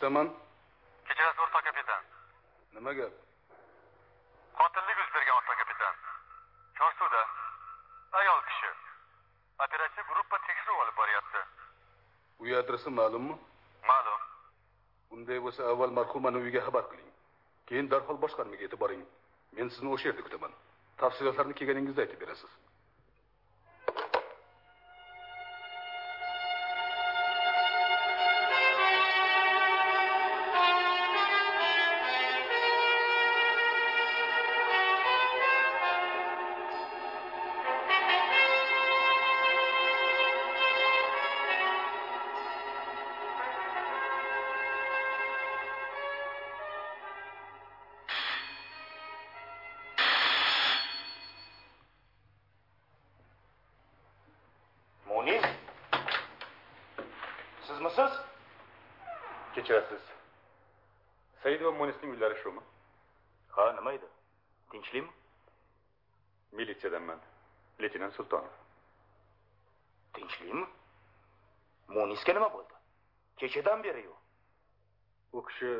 eshitaman. Kechirasiz o'rta kapitan. Nima gap? Qotillik yuz bergan o'rta kapitan. Chorsuvda ayol kishi. Operatsiya gruppa tekshiruv olib boryapti. Uy adresi ma'lummi? Ma'lum. Unday bo'lsa avval marhumani uyiga xabar qiling. Keyin darhol boshqarmaga yetib boring men sizni o'sha yerda kutaman. Tafsilotlarni kelganingizda aytib berasiz kechadan beri yo'q u kishi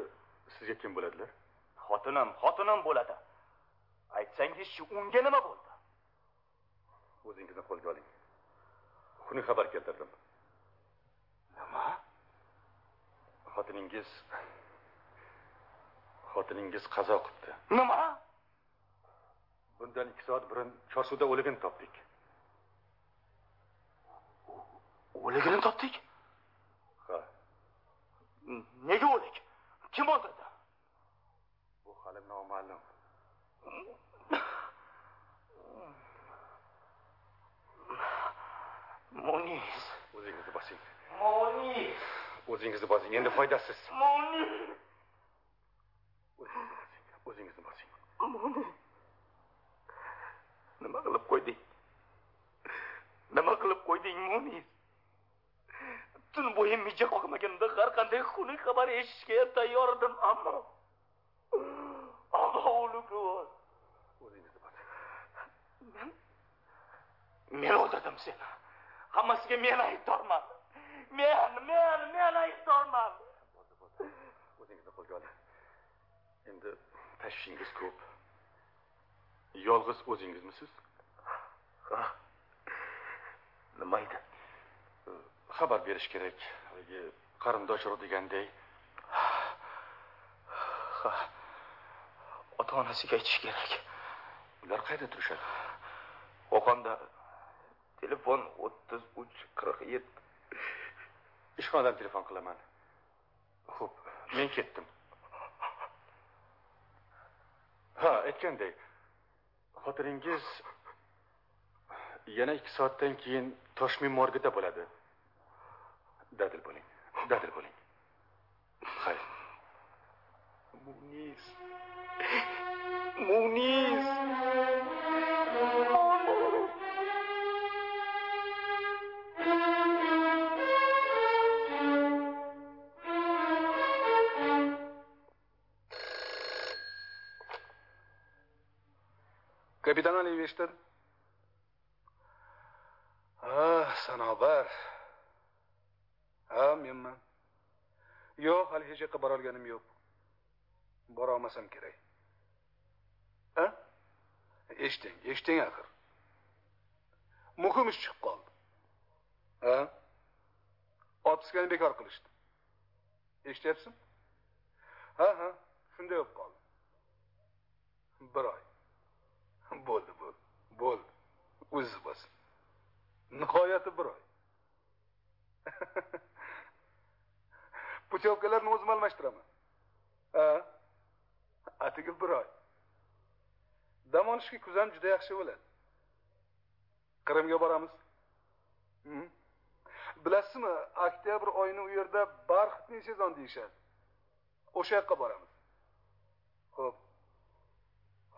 sizga kim bo'ladilar? Xotinim xotinim bo'ladi. Aytsangizchi unga nima bo'ldi? O'zingizni qo'lga oling. Xunuk xabar keltirdim. Nima? Xotiningiz xotiningiz qazo qilibdi. Nima? Bundan ikki soat burun chorsuvda o'ligini topdik. O'ligini topdik ha nega o'lik kim o'ldirdi bu hali noma'lum munis o'zingizni bosing munis o'zingizni bosing endi foydasiz munis o'zingizni bosing munis nima qilib qo'yding nima qilib qo'yding munis tun bo'yi mija qoqmaganimda har qanday xunuk xabar eshitishga tayyor edim ammo ammo o'lik o'zingizni bosing men men o'ldirdim seni hammasiga men aybdorman men men men aybdorman o'zingizni qo'lga oling endi tashvishingiz ko'p yolg'iz o'zingizmisiz ha ah. nima edi xabar berish kerak. Haligi qarindosh urug' deganday ah. ha ah. ota onasiga aytish kerak. Ular qayerda turishadi? Qo'qonda. Telefon o'ttiz uch qirq yetti ishxonadan telefon qilaman. Xo'p men ketdim. Ha aytganday xotiningiz yana ikki soatdan keyin toshmin morgida bo'ladi. Dadil bo'ling dadil bo'ling. Xayr. Munis munis kapitan aliyev eshitadi Ah, sanobar. Ha menman. Yo'q hali hech yoqqa borolganim yo'q. Borolmasam kerak. Ha? Eshiting eshiting axir. Muhim ish chiqib qoldi. Ha? Otpuskani bekor qilishdi. Eshityapsizmi? Ha ha shunday bo'lib qoldi. Bir oy. Bo'ldi bu bo'ldi o'zi bo'lsin nihoyati bir oy putyovkalarni o'zim almashtiraman ha atigi bir oy dam olishga kuzam juda yaxshi bo'ladi qrimga boramiz bilasizmi oktyabr oyini u yerda barxitniy sezon deyishadi o'sha yoqqa boramiz ho'p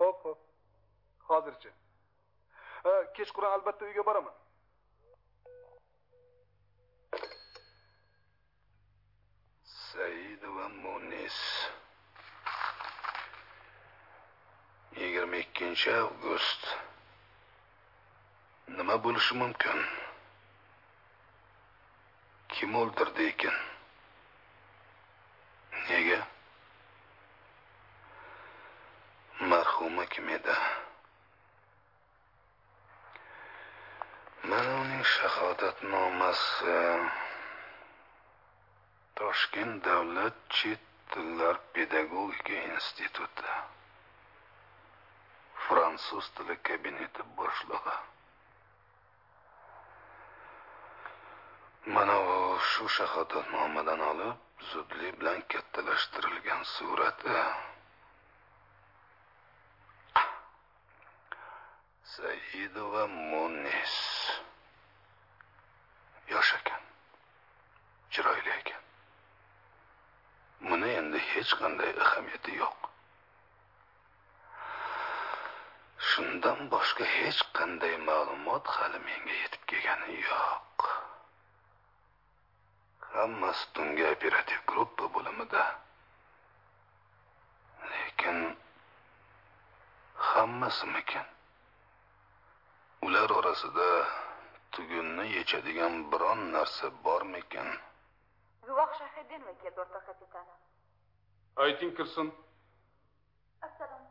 ho'p ho'p hozircha kechqurun albatta uyga boraman. Said va munis. Yigirma ikkinchi avgust. Nima bo'lishi mumkin? Kim o'ldirdi ekan? Nega? Marhuma kim edi? Mana uning shahodatnomasi. Toshkent davlat chet tillar pedagogika instituti. Fransuz tili kabineti boshlig'i. Mana u shu shahodatnomadan olib zudlik bilan kattalashtirilgan surati. Saidova munis. Yosh ekan. Chiroyli ekan. Buni endi hech qanday ahamiyati yo'q shundan boshqa hech qanday ma'lumot hali menga yetib kelgani yo'q hammasi tungi operativ gruppa bo'limida. Lekin hammasimikin ular orasida tugunni yechadigan biron narsa bormikin? Guvoh shahidinmi keldi o'rtoq kapitan ayting kirsin assalomu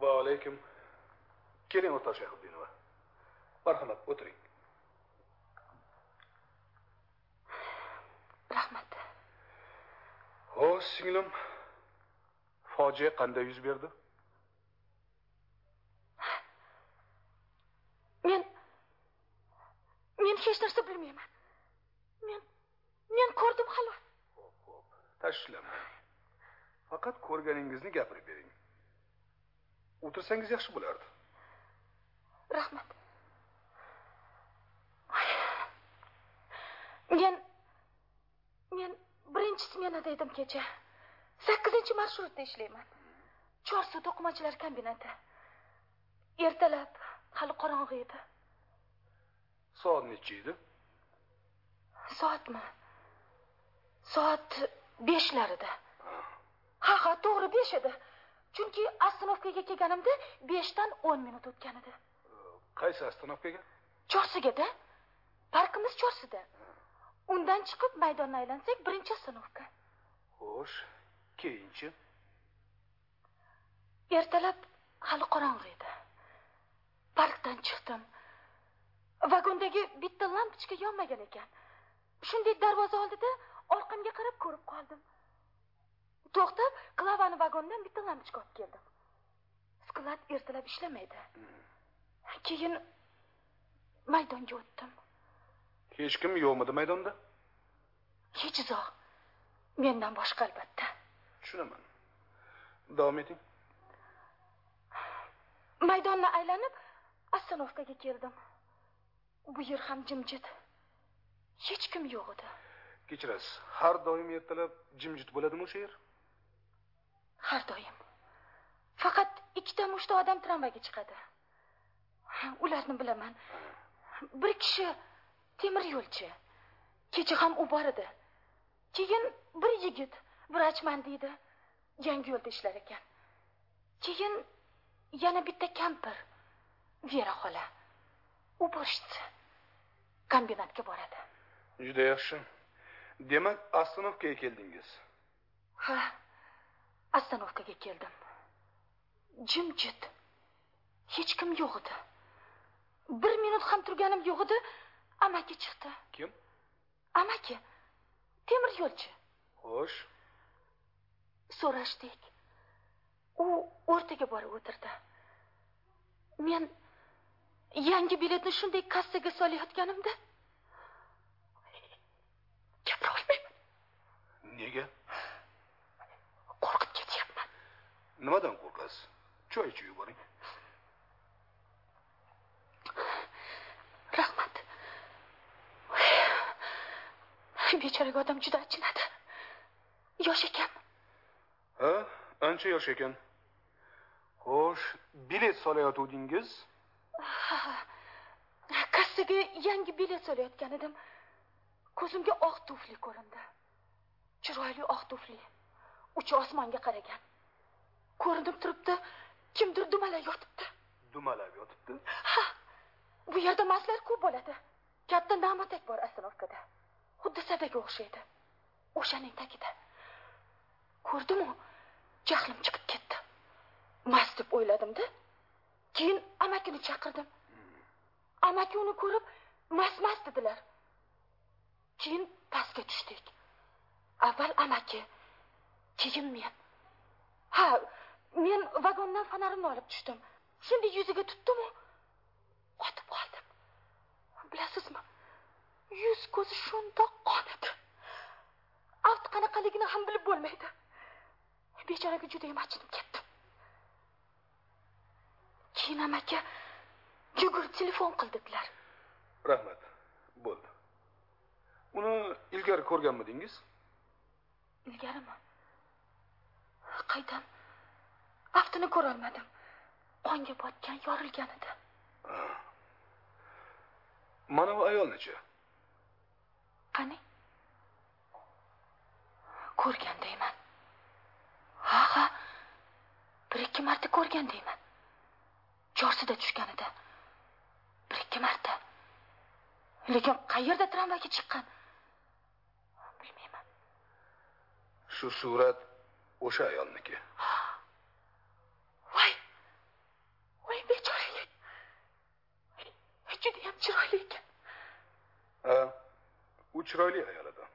va alaykum. Keling o'rtoq shahiddinova marhamat o'tiring. Rahmat. Xo'sh singlim. Fojia qanday yuz berdi men men hech narsa bilmayman men men ko'rdim xolos tashvishlanmang faqat ko'rganingizni gapirib bering o'tirsangiz yaxshi bo'lardi rahmat men men birinchi smenada edim kecha sakkizinchi marshrutda ishlayman chorsu to'qimachilar kombinati ertalab hali qorong'i edi. Soat necha edi? Soatmi? Soat beshlarida. Ha ha to'g'ri besh edi. Chunki ostanovkaga kelganimda beshdan o'n minut o'tgan edi. Qaysi ostanovkaga chorsugada parkimiz chorsida undan chiqib maydonni aylansak birinchi ostanovka xo'sh keyinchi? Ertalab hali qorong'i edi parkdan chiqdim. Vagondagi bitta lampochka yonmagan ekan. Shunday darvoza oldida orqamga qarab ko'rib qoldim. To'xtab klavani vagondan bitta lampochka olib keldim. Sklad ertalab ishlamaydi. Keyin maydonga o'tdim. Hech kim yo'qmidi maydonda? Hech zoh mendan boshqa albatta. Tushunaman. Davom eting. Maydonni aylanib ostanovkaga keldim. Bu yer ham jimjit. Hech kim yo'q edi. Kechirasiz har doim ertalab jimjit bo'ladimi o'sha yer har doim. Faqat ikkita mushta odam tramvayga chiqadi. Ularni bilaman. Bir kishi temir yo'lchi kecha ham u bor edi. Keyin bir yigit vrachman deydi yangi yo'lda ishlar ekan. Keyin yana bitta kampir vera xola уборщица kombinatga boradi. Juda yaxshi. Demak ostanovkaga keldingiz. Ha ostanovkaga keldim. Jimjit hech kim yo'q edi. Bir minut ham turganim yo'q edi amaki chiqdi. Kim? Amaki temir yo'lchi. Xo'sh. So'rashdik u o'rtaga borib o'tirdi. Men yangi biletni shunday kassaga solayotganimda. Gapira olmayman nega? Qo'rqib ketyapman. Nimadan qo'rqasiz? Choy ichib yuboring. Rahmat. Bechoraga odam juda achinadi. Yosh ekan. Ha? Ancha yosh ekan. Xo'sh bilet solayotgandingiz kassaga yangi bilet solayotgan edim. Ko'zimga oq tufli ko'rindi. Chiroyli oq tufli. Uchi osmonga qaragan. Ko'rinib turibdi. Kimdir dumalab yotibdi. Dumalab yotibdi? Ha bu yerda mastlar ko'p bo'ladi. Katta namatak bor ostanovkada xuddi sadaga o'xshaydi. O'shaning tagida. Ko'rdimu jahlim chiqib ketdi. Mast deb o'yladimda keyin amakini chaqirdim. Amaki uni ko'rib mast mast dedilar. Keyin pastga tushdik. Avval amaki keyin men. Ha men vagondan fonarimni olib tushdim. Shunday yuziga tutdimu? Qotib qoldim. Bilasizmi yuz ko'zi shundoq qonadi avt qanaqaligini ham bilib bo'lmaydi. Bechoraga judayam achinib ketdim keyin amaki yugurib telefon qil dedilar rahmat. Bo'ldi. Uni ilgari ko'rganmidingiz? Ilgarimi? Qaydan? Aftini ko'rolmadim. Qonga botgan yorilgan edi. Mana bu ayolnichi qani? Ko'rgandayman. Ha ha bir ikki marta ko'rgandayman chorsida tushganida bir ikki marta. Lekin qayerda tramvayga chiqqan? Bilmayman. Shu surat o'sha ayolniki. Voy! Voy bechoraga judayam chiroyli ekan. Ha u chiroyli ayol edi.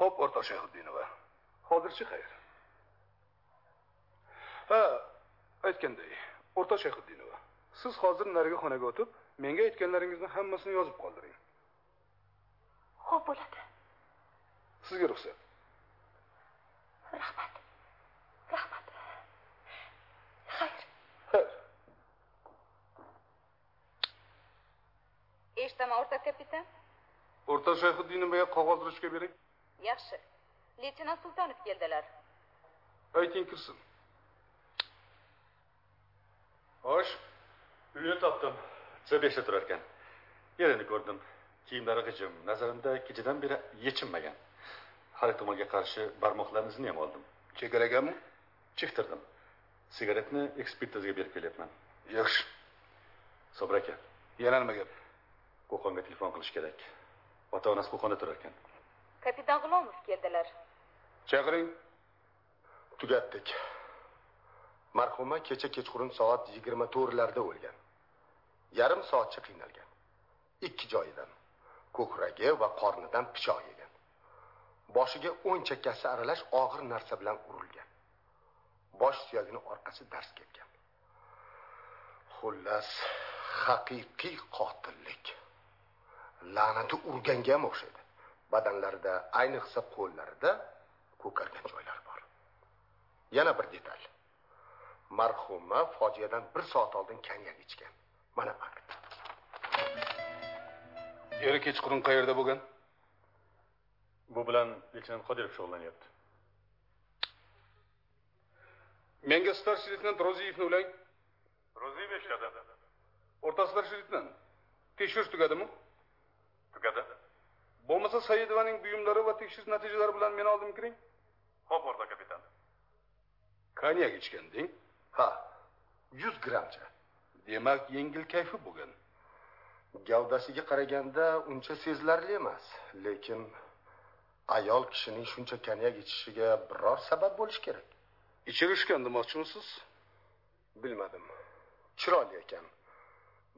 Ho'p o'rtoq shayxuddinova. Hozirchi xayr. Ha aytganday o'rtoq shayxuddinova siz hozir narigi xonaga o'tib menga aytganlaringizni hammasini yozib qoldiring. Ho'p bo'ladi. Sizga ruxsat. Rahmat. Rahmat. Xayr. Xayr. Eshitaman o'rtoq kapitan? O'rtoq shayxuddinovaga qog'oz ruchka bering. Yaxshi. Leytenant sultonov keldilar. Ayting kirsin xo'sh uyini topdim. C beshda turar ekan yerini ko'rdim. Kiyimlari g'ijim. Nazarimda kechadan beri yechinmagan. Har ehtimolga qarshi barmoqlarni izini ham oldim. Chekalaganmi chektirdim sigaretni ekspertizaga berib kelyapman. Yaxshi. Sobir aka. Yana nima gap? Qo'qonga telefon qilish kerak. Ota onasi qo'qonda turar ekan kapitan g'ulomov keldilar. Chaqiring. Tugatdik marhuma kecha kechqurun soat yigirma to'rtlarda o'lgan. Yarim soatcha qiynalgan. Ikki joyidan ko'kragi va qornidan pichoq yegan. Boshiga o'ng chakkasi aralash og'ir narsa bilan urilgan. Bosh suyagini orqasi dars ketgan. Xullas haqiqiy qotillik. La'nati urganga ham o'xshaydi. Badanlarida ayniqsa qo'llarida ko'kargan joylar bor. Yana bir detal. Marhuma fojiadan bir soat oldin konyak ichgan. Mana fakt eri kechqurun qayerda bo'lgan? Bu bilan leytenant qodirov shug'ullanyapti menga starший leytenant roziyevni ulang ro'ziyev eshitadi. O'rta starший leytenant tekshirish tugadimi? Tugadi. Bo'lmasa saidovaning buyumlari va tekshirish natijalari bilan meni oldimga kiring. Ho'p o'rtoq kapitan. Konyak ichganding ha yuz grammcha demak yengil kayfi bo'lgan gavdasiga qaraganda uncha sezilarli emas. Lekin ayol kishining shuncha konyak ichishiga biror sabab bo'lishi kerak. Ichirishgan demoqchimisiz bilmadim. Chiroyli ekan.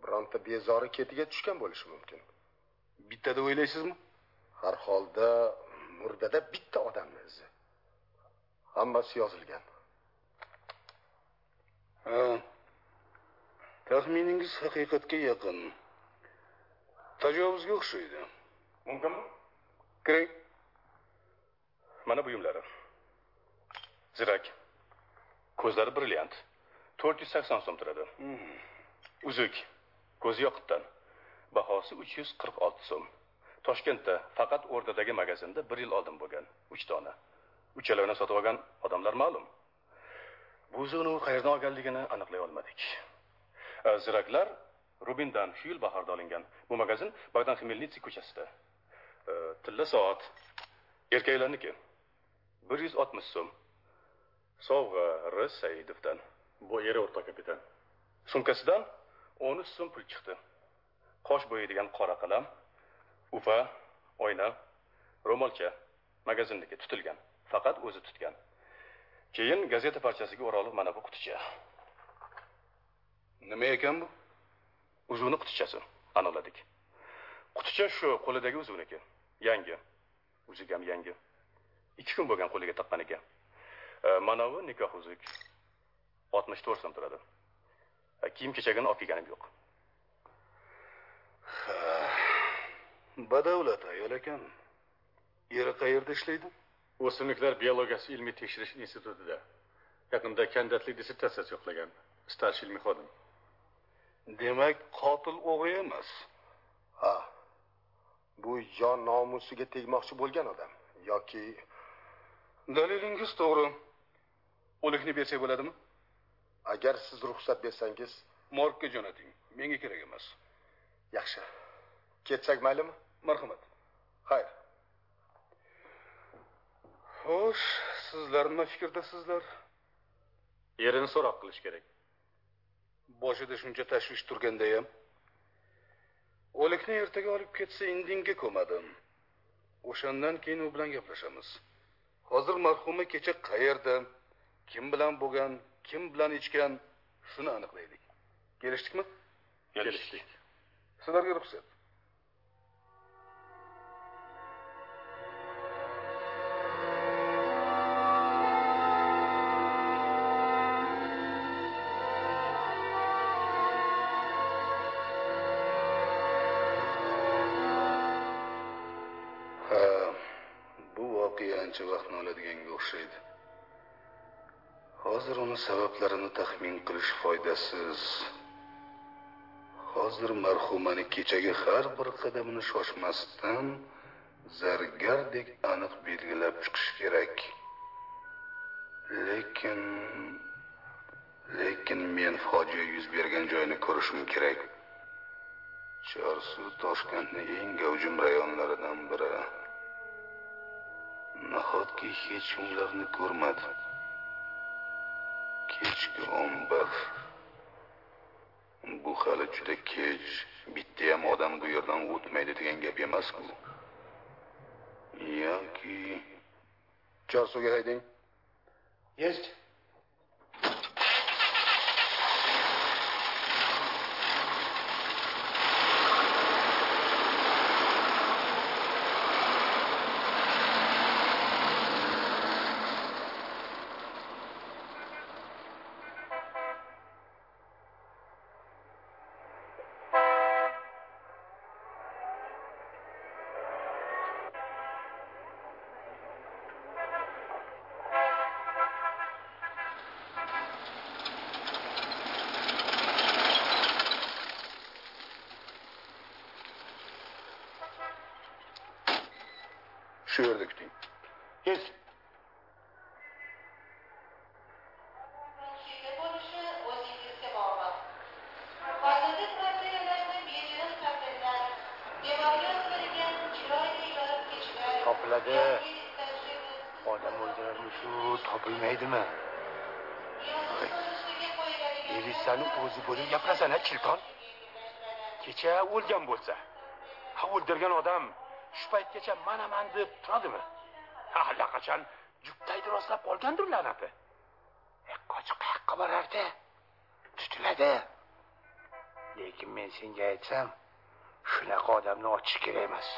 Bironta bezori ketiga tushgan bo'lishi mumkin. Bitta deb o'ylaysizmi? Har holda murdada bitta odamni izi. Hammasi yozilgan ha. Taxminingiz haqiqatga yaqin. Tajovuzga o'xshaydi. Mumkinmi? Kiring. Mana buyumlari zirak. Ko'zlari brilliant. to'rt yuz sakson so'm turadi. Uzuk. Ko'zi yoqutdan bahosi uch yuz qirq olti so'm. Toshkentda faqat o'rdadagi magazinda bir yil oldin bo'lgan uch dona uchalovini sotib olgan odamlar ma'lum bu qayerdan olganligini aniqlay olmadik. Ziraklar rubindan shu yil bahorda olingan. Bu magazin bogdan xmelnitskiy ko'chasida. Tilla soat. Erkaklarniki bir yuz oltmish so'm. Sovg'a r saidovdan. Bu eri o'rtoq kapitan. Sumkasidan o'n uch so'm pul chiqdi. Qosh bo'yaydigan qora qalam ufa oyna ro'molcha magazinniki tutilgan. Faqat o'zi tutgan. Keyin gazeta parchasiga o'ralib mana bu quticha. Nima ekan bu? Uzuvni qutichasi aniqladik quticha shu qo'lidagi uzugniki yangi. Uzuk ham yangi. Ikki kun bo'lgan qo'liga taqqan ekan. E, mana bu nikoh uzuk oltmish to'rt so'm turadi. E, kiyim kechagini olib kelganim yo'q. Badavlat ayol ekan. Eri qayerda ishlaydi? O'simliklar biologiyasi ilmiy tekshirish institutida. Yaqinda kandidatlik dissertatsiyasi yo'qlagan. Starsh ilmiy xodim demak qotil o'g'ri emas. Ha bu yo nomusiga tegmoqchi bo'lgan odam yoki dalilingiz to'g'ri. O'likni bersak bo'ladimi? Agar siz ruxsat bersangiz morgga jo'nating. Menga kerak emas. yaxshi. Ketsak maylimi? Marhamat. Xayr xo'sh sizlar nima fikrdasizlar? Yerini so'roq qilish kerak. Boshida shuncha tashvish turgandayam. O'likni ertaga olib ketsa indinga ko'madim. O'shandan keyin u bilan gaplashamiz. Hozir marhuma kecha qayerda kim bilan bo'lgan kim bilan ichgan shuni aniqlaylik. Kelishdikmi? Kelishdik. Sizlarga ruxsat o'xshaydi hozir uni sabablarini taxmin qilish foydasiz. Hozir marhumani kechagi har bir qadamini shoshmasdan zargardek aniq belgilab chiqish kerak. Lekin lekin men fojia yuz bergan joyni ko'rishim kerak. Chorsu toshkentni eng gavjum rayonlaridan biri. Nahotki hech kim ularni ko'rmadi kechki ombar bu hali juda kech bittayam odam bu yerdan o'tmaydi degan gap emasku yoki chorsuga haydang есть shu yerda kuting есть Kechga bo'lishi o'zingizga bog'liq. Hozirgi kvartiralarda bejirim kapellar, devorga o'tirilgan chiroyli yorib kechlar. Topiladi. yoki tajriba- odam o'ldirarmishu topilmaydimi yoki surishtirga qo'yiladigan derizani o'zi bo'lib gapirasan a chilton o'lgan bo'lsa. Ha o'ldirgan odam shu paytgacha manaman deb turadimi? Allaqachon juftaydi rostlab qolgandir la'nati. E, qochib qayoqqa borardi? Tutiladi. Lekin men senga aytsam shunaqa odamni otish kerak emas.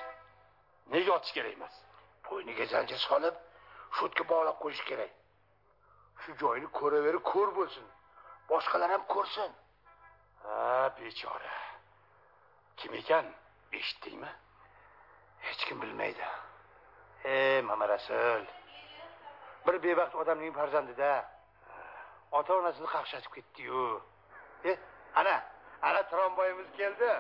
Nega otish kerak emas? Bo'yniga zanjir solib sho'tga bog'lab qo'yish kerak. Shu joyni ko'raverib ko'r bo'lsin. Boshqalar ham ko'rsin. Ha bechora kim ekan? Eshitdingmi? Hech kim bilmaydi. E mama rasul. Bir bebaxt odamning farzandida ota onasini qaqshatib ketdiyu. E ana ana tromboyimiz keldi.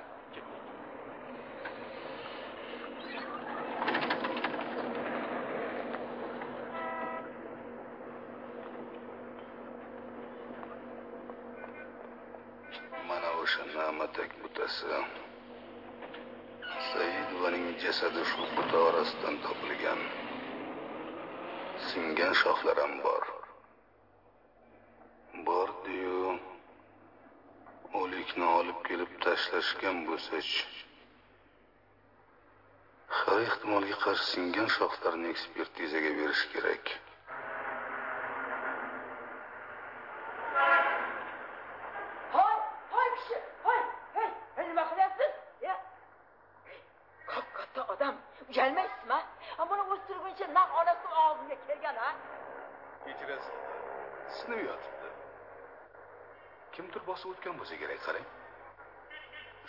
Mana o'sha na'matak butasi buvaning jasadi shu buta orasidan topilgan. Singan shoxlar ham bor. Bordiyu o'likni olib kelib tashlashgan bo'lsach har ehtimolga qarshi singan shoxlarni ekspertizaga berish kerak.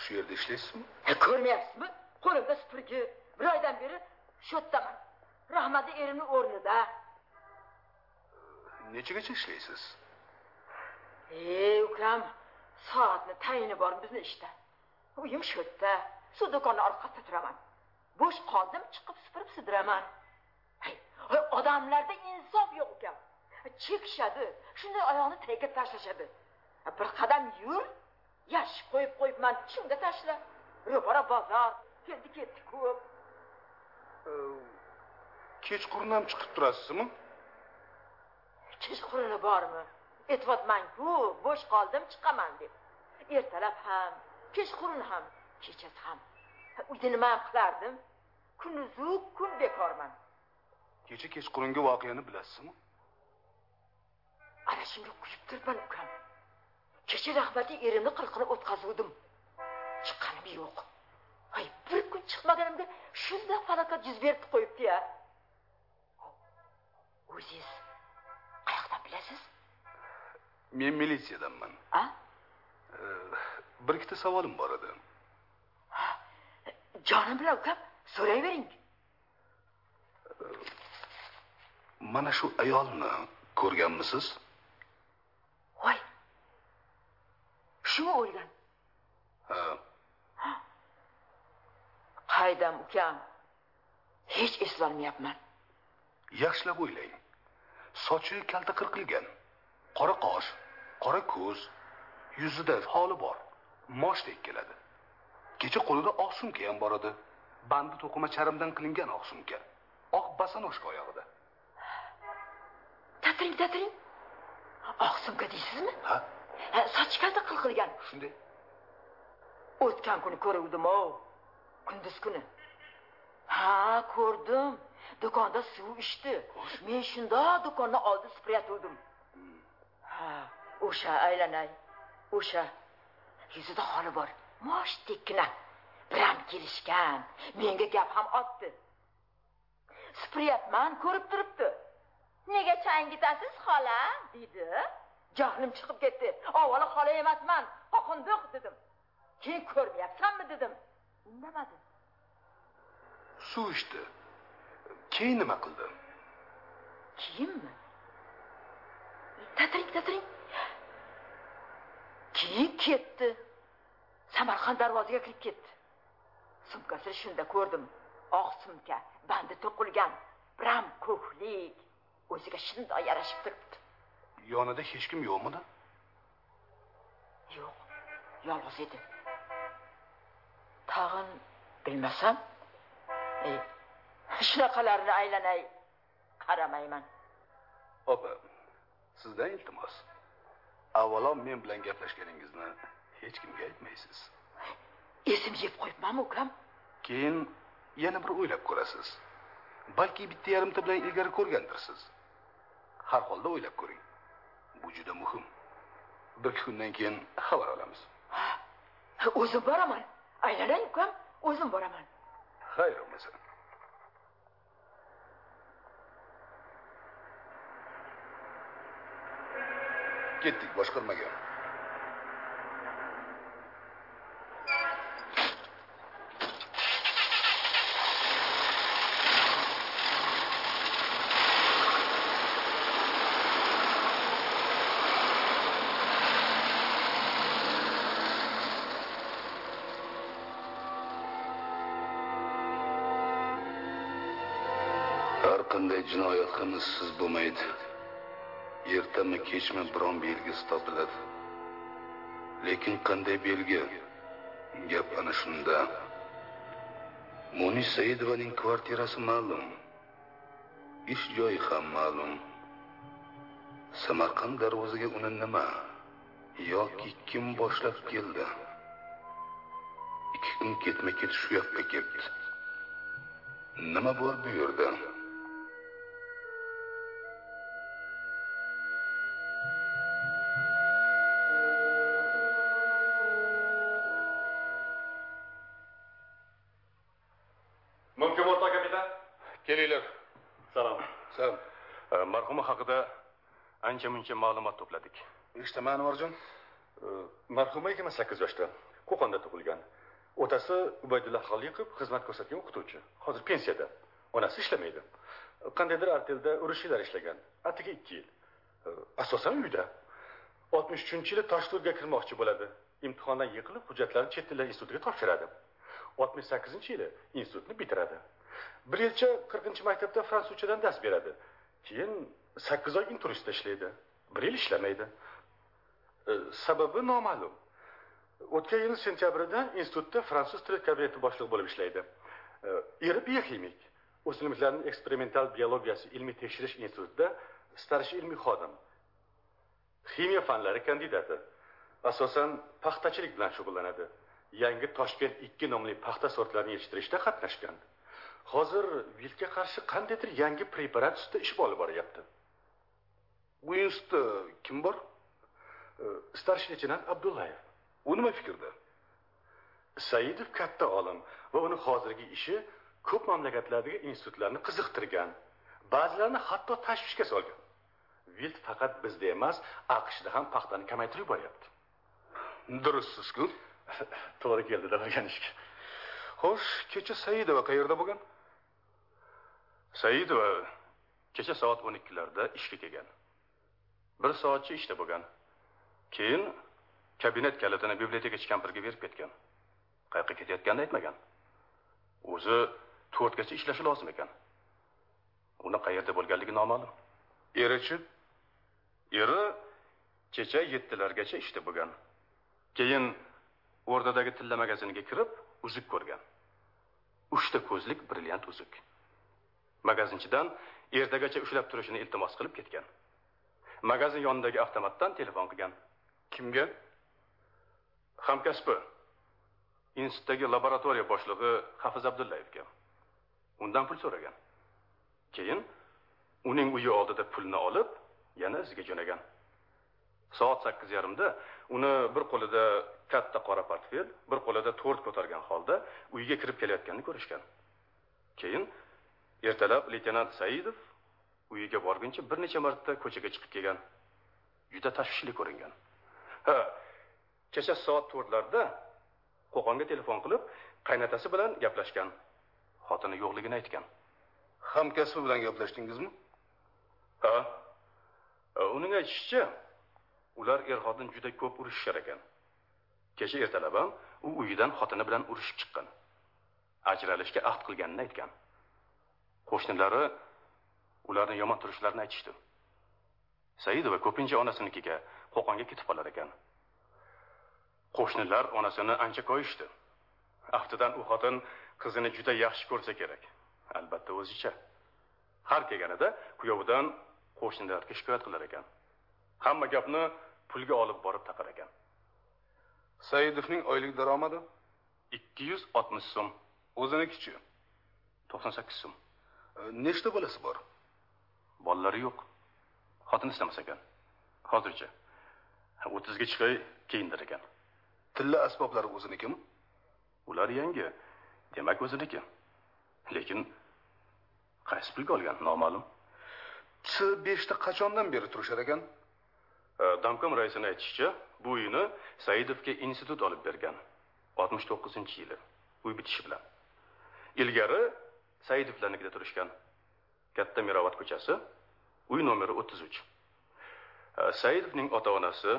Shu yerda ishlaysizmi Ha, ko'rmayapsizmi qo'limda supurgi bir oydan beri shu yerdaman rahmatli erimni o'rnida nechagacha ishlaysiz ey ukam soatni tayini bor bizni ishda uyim shu yerda shu do'konni orqasida turaman bo'sh qoldim chiqib supurib sidiraman Hay, hay, odamlarda insof yo'q ukam chekishadi shunday oyog'ini tagiga tashlashadi bir qadam yur yashib qo'yib qo'yibman shunda tashla. Ro'para bozor keldi ketdi ko'p. Kechqurun ham chiqib turasizmi? Kechquruni bormi? Aytyapmanku bo'sh qoldim chiqaman deb. Ertalab ham kechqurun ham kechasi ham. Uyda nima qilardim? Kunduzu kun bekorman. Kecha kechqurungi voqeani bilasizmi? Ana shunga quyib turibman ukam kecha rahmatli erimni qirqini o'tkazuvdim. Chiqqanim yo'q. Ay bir kun chiqmaganimda shunday falokat yuz berib qo'yibdi ya. O'zingiz qayoqdan bilasiz? Men militsiyadanman. A? Bir ikkita savolim bor edi. Jonim bilan ukam so'rayvering. Mana shu ayolni ko'rganmisiz voy shumi o'lgan ha. Qaydam ukam hech eslolmayapman yaxshilab o'ylang. Sochi kalta qirqilgan qora qosh qora ko'z yuzida holi bor moshdek keladi. Kecha qo'lida oq sumka ham bor edi. Bandi to'qima charmdan qilingan oq sumka oq bosanoshka oyog'ida. Tatiring tatiring. Oq sumka deysizmi? Ha Kalta qilqilgan shunday. O'tgan kuni ko'ruvdim ov kunduz kuni. Ha ko'rdim. Do'konda suv ichdi. Men shundoq do'konni oldi supurayotgandim ha o'sha aylanay. O'sha yuzida holi bor. Moshtekkina biram kelishgan. Menga gap ham otdi. Supuryapman ko'rib turibdi. Nega changitasiz xola dedi jahlim chiqib ketdi. Avvalo xola emasman. Oqindiq dedim. Keyin ko'rmayapsanmi dedim. Indamadi suv ichdi keyin nima qildi? Kiyimmi? Tatiring tatiring. Keyin ketdi. Samarqand darvozaga kirib ketdi. Sumkasini shunda ko'rdim. Oq sumka bandi to'qilgan biram ko'hlik. O'ziga shundoq yarashib turibdi yonida hech kim yo'qmidi yo'q yolg'iz edi. Tag'in bilmasam e, shunaqalarni aylanay qaramayman. Opa sizdan iltimos. Avvalo men bilan gaplashganingizni hech kimga aytmaysiz. Esim yeb qo'yibmanmi ukam? Keyin yana bir o'ylab ko'rasiz. Balki bitta yarimta bilan ilgari ko'rgandirsiz. Har holda o'ylab ko'ring bu juda muhim. Bir ikki kundan keyin xabar olamiz. O'zim boraman. Aylanay ukam o'zim boraman. Xayr bo'lmasa ketdik boshqarmaga jinoyat bo'lmaydi. Ertami kechmi biron belgisi topiladi lekin qanday belgi? Gap ana shunda. Munis saidovaning kvartirasi ma'lum. Ish joyi ham ma'lum. Samarqand darvozaga uni nima yoki kim boshlab keldi? Ishqim ketma ket shu yoqqa ketdi. Nima bor bu yerda ancha muncha ma'lumot to'pladik. Eshitaman anvarjon marhuma yigirma sakkiz yoshda qo'qonda tug'ilgan. Otasi ubaydulla xoliqov xizmat ko'rsatgan o'qituvchi. Hozir pensiyada. Onasi ishlamaydi. Qandaydir artelda urushchilar ishlagan. Atigi ikki yil. Asosan uyda. Oltmish uchinchi yili toshturga kirmoqchi bo'ladi. Imtihondan yiqilib hujjatlarini chet tillar institutiga topshiradi. Oltmish sakkizinchi yili institutni bitiradi. Bir yilcha qirqinchi maktabda fransuzchadan dars beradi. Keyin sakkiz oy inturistda ishlaydi bir yil ishlamaydi. E, sababi noma'lum. O'tgan yil sentyabrida institutda fransuz tili kabineti boshlig'i bo'lib ishlaydi. E, eri bioximik. O'simliklarning eksperimental biologiyasi ilmiy tekshirish institutida starshi ilmiy xodim. Ximiya fanlari kandidati. Asosan paxtachilik bilan shug'ullanadi. Yangi toshkent ikki nomli paxta sortlarini yetishtirishda qatnashgan. Hozir vilga qarshi qandaydir yangi preparat ustida ish olib boryapti. Bu institutda kim bor starshий leytenant abdullayev u nima fikrda saidov katta olim va uni hozirgi ishi ko'p mamlakatlardagi institutlarni qiziqtirgan ba'zilarini hatto tashvishga solgan vilt faqat bizda emas aqshda ham paxtani kamaytirib yuboryapti durustsizku to'g'ri keldida o'rganishga xo'sh kecha saidova qayerda bo'lgan saidova kecha soat o'n ikkilarda ishga kelgan bir soatcha ishda bo'lgan. Keyin kabinet kalitini bibliotekachi kampirga berib ketgan. Qayoqqa ketayotganini aytmagan. O'zi to'rtgacha ishlashi lozim ekan. Uni qayerda bo'lganligi noma'lum. Erichi eri kecha yettilargacha ishda bo'lgan. Keyin o'rdadagi tilla magaziniga kirib uzuk ko'rgan. Uchta ko'zlik brilliant uzuk. Magazinchidan ertagacha ushlab turishini iltimos qilib ketgan. Magazin yonidagi avtomatdan telefon qilgan. Kimga? Hamkasbi. Institutdagi laboratoriya boshlig'i hafiz abdullayevga undan pul so'ragan. Keyin uning uyi oldida pulni olib yana iziga jo'nagan. Soat sakkiz yarimda uni bir qo'lida katta qora portfel bir qo'lida to'rt ko'targan holda uyga kirib kelayotganini ko'rishgan. Keyin ertalab leytenant saidov uyiga borguncha bir necha marta ko'chaga chiqib kelgan. Juda tashvishli ko'ringan. Ha kecha soat to'rtlarda qo'qonga telefon qilib qaynotasi bilan gaplashgan. Xotini yo'qligini aytgan. Hamkasbi bilan gaplashdingizmi? Ha E, uning aytishicha ular er xotin juda ko'p urushishar ekan. Kecha ertalab ham u uyidan xotini bilan urushib chiqqan. Ajralishga ahd qilganini aytgan. Qo'shnilari ularni yomon turishlarini aytishdi. Saidova ko'pincha onasinikiga qo'qonga ketib qolar ekan. Qo'shnilar onasini ancha koyishdi. Aftidan u xotin qizini juda yaxshi ko'rsa kerak. Albatta o'zicha. Har kelganida kuyovidan qo'shnilarga shikoyat qilar ekan. Hamma gapni pulga olib borib taqar ekan. Saidovning oylik daromadi? Ikki yuz oltmish so'm. O'zinikichi? To'qson sakkiz so'm. Nechta bolasi bor bolalari yo'q. Xotini istamas ekan. Hozircha. O'ttizga chiqay keyindir ekan. Tilla asboblari o'zinikimi ular yangi. Demak o'ziniki. Lekin qaysi pulga olgan? Noma'lum. T beshda qachondan beri turishar ekan? Damkom raisini aytishicha bu uyni saidovga institut olib bergan. Oltmish to'qqizinchi yili. Uy bitishi bilan. Ilgari saidovlarnikida turishgan katta mirovat ko'chasi uy nomeri o'ttiz uch. E, saidovning ota onasi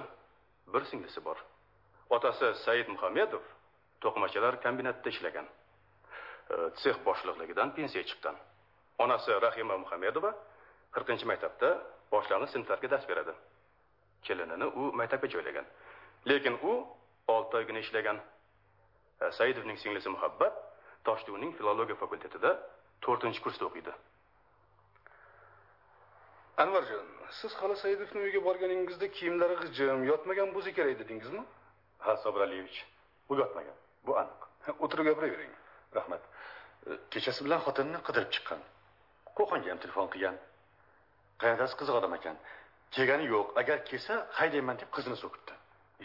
bir singlisi bor. Otasi said muhammedov to'qimachilar kombinatida ishlagan. Sex boshliqligidan pensiyaga chiqqan. Onasi rahima muhammedova qirqinchi maktabda boshlang'ich sinflarga dars beradi. Kelinini u maktabga joylagan. Lekin u olti oygina ishlagan. Saidovning singlisi muhabbat toshduning filologiya fakultetida to'rtinchi kursda o'qiydi. Anvarjon siz hali saidovni uyiga borganingizda kiyimlari g'ijim yotmagan bo'lsa kerak dedingizmi? Ha sobir aliyevich bu yotmagan bu aniq. O'tirib gapiravering rahmat. E, kechasi bilan xotinini qidirib chiqqan. Qo'qonga ham telefon qilgan. Qayerdasi qiziq odam ekan. Kelgani yo'q agar kelsa haydayman deb qizini so'kibdi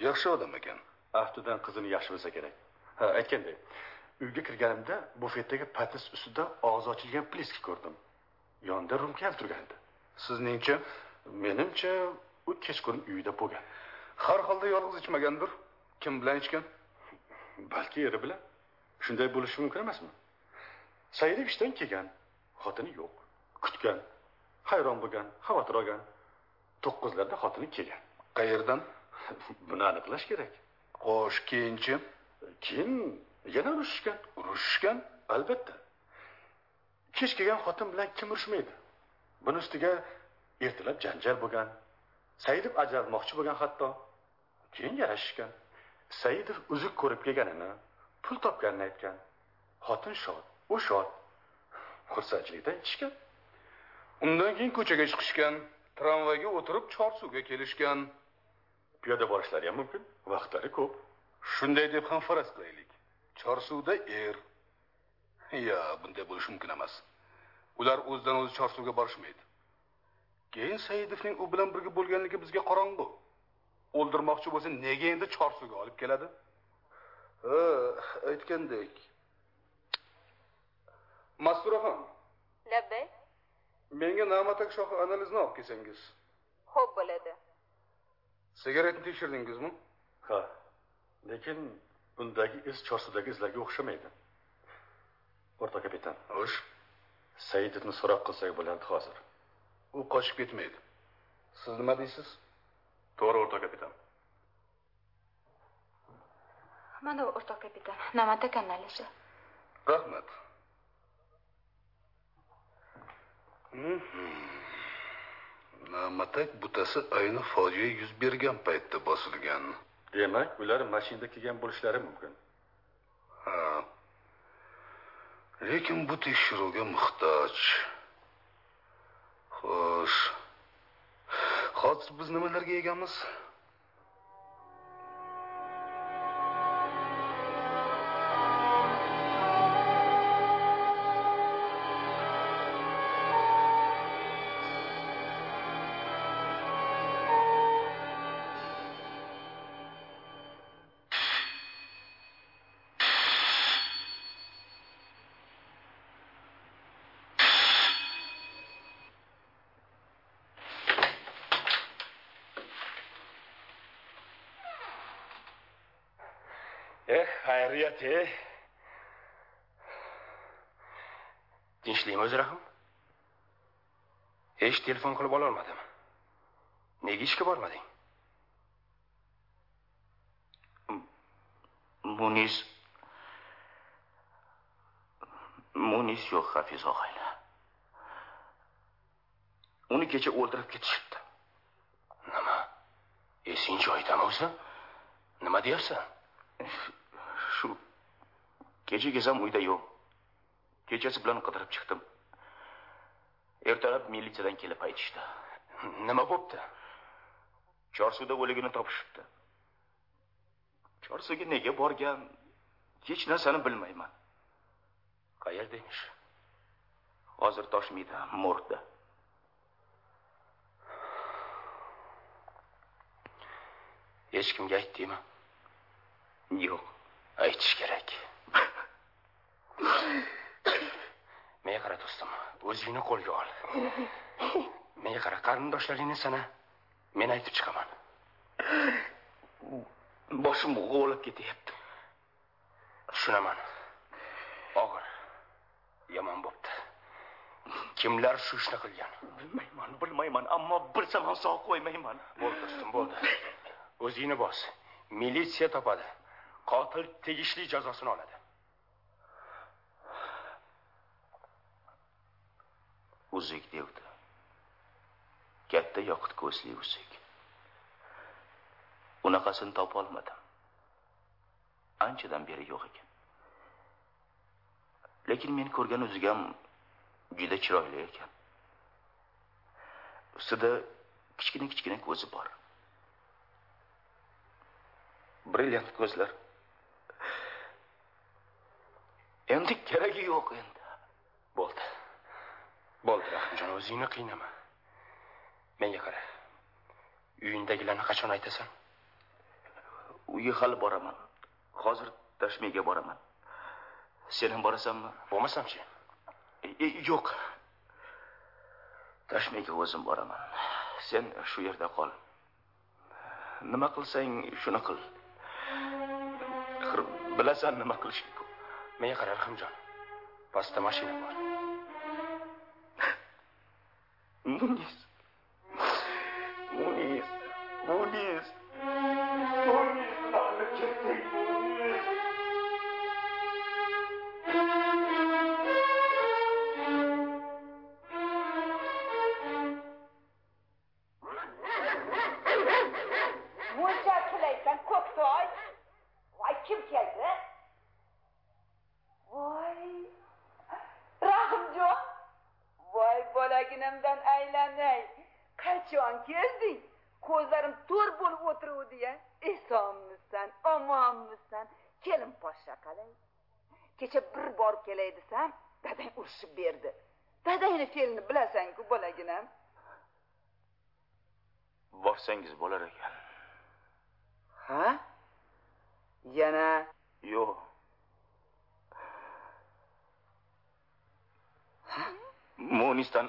yaxshi odam ekan. Aftidan qizini yaxshi bilsa kerak. Ha aytganday uyga kirganimda bufetdagi patnis ustida og'zi ochilgan pliski ko'rdim. Yonida rumka ham turgan edi sizningcha menimcha u kechqurun uyida bo'lgan. Har holda yolg'iz ichmagandir. Kim bilan ichgan? Balki eri bilan. Shunday bo'lishi mumkin emasmi? Saidov ishdan kelgan xotini yo'q. Kutgan hayron bo'lgan xavotir olgan to'qqizlarda xotini kelgan. Qayerdan? Buni aniqlash kerak. Xo'sh keyinchi? Keyin yana urushishgan urushishgan albatta. Kech kelgan xotin bilan kim urushmaydi buni ustiga ertalab janjal bo'lgan saidov ajralmoqchi bo'lgan hatto keyin yarashishgan. Saidov uzuk ko'rib kelganini pul topganini aytgan. Xotin shod u shod. Xursandchilikdan ichishgan. Undan keyin ko'chaga chiqishgan tramvayga o'tirib chorsuvga kelishgan. Piyoda borishlari ham mumkin vaqtlari ko'p. Shunday deb ham faraz qilaylik. Chorsuvda er. Yo bunday bo'lishi mumkin emas. Ular o'zidan o'zi chorsuvga borishmaydi. Keyin saidovning u bilan birga bo'lganligi bizga qorong'u. O'ldirmoqchi bo'lsa nega endi chorsuvga olib keladi? Ha aytgandek. Masturaxon labbay. Menga namatak shohi analizini olib kelsangiz. Xo'p bo'ladi. Sigaretni tekshirdingizmi? Ha lekin undagi iz chorsudagi izlarga o'xshamaydi. O'rta kapitan. Xo'sh saidovni so'roq qilsak bo'lardi hozir. U qochib ketmaydi. Siz nima deysiz? To'g'ri o'rta kapitan. Mana o'rtoq kapitan namatak analizi rahmat. Namatak butasi ayni fojia yuz bergan paytda bosilgan. Demak ular mashinada kelgan bo'lishlari mumkin. Ha lekin bu tekshiruvga muhtoj. Xo'sh. Hozir biz nimalarga egamiz? Ey tinchlikmi o'zi rahim hech telefon qilib ololmadim. Nega ishga bormading? Munis. Munis yo'q hafiz og'ayni uni kecha o'ldirib ketishibdi. Nima? Esing joyidami o'zi? Nima deyapsan? shu kecha kelsam uyda yo'q. Kechasi bilan qidirib chiqdim. Ertalab militsiyadan kelib aytishdi. Nima bo'pti? Chorsuvda o'ligini topishibdi. Chorsuvga nega borgan? Hech narsani bilmayman. Qayerda emish? Hozir toshmiyda morgda. Hech kimga aytdingmi yo'q aytish kerak. Menga qara do'stim. O'zingni qo'lga ol. Menga qara qarindoshlaringni sana men aytib chiqaman. Boshim g'ovlab ketyapti. Tushunaman. Og'ir yomon bo'pti. Kimlar shu ishni qilgan? Bilmayman bilmayman ammo bilsam ham sog' qo'ymayman. Bo'ldi do'stim bo'ldi. O'zingni bos. Militsiya topadi. Qotil tegishli jazosini oladi uzuk devdi. Katta yoqut ko'zli uzuk unaqasini topolmadim anchadan beri yo'q ekan. Lekin men ko'rgan uzugam juda chiroyli ekan. Ustida kichkina kichkina ko'zi bor. Brilliant ko'zlar. Endi keragi yo'q endi. Bo'ldi. Bo'ldi rahimjon o'zingni qiynama. Menga qara. Uyingdagilarni qachon aytasan? Uyga hali boraman. Hozir tashmiga boraman. Sen ham borasanmi? Bo'lmasamchi? E, e, yo'q. Tashmiga o'zim boraman. Sen shu yerda qol. Nima qilsang shuni qil. Bilasan nima qilishni menga qara rahimjon pastda mashina bor munis munis munis munis mamlakatdek munis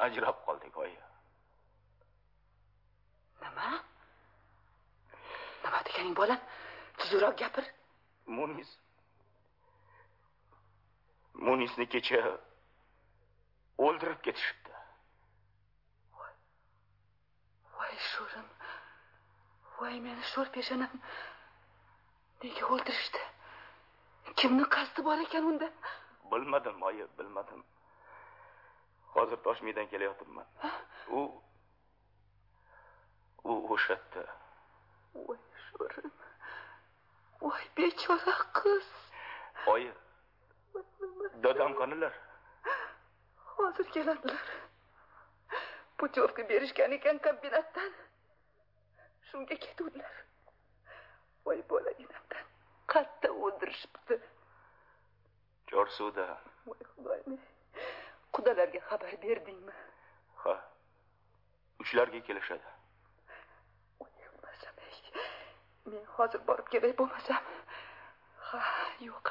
ajrab qoldik oyi. Nima? Nima deganing bolam? Tuzukroq gapir. Munis. Munisni kecha o'ldirib ketishibdi. Voy. Sho'rim. Voy meni sho'r peshonam nega o'ldirishdi? Kimni qasdi bor ekan unda? Bilmadim oyi bilmadim hozir toshmiydan kelayotibman u u o'sha yerda voy sho'rim. Voy bechora qiz. Oyi dadam qanilar hozir keladilar. Putyovka berishgan ekan kombinatdan shunga ketuvdilar. Voy bolaginamdan qatta o'ldirishibdi. Chorsuvda voy xudoyim qudalarga xabar berdingmi? Ha. Uchlarga kelishadi. Men hozir borib kelay bo'lmasam. Ha yo'q.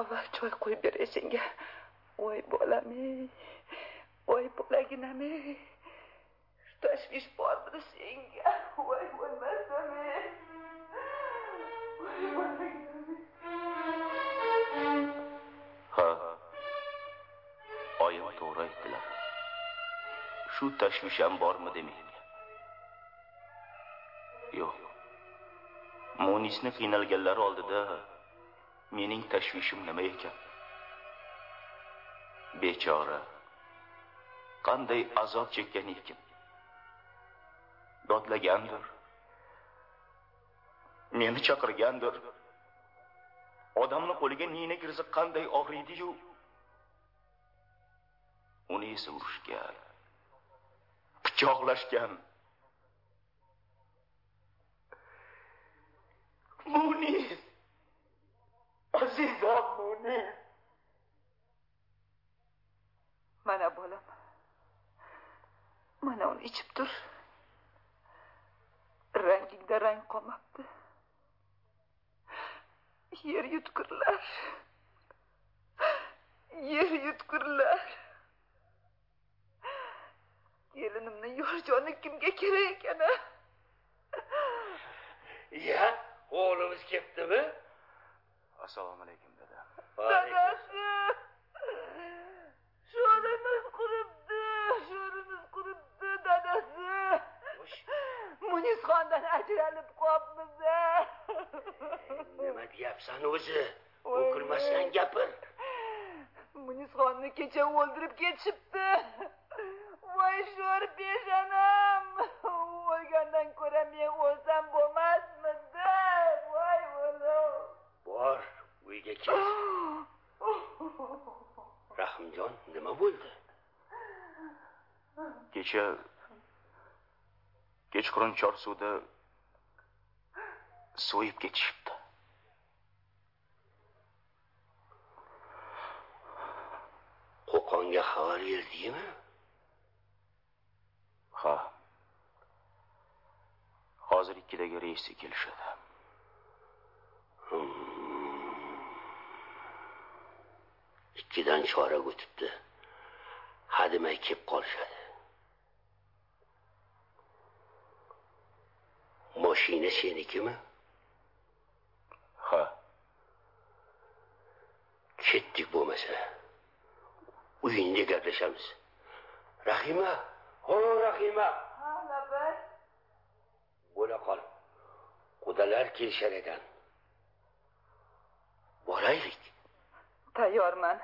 Avval choy qo'yib beray senga. Voy bolam ey voy bolaginam ey shu tashvish bormidi senga? Voy bo'lmasam ey shu tashvisham bormidi menga yo'q. Munisni qiynalganlari oldida mening tashvishim nima ekan? Bechora qanday azob chekkan ekan? Dodlagandir. Meni chaqirgandir. Odamni qo'liga nina kirsa qanday og'riydiyu? Uni esa urishgan. Pichoqlashgan munis azizam munis mana bolam. Mana uni ichib tur. Rangingda rang qolmabdi. Yer yutqirlar. Yer yutqirlar. Kelinimni yorjoni kimga kerak ekan a ya o'g'limiz kelibdimi assalomu alaykum dada. Dadasi! Sho'rimiz quribdi sho'rimiz quribdi dadasi! Munizxondan ajralib qolibmiz nima deyapsan o'zi? O'kilmasdan gapir. Munizxonni kecha o'ldirib ketishibdi voy sho'r peshonam o'lgandan ko'ra men o'lsam bo'lmasmidi voy o'lim bor uyga kel rahimjon nima bo'ldi kecha kechqurun chorsuvda so'yib ketishibdi. Chiltonga xabar berdingmi? Ha. Hozir ikkidagi reysga kelishadi. Ikkidan chorak o'tibdi. Hademay kelib qolishadi. Mashina senikimi? Ha. Ketdik bo'lmasa. Uyingda gaplashamiz. Rahima, ho Rahima. Ha, labay. Bo'la qol. Qudalar kelishar ekan. Boraylik. Tayyorman.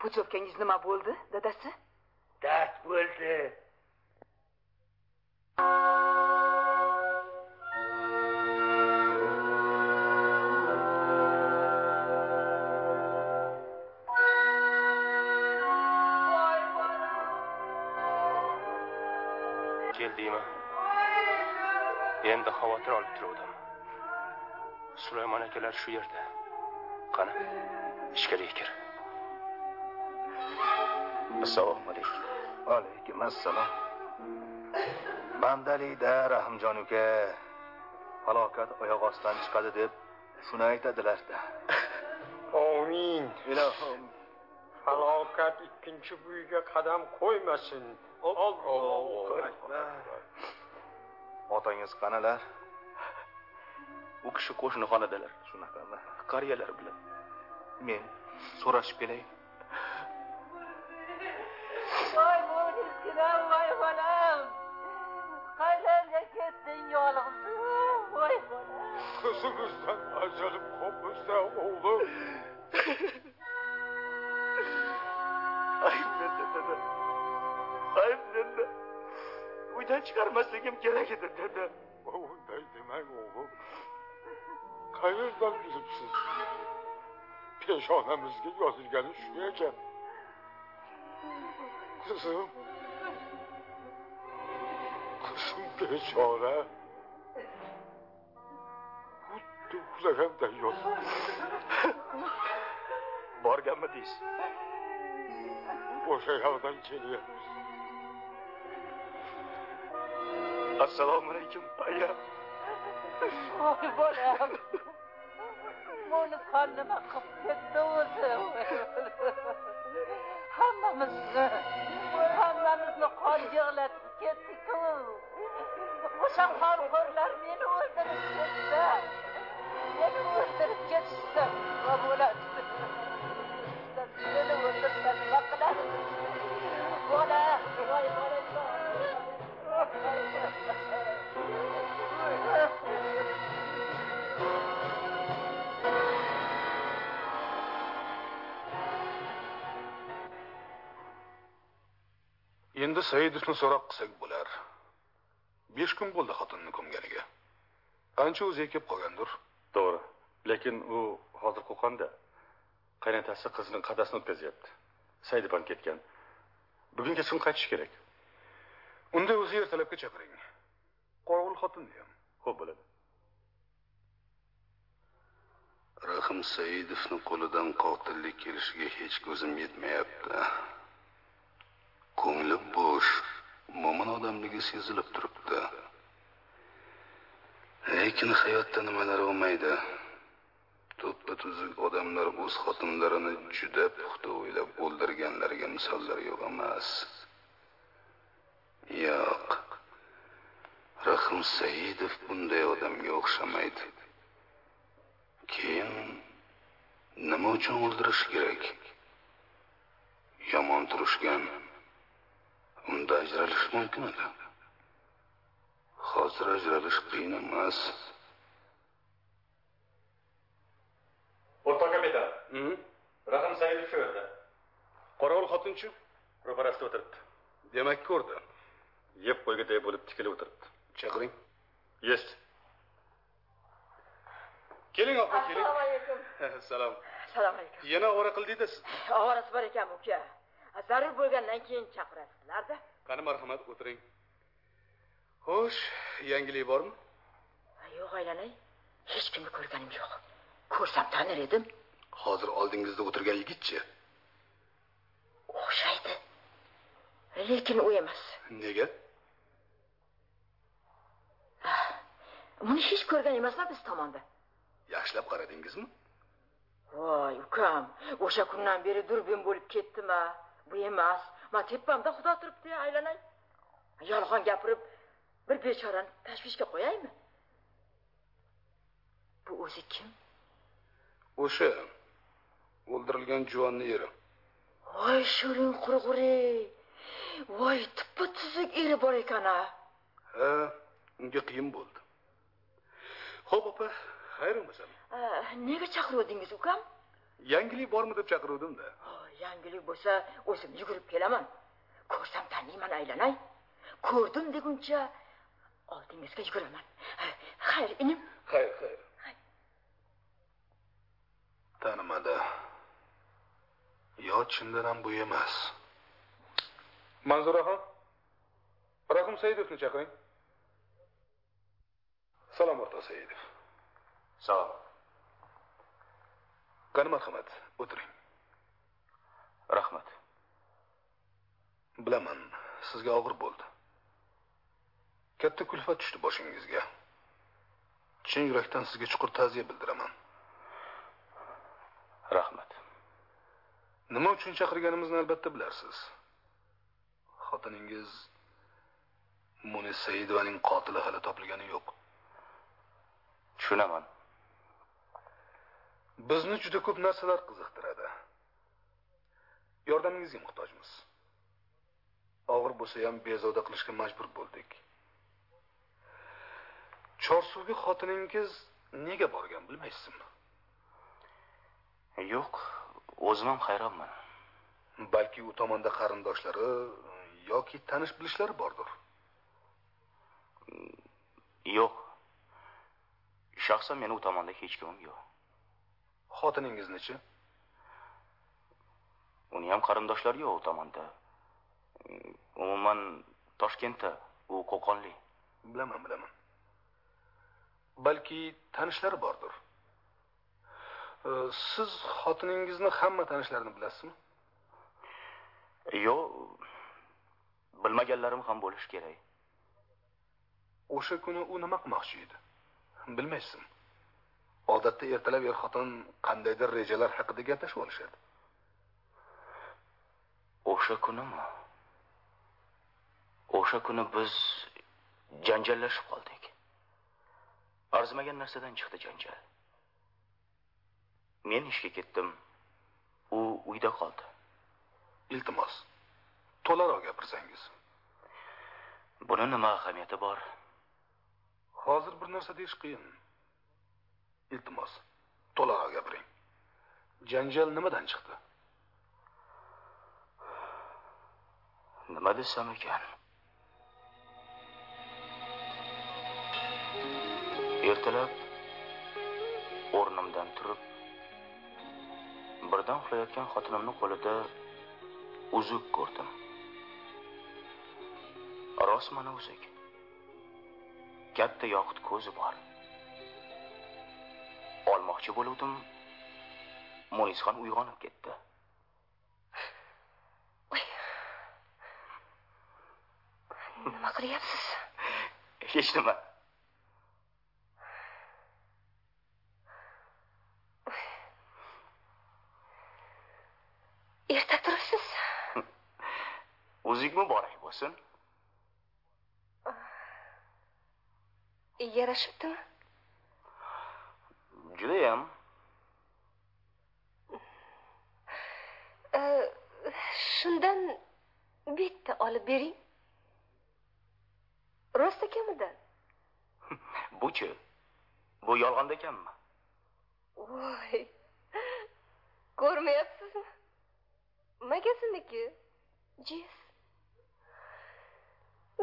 Puchevkangiz nima bo'ldi, dadasi? Dard bo'ldi. Olib turuvdim. Sulaymon akalar shu yerda. Qani, ichkariga kir. assalomu alaykum alaykum assalom bandalida rahimjon uka falokat oyoq ostidan chiqadi deb shuni aytadilarda Amin. ilohim Falokat ikkinchi buyiga qadam qo'ymasin. Akbar. otangiz qanalar U kishi qo'shnixonadalar. shunaqami Qariyalar bilan. men so'rashib kelay Voy bo'lishkiram, voy bolam. Qayerga ketding yolg'izim? Voy bolam. Oğlum. Ayb dedi dedi. Ayb dedi. Uydan chiqarmasligim kerak edi dedi. Unday demek oğlum. Qayerdan bilipsiz? Peshonamizga yozilgani shu ekan. Kızım. Kızım bechora. Xuddi uxlaganday yotibdi. Borganmi deysiz? O'sha yoqdan kelyapmiz. Assalomu alaykum, aya. Voy bolam. Uni qon nima qilib ketdi o'zi? Hammamizni, hammamizni qon yig'latib ketdiku O'sha qonxo'rlar meni o'ldirib ketdi. Meni o'ldirib ketishdi. Nima bo'ladi? Meni o'ldirsa nima qiladi? Bola, voy endi saidovni so'roq qilsak bo'lar besh kun bo'ldi xotinini ko'mganiga ancha o'ziga kelib qolgandir To'g'ri. Lekin u hozir Qo'qonda. Qaynotasi qizining qadasini o'tkazyapti. Saidov ham ketgan. Bugun kechqurun qaytishi kerak. unda o'zi ertalabga chaqiring qorovul xotinni ham Xo'p bo'ladi. rahim saidovni qo'lidan qotillik kelishiga hech ko'zim yetmayapti ko'ngli bo'sh mo'min odamligi sezilib turibdi. Lekin hayotda nimalar bo'lmaydi to'ppa tuzuk odamlar o'z xotinlarini juda puxta o'ylab o'ldirganlarga misollar yo'q emas. Yo'q. Rahim saidov bunday odamga o'xshamaydi. Keyin nima uchun o'ldirish kerak? Yomon turishgan unda ajralish mumkin edi hozir ajralish qiyin emas O'rtoq kapitan. Rahim Saidov shu yerda. Qorovul xotinchi ro'parasida o'tiribdi. demak ko'rdi Yeb qo'ygaday bo'lib tikilib o'tiribdi. chaqiring Yes. keling opa keling Assalomu alaykum. salom Assalomu alaykum. yana ovora qildingda siz Ovorasi bor ekan uka. Zarur bo'lgandan keyin chaqirasizlar-da. qani marhamat o'tiring. Xo'sh yangilik bormi? Yo'q aylanay. Hech kimni ko'rganim yo'q. Ko'rsam tanir edim. hozir oldingizda o'tirgan yigitchi. O'xshaydi. Lekin u emas. Nega? Buni hech ko'rgan emasman biz tomonda. Yaxshilab qaradingizmi? Voy ukam o'sha kundan beri durbin bo'lib ketdima bu emas. Ma tepamda xudo turibdi aylanay. Yolg'on gapirib bir bechorani tashvishga qo'yaymi? Bu o'zi kim? O'sha o'ldirilgan juvonni eri. Voy sho'ring qurg'uri. Voy tuppa tuzuk eri bor ekan a. Ha unga qiyin bo'ldi. Ho'p opa xayr Ah, nega chaqiruvdingiz ukam? Yangilik bormi deb chaqiruvdimda yangilik bo'lsa o'zim yugurib kelaman. Ko'rsam taniyman aylanay. Ko'rdim deguncha oldingizga yuguraman. Xayr inim. Xayr xayr. Tanimadi. Yo chindan ham bu emas. Manzuraxon rahim saidovni chaqiring. Salom o'rtoq saidov. Salom qani marhamat o'tiring rahmat. Bilaman sizga og'ir bo'ldi. Katta kulfat tushdi boshingizga. Chin yurakdan sizga chuqur ta'ziya bildiraman. Rahmat. Nima uchun chaqirganimizni albatta bilasiz xotiningiz munis saidovaning qotili hali topilgani yo'q. Tushunaman. Bizni juda ko'p narsalar qiziqtiradi yordamingizga muhtojmiz. Og'ir bo'lsa ham bezovta qilishga majbur bo'ldik. Chorsuvga xotiningiz nega borgan bilmaysizmi? Yo'q o'zim ham hayronman. Balki u tomonda qarindoshlari yoki tanish bilishlari bordir. Yo'q. Shaxsan meni u tomonda hech kimim yo'q. Xotiningizni-chi ham qarindoshlari yo'q u tomonda. Umuman toshkentda u qo'qonli. Bilaman bilaman. Balki tanishlari bordir. Siz xotiningizni hamma tanishlarini bilasizmi? Yo'q bilmaganlarim ham bo'lishi kerak. O'sha kuni u nima qilmoqchi edi? Bilmaysizmi odatda ertalab er xotin qandaydir rejalar haqida gaplashib olishadi o'sha kunimi o'sha kuni biz janjallashib qoldik. Arzimagan narsadan chiqdi janjal. Men ishga ketdim. U uyda qoldi. Iltimos to'laroq gapirsangiz. Buni nima ahamiyati bor? Hozir bir narsa deyish qiyin. Iltimos to'laroq gapiring. Janjal nimadan chiqdi nima desam ekan? Ertalab o'rnimdan turib birdan uxlayotgan xotinimni qo'lida uzuk ko'rdim. Rost mana uzuk. Katta yoqut ko'zi bor. Olmoqchi bo'luvdim. Munisxon uyg'onib ketdi. Nima qilyapsiz hech nima erta turibsiz uzuk muborak bo'lsin yarashibdimi judayam shundan bitta olib bering rost ekanidan buchi bu yolg'on ekanmi? Voy. Ko'rmayapsizmi? Magazinniki jes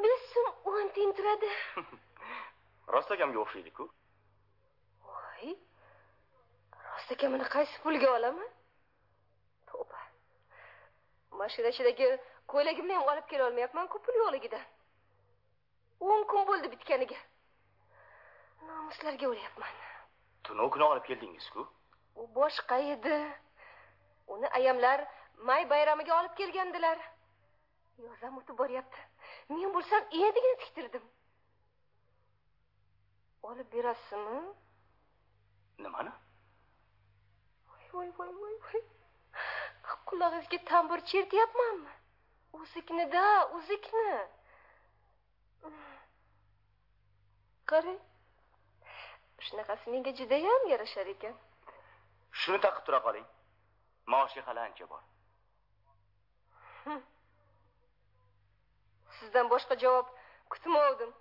besh so'm o'n tiyin turadi rost akamga o'xshaydiku. Voy. Rost akamini qaysi pulga olaman? Tavba. Mashina ichidagi ko'ylagimni ham olib kela olmayapman-ku pul yo'qligidan o'n kun bo'ldi bitganiga. Nomuslarga o'lyapman. Tunov kuni olib keldingizku? U boshqa edi. Uni ayamlar may bayramiga olib kelgandilar. Yoz ham o'tib boryapti. Men bo'lsam endigina tiktirdim. Olib berasizmi? Nimani? Voy voy voy voy qulog'ingizga tambur chertyapmanmi? O'zikni-da o'zikni qarang shunaqasi menga judayam yarashar ekan. Shuni taqib tura qoling. Maoshi hali ancha bor. Sizdan boshqa javob kutmovdim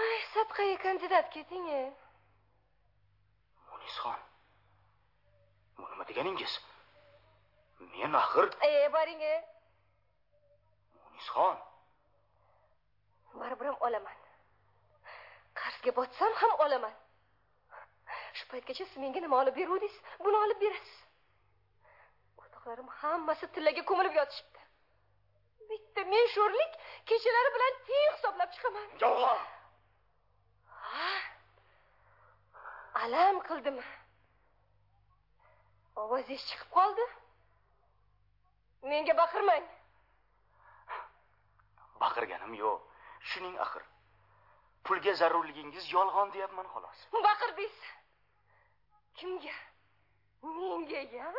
ay sadqaga kandidat keting e munisxon bu nima deganingiz? Men axir e boring e munisxon baribir ham olaman. Qarzga botsam ham olaman. Shu paytgacha siz menga nima olib beruvdingiz? Buni olib berasiz. O'rtoqlarim hammasi tillaga ko'milib yotishibdi. Bitta men sho'rlik kechalari bilan teng hisoblab chiqaman. Javob ha? Alam qildimi? Ovozingiz chiqib qoldi. Menga baqirmang baqirganim yo'q. Shuning axir. Pulga zarurligingiz yolg'on deyapman xolos. Baqirdingiz kimga? Menga ya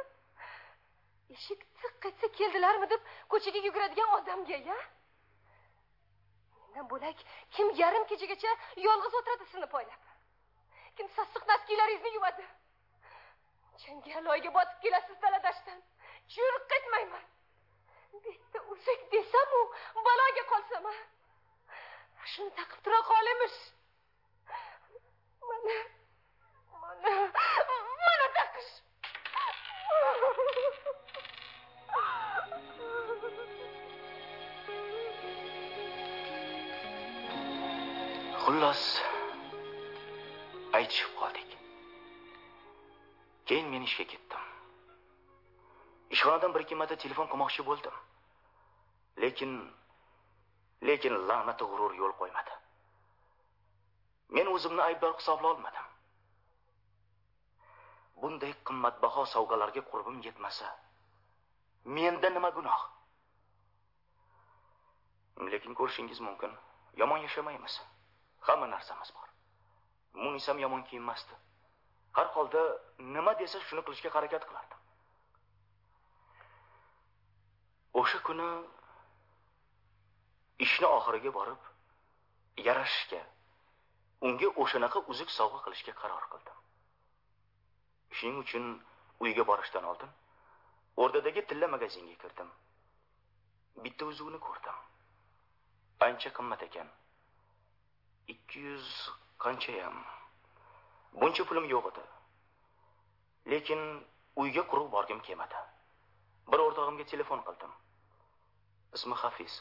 eshik tiq etsa keldilarmi deb ko'chaga yuguradigan odamga ya mendan bo'lak kim yarim kechagacha yolg'iz o'tiradi sizni poylab? Kim sassiq naskiylaringizni yuvadi? Changaloyga botib kelasiz daladashdan churiq ketmayman bitta o'zak desamu baloga qolsam a shuni taqib tura qolimish mana mana mana taqish. Xullas aytishib qoldik. Keyin men ishga ketdim. Ishxonadan bir ikki marta telefon qilmoqchi bo'ldim. Lekin lekin la'nati g'urur yo'l qo'ymadi. Men o'zimni aybdor hisobla olmadim. Bunday qimmatbaho sovg'alarga qurbim yetmasa menda nima gunoh? Lekin ko'rishingiz mumkin yomon yashamaymiz. Hamma narsamiz bor. Munisam yomon kiyinmasdi. Har holda nima desa shuni qilishga harakat qilardim. O'sha kuni ishni oxiriga borib yarashishga unga o'shanaqa uzuk sovg'a qilishga qaror qildim. Shuning uchun uyga borishdan oldin o'rdadagi tilla magazinga kirdim. Bitta uzukni ko'rdim. Ancha qimmat ekan. Ikki yuz qanchayam? Buncha pulim yo'q edi. Lekin uyga quruq borgim kelmadi. Bir o'rtog'imga telefon qildim. Ismi hafiz.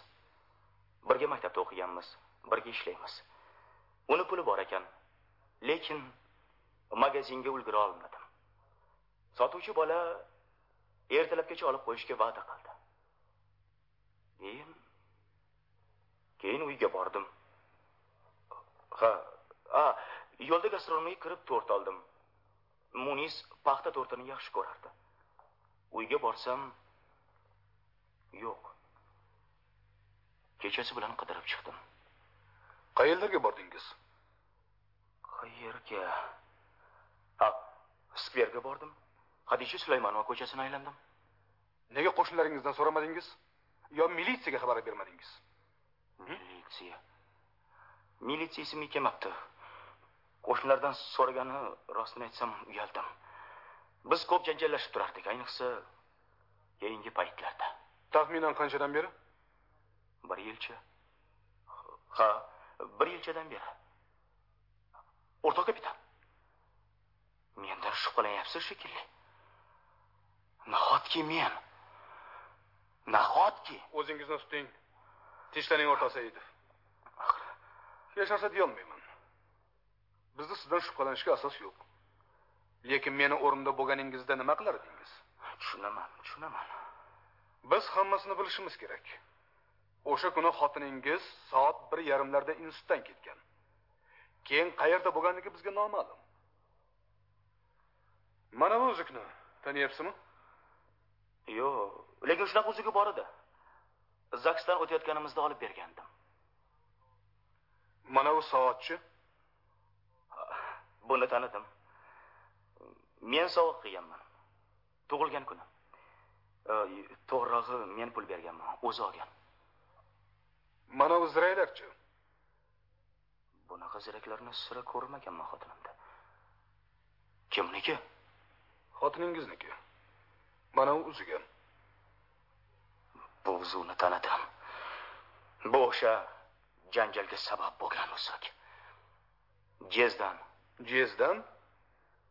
Birga maktabda o'qiganmiz birga ishlaymiz. Uni puli bor ekan lekin magazinga ulgura olmadim. Sotuvchi bola ertalabgacha olib qo'yishga va'da qildi. Keyin keyin uyga bordim. Ha a yo'lda gastronomga kirib to'rt oldim. Munis paxta to'rtini yaxshi ko'rardi. Uyga borsam yo'q. Kechasi bilan qidirib chiqdim. Qayerlarga bordingiz? Qayerga? Ha skverga bordim. Hadisha sulaymonova ko'chasini aylandim. Nega qo'shnilaringizdan so'ramadingiz? Yo militsiyaga xabar bermadingiz? Militsiya. Militsiya esimga kelmabdi. Qo'shnilardan so'ragani rostini aytsam uyaldim. Biz ko'p janjallashib turardik. Ayniqsa keyingi paytlarda taxminan qanchadan beri? Bir yilcha. Ha bir yilchadan beri. O'rtoq kapitan. Mendan shubhalanyapsiz shekilli. Nahotki men? Nahotki? O'zingizni tuting. Tishlaring o'rtoq saidov hech narsa deyolmayman. Bizni sizdan shubhalanishga asos yo'q. Lekin meni o'rnimda bo'lganingizda nima qilar edingiz tushunaman tushunaman biz hammasini bilishimiz kerak. O'sha kuni xotiningiz soat bir yarimlarda institutdan ketgan. Keyin qayerda bo'lganligi bizga noma'lum. Mana bu uzukni taniyapsizmi? Yo'q lekin shunaqa uzugi bor edi. Zagsdan o'tayotganimizda olib bergandim. Mana u soatchi? Buni tanidim. Men sovg'a qilganman tug'ilgan kuni Ö, to'g'rirog'i men pul berganman o'zi olgan. Mana u ziraylarchi bunaqa ziraklarni sira ko'rmaganman xotinimda. Kimniki? Xotiningizniki mana u uzigan bu uzuvni tanidim. Bu o'sha janjalga sabab bo'lgan uzuk jezdan. Jezdan?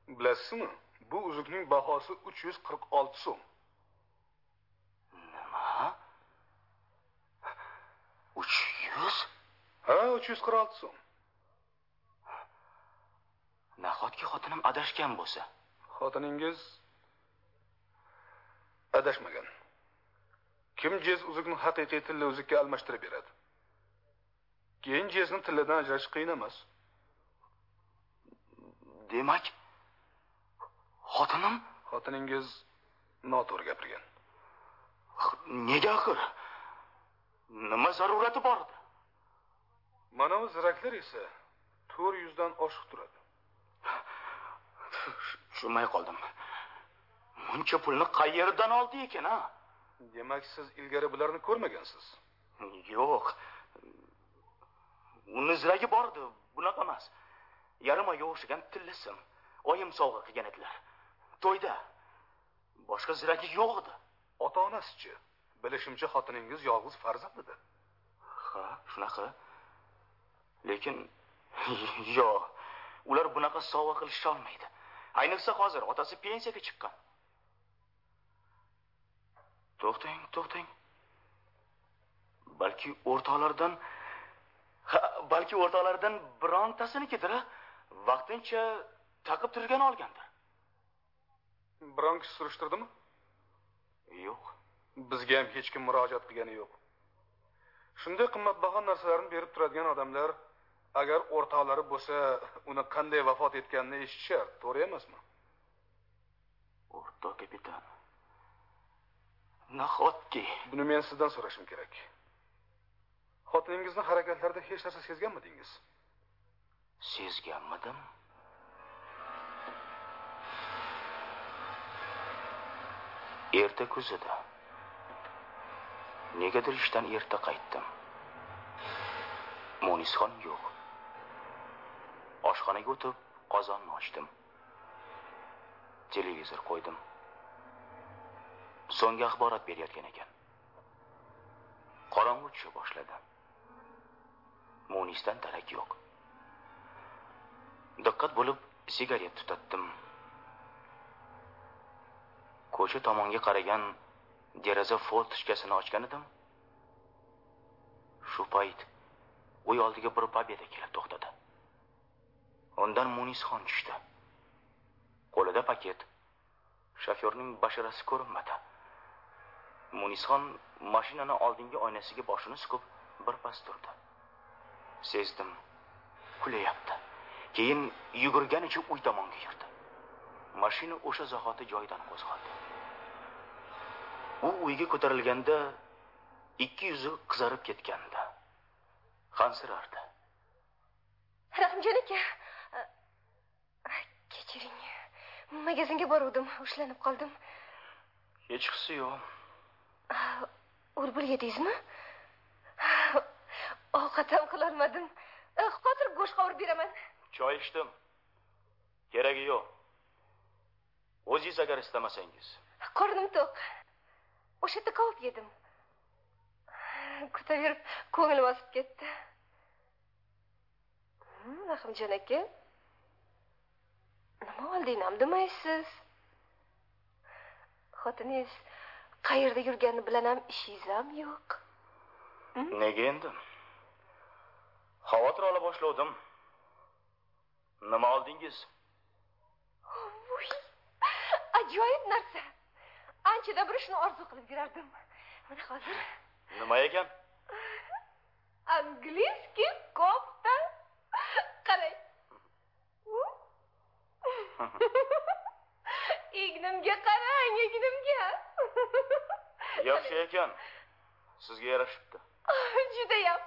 Bilasizmi bu uzukning bahosi uch yuz qirq olti so'm nima uch yuz ha uch yuz qirq olti so'm nahotki xotinim adashgan bo'lsa xotiningiz adashmagan kim jez uzukni haqiqiy tilla uzukka almashtirib beradi keyin jezni tilladan ajratish qiyin emas demak xotinim xotiningiz noto'g'ri gapirgan nega axir nima zarurati bor edi? Mana bu ziraklar esa to'rt yuzdan oshiq turadi. Tushunmay qoldim. Buncha pulni qayerdan oldi ekan a demak siz ilgari bularni ko'rmagansiz. Yo'q. Uni ziragi bor edi bunaqa emas. Yarim oyga o'xshagan tillasim oyim sovg'a qilgan edilar. To'yda. Boshqa ziragi yo'q edi. Ota onasichi bilishimcha xotiningiz yolg'iz farzand edi. Ha shunaqa. Lekin yo'q ular bunaqa sovg'a qilisholmaydi ayniqsa hozir otasi pensiyaga chiqqan. To'xtang to'xtang. Balki o'rtoqlardan balki o'rtoqlardan birontasinikidir a? vaqtincha taqib turgan olgandir. Biron kishi surishtirdimi? Yo'q bizga ham hech kim murojaat qilgani yo'q. Shunday qimmatbaho narsalarni berib turadigan odamlar agar o'rtoqlari bo'lsa uni qanday vafot etganini eshitishar to'g'ri emasmi? O'rtoq kapitan nahotki? Buni men sizdan so'rashim kerak. Xotiningizni harakatlarida hech narsa sezganmidingiz? Sezganmidim. Erta kuzida negadir ishdan erta qaytdim? Munisxon yo'q. Oshxonaga o'tib qozonni ochdim. Televizor qo'ydim. So'nggi axborot berayotgan ekan. Qorong'u tusha boshladi. Munisdan darak yo'q. Diqqat bo'lib sigaret tutatdim. Ko'cha tomonga qaragan deraza fortishkasini ochgan edim shu payt uy oldiga bir pobeda kelib to'xtadi. Undan munisxon tushdi. Qo'lida paket. Shofyorning basharasi ko'rinmadi. Munisxon mashinani oldingi oynasiga boshini suqib birpas turdi. Sezdim kulayapti. Keyin yugurganicha uy tomonga yurdi. Mashina o'sha zahoti joyidan qo'zg'aldi. U uyga ko'tarilganda ikki yuzi qizarib ketgandi. Hansirardi. Rahimjon aka kechiring. Magazinga boruvdim ushlanib qoldim. Hechqisi yo'q. Urbil yedingizmi ovqat ham qilolmadim. Hozir go'sht qovurib beraman. Choy ichdim. Keragi yo'q. O'zingiz agar istamasangiz qornim to'q o'sha yerda kabob yedim kutaverib ko'nglim osib ketdi rahimjon aka nima oldinam demaysiz xotiningiz qayerda yurgani bilan ham ishingiz ham yo'q nega endi xavotir ola boshladim nima oldingiz ajoyib narsa anchadan beri shuni orzu qilib yurardim. Mana hozir. Nima ekan? Angliskiy kofta qarang ignimga qara yaxshi ekan. Sizga yarashibdi. Judayam.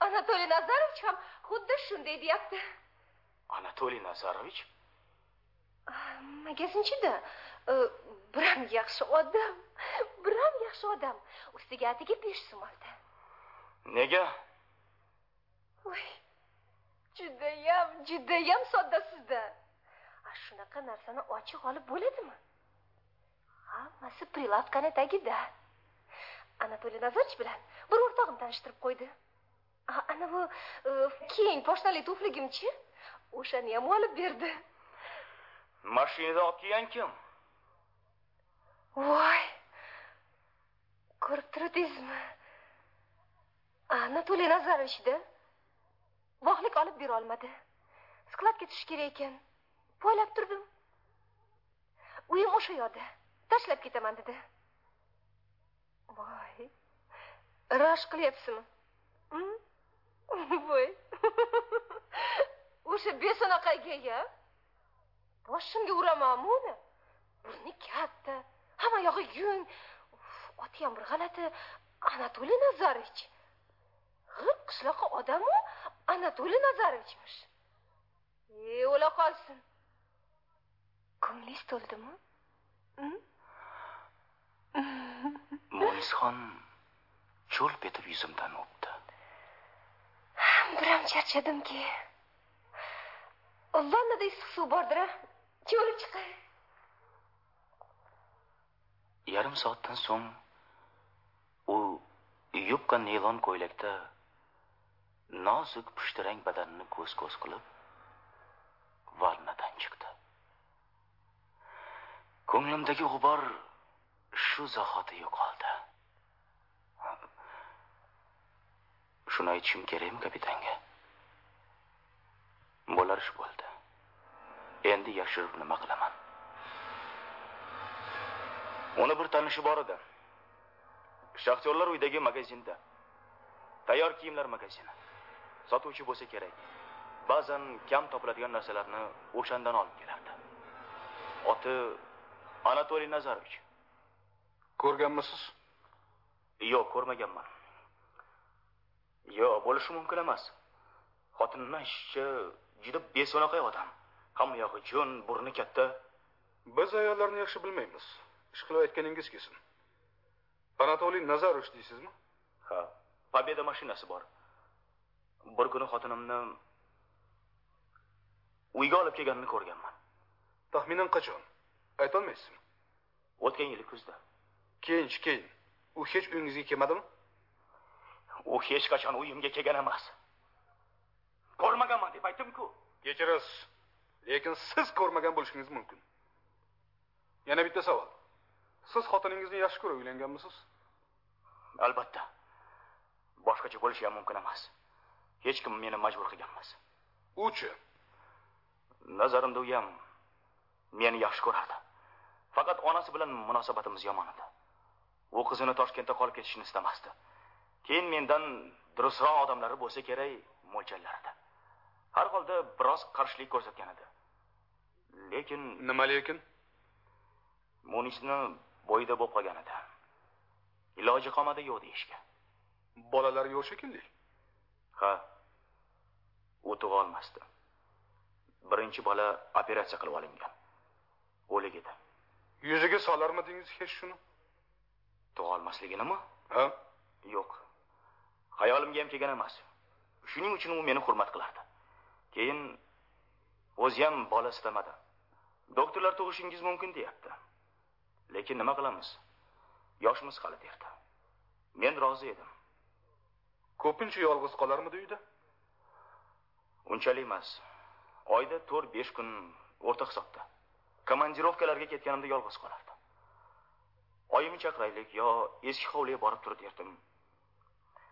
Anatoliy nazarovich ham xuddi shunday deyapti. Anatoliy nazarovich? Magazinchida biram yaxshi odam biram yaxshi odam. Ustiga atigi besh so'm oldi nega? Voy judayam judayam sodda sizda shunaqa narsani ochiq olib bo'ladimi? Hammasi prilavkani tagida. Anatoliy nazarovich bilan bir o'rtog'im tanishtirib qo'ydi. Ana bu keng poshnali tufligimchi o'shani ham olib berdi. Mashinada olib kelgan kim voy ko'rib turdingizmi anatoliy nazarovichda vohlik olib bera olmadi. Skladga tushish kerak ekan. Poylab turdim. Uyim o'sha yoqda. Tashlab ketaman dedi. Voy rashk qilyapsizmi? Mm? Voy. O'sha beso'naqayga boshimga uramanmi uni. Burni katta. Hamma yog'i yung oti ham bir g'alati. Anatoliy nazarovich. G'ib qishloqqa odamu anatoliy nazorovichmish e o'la qolsin. Ko'nglingiz to'ldimi mo'yizxon cho'lp etib yuzimdan o'pdi. Biram charchadimki. Vannada issiq suv bordir a cho'lib chiqay yarim soatdan so'ng u yupqa nelon ko'ylakda nozik pushtirang badanini ko'z ko'z qilib vannadan chiqdi. Ko'nglimdagi g'ubor shu zahoti yo'qoldi. Shuni aytishim kerakmi kapitanga? Bo'lar ish bo'ldi. Endi yashirib nima qilaman? Uni bir tanishi bor edi. Shaxtyorlar uyidagi magazinda. Tayyor kiyimlar magazini. Sotuvchi bo'lsa kerak. Ba'zan kam topiladigan narsalarni o'shandan olib kelardi. Oti anatoliy nazarovich. Ko'rganmisiz? Yo'q ko'rmaganman. Yo'q bo'lishi mumkin emas. Xotinimni aytishicha juda beso'naqay odam. Hamma yog'i jo'n burni katta. Biz ayollarni yaxshi bilmaymiz ish qilib aytganingiz kelsin anatoliy nazarovich deysizmi? Ha pobeda mashinasi bor. Bir kuni xotinimni uyga olib kelganini ko'rganman. Taxminan qachon? Aytolmaysizmi? O'tgan yili kuzda. Keyinchi keyin. U hech uyingizga kelmadimi? U hech qachon uyimga kelgan emas. Ko'rmaganman deb aytdim-ku. Kechirasiz. Lekin siz ko'rmagan bo'lishingiz mumkin. Yana bitta savol siz xotiningizni yaxshi ko'rib uylanganmisiz? Albatta. Boshqacha bo'lishi ham mumkin emas. Hech kim meni majbur qilgan emas uchi nazarimda u ham meni yaxshi ko'rardi. Faqat onasi bilan munosabatimiz yomon edi. U qizini toshkentda qolib ketishini istamasdi. Keyin mendan durustroq odamlari bo'lsa kerak mo'ljallardi har holda biroz qarshilik ko'rsatgan edi. Lekin nima lekin? Munisni bo'yida bo'lib qolgan edi. Iloji qolmadi yo'q deyishga. Bolalari yo'q shekilli. Ha u tug'a olmasdi. Birinchi bola operatsiya qilib olingan. O'lik edi. Yuziga solarmidingiz hech shuni? Tug'a olmasliginimi? Ha? Yo'q. Xayolimga ham kelgan emas. Shuning uchun u meni hurmat qilardi. Keyin o'zi ham bola istamadi. Doktorlar tug'ishingiz mumkin deyapti lekin nima qilamiz? Yoshimiz hali derdi. Men rozi edim. Ko'pincha yolg'iz qolarmidi uyda? Unchalik emas. Oyda to'rt besh kun o'rta hisobda. Komandirovkalarga ketganimda yolg'iz qolardi oyimni chaqiraylik yo eski hovliga borib tur derdim.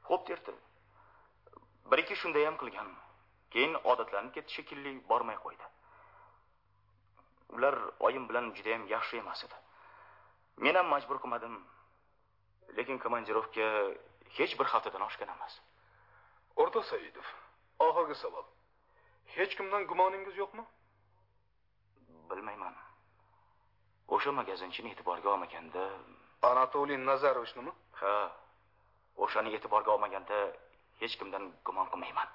Xo'p derdi bir ikki shunday ham qilgan. Keyin odatlanib ketdi shekilli bormay qo'ydi. Ular oyim bilan judayam yaxshi emas edi men ham majbur qilmadim. Lekin komandirovka hech bir haftadan oshgan emas. O'rtoq saidov oxirgi savol. Hech kimdan gumoningiz yo'qmi? Bilmayman. O'sha magazinchini e'tiborga olmaganda anatoliy nazarovichmi ha o'shani e'tiborga olmaganda hech kimdan gumon qilmayman.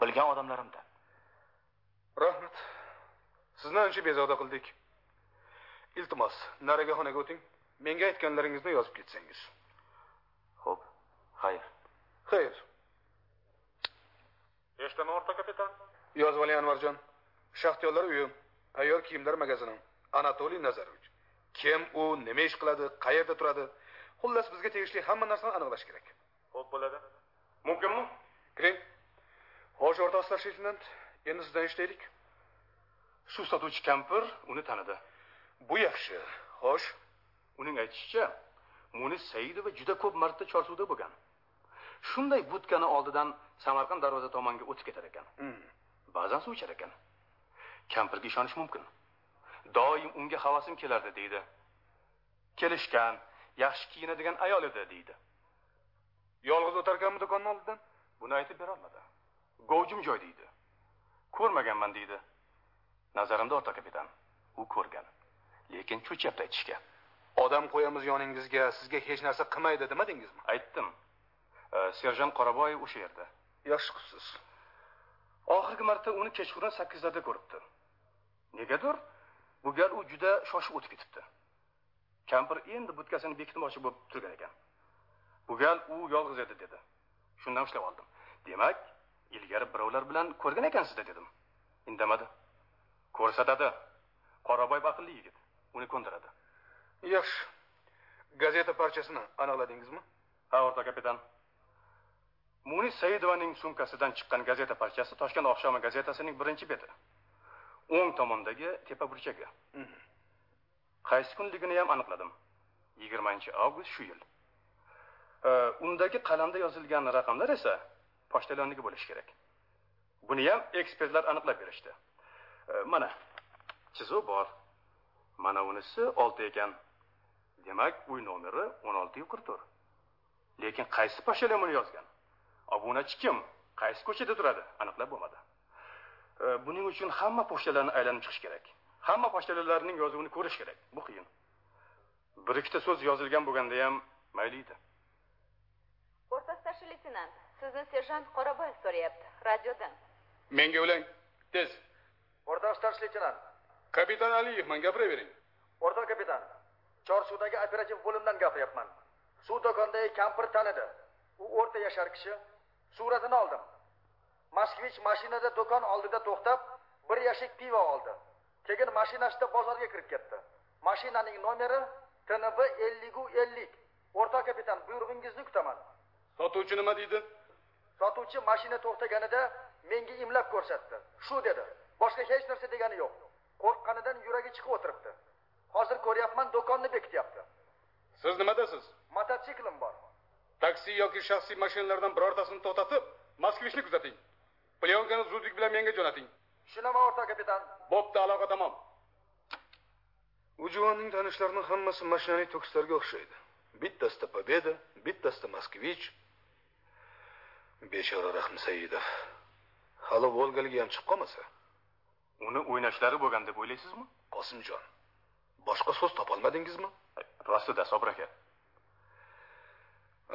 Bilgan odamlarimdan. Rahmat. Sizni ancha bezovta qildik iltimos narigi xonaga o'ting menga aytganlaringizni yozib ketsangiz. Ho'p xayr. Xayr. Eshitaman o'rta kapitan. Yozib oling anvarjon. Shaxtyorlar uyi tayyor kiyimlar magazini. Anatoliy nazarovich. Kim u nima ish qiladi qayerda turadi? Xullas bizga tegishli hamma narsani aniqlash kerak. Xo'p bo'ladi. Mumkinmi? Kiring. Xo'sh o'rtoq starshий leytenant endi sizdan eshitaylik shu sotuvchi kampir uni tanidi bu yaxshi. Xo'sh uning aytishicha munis saidova juda ko'p marta chorsuvda bo'lgan. Shunday budkani oldidan samarqand darvoza tomonga o'tib ketar ekan. Ba'zan suv ichar ekan. Kampirga ishonish mumkin. Doim unga havasim kelardi deydi. Kelishgan yaxshi kiyinadigan ayol edi deydi. Yolg'iz o'tarkanmi do'konni oldidan? Buni aytib berolmadi govjim joy deydi. Ko'rmaganman deydi. Nazarimda o'rta kapitan. U ko'rgan lekin cho'chyapti aytishga. Odam qo'yamiz yoningizga sizga hech narsa qilmaydi demadingizmi? Aytdim. Serjant qoraboyev o'sha yerda. Yaxshi qilibsiz oxirgi marta uni kechqurun sakkizlarda ko'ribdi. Negadir? Bu gal u juda shoshib o'tib ketibdi. Kampir endi budkasini bekitmoqchi bo'lib turgan ekan. Bu gal u yolg'iz edi dedi. Shundan ushlab oldim. Demak ilgari birovlar bilan ko'rgan ekansizda dedim. Indamadi. Ko'rsatadi. Qoraboyev aqlli yigit uni ko'ndiradi. Yaxshi gazeta parchasini aniqladingizmi ha o'rta kapitan. Munis saidovaning sumkasidan chiqqan gazeta parchasi toshkent oqshomi gazetasining birinchi beti. O'ng tomondagi tepa burchagi. Qaysi kunligini ham aniqladim. Yigirmanchi avgust shu yil. Undagi qalamda yozilgan raqamlar esa pochtalyonniki bo'lishi kerak. Buni ham ekspertlar aniqlab berishdi. Mana chizuv bor mana unisi olti ekan. Demak uy nomeri o'n oltiyu qirq to'rt lekin qaysi pochtalyon buni yozgan? Obunachi kim? Qaysi ko'chada turadi? Aniqlab bo'lmadi. E, buning uchun hamma pochtalarni aylanib chiqish kerak. Hamma pochtalarning yozuvini ko'rish kerak. Bu qiyin. Bir ikkita so'z yozilgan bo'lganda ham mayli edi. O'rta starshий leytenant sizni serjant qoraboyev so'rayapti. Radiodan. Menga ulang tez. O'rtoq starshий leytenant kapitan aliyev man gapiravering o'rtoq kapitan chorsuvdagi operativ bo'limdan gapiryapman. Suv do'kondagi kampir tanidi. U o'rta yashar kishi suratini oldim. Moskvich mashinada do'kon oldida to'xtab bir yashik pivo oldi. Keyin mashinasida bozorga kirib ketdi. Mashinaning nomeri tnb elligu ellik. O'rtoq kapitan buyrug'ingizni kutaman. Sotuvchi nima deydi? Sotuvchi mashina to'xtaganida menga imlab ko'rsatdi. Shu dedi. Boshqa hech narsa degani yo'q qo'rqqanidan yuragi chiqib o'tiribdi. Hozir ko'ryapman do'konni bekityapti siz nimadasiz? Mototsiklim bor. Taksi yoki shaxsiy mashinalardan birortasini to'xtatib moskvichni kuzating. Plyonkani zudlik bilan menga jo'nating. Tushunaman o'rtoq kapitan. Bo'pti aloqa tamom. U juvonning tanishlarining hammasi mashinaning to'kislarga o'xshaydi. Bittasida pobeda bittasida moskvich. Bechora rahmi saidov. Hali volgaligi ham chiqib qolmasa uni o'ynashlari bo'lgan deb o'ylaysizmi? Qosimjon boshqa so'z topolmadingizmi? Rostida sobir aka.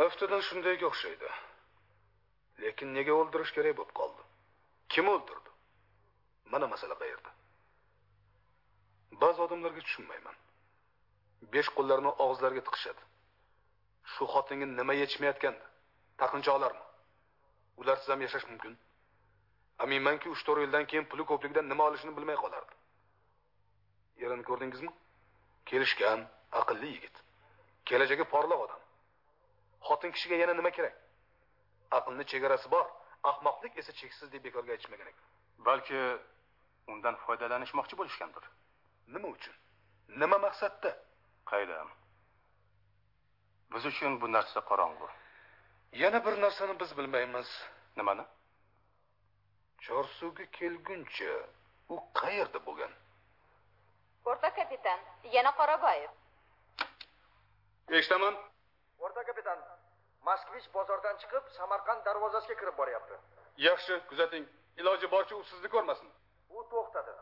Aftidan shundayga o'xshaydi. Lekin nega o'ldirish kerak bo'lib qoldi? Kim o'ldirdi? Mana masala qayerda? Ba'zi odamlarga tushunmayman. Besh qo'llarini og'izlariga tiqishadi. Shu xotinga nima yetishmayotgandi? Taqinchoqlarmi? Ularsiz ham yashash mumkin aminmanki uch to'rt yildan keyin puli ko'pligidan nima olishini bilmay qolardi. Erini ko'rdingizmi? Kelishgan aqlli yigit. Kelajagi porloq odam. Xotin kishiga yana nima kerak? Aqlni chegarasi bor ahmoqlik esa cheksiz deb bekorga aytishmagan ekan balki undan foydalanishmoqchi bo'lishgandir. Nima uchun? Nima maqsadda? Qayda? Biz uchun bu narsa qorong'u. Yana bir narsani biz bilmaymiz. Nimani chorsuvga kelguncha u qayerda bo'lgan? O'rta kapitan yana qoraboyev eshitaman o'rta kapitan moskvich bozordan chiqib samarqand darvozasiga kirib boryapti. Yaxshi kuzating. Iloji boricha u sizni ko'rmasin. U to'xtadi.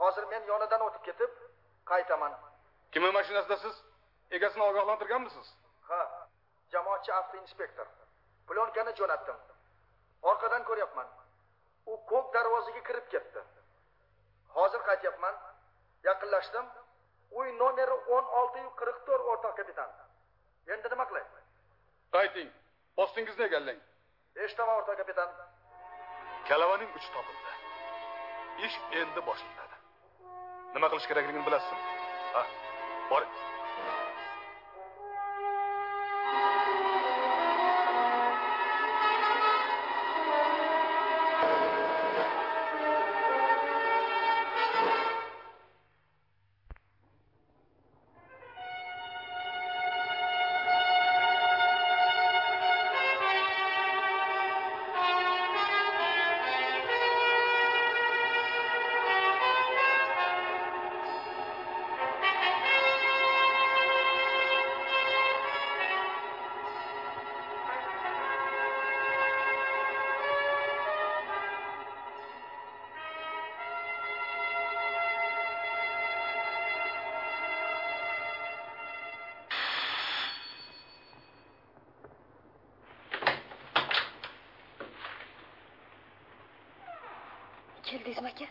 Hozir men yonidan o'tib ketib qaytaman. Kimni mashinasida siz egasini ogohlantirganmisiz? Ha jamoatchi avto inspektor plyonkani jo'natdim. Orqadan ko'ryapman u ko'k darvozaga kirib ketdi. Hozir qaytyapman? Yaqinlashdim. Uy nomeri o'n olti yu qirq to'rt o'rtoq kapitan. Endi nima qilay? Qayting. Postingizni egallang. Eshitaman o'rtoq kapitan. Kalavaning uchi topildi. Ish endi boshlanadi. Nima qilish kerakligini bilasizmi? Ha boring keldingizmi aka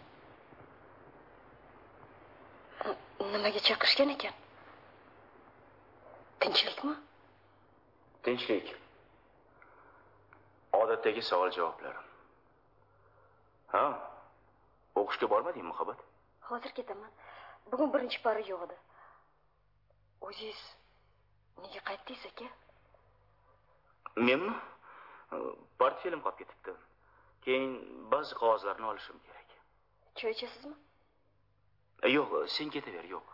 nimaga chaqirishgan ekan? Tinchlikmi? Tinchlik. Odatdagi savol javoblar ha? O'qishga bormadingmi muhabbat? Hozir ketaman. Bugun birinchi pari yo'q edi. O'zingiz nega qaytdingiz aka? Menmi? Portfelim qolib ketibdi. Keyin ba'zi qog'ozlarni olishim kerak choy ichasizmi yo'q sen ketaver yo'q.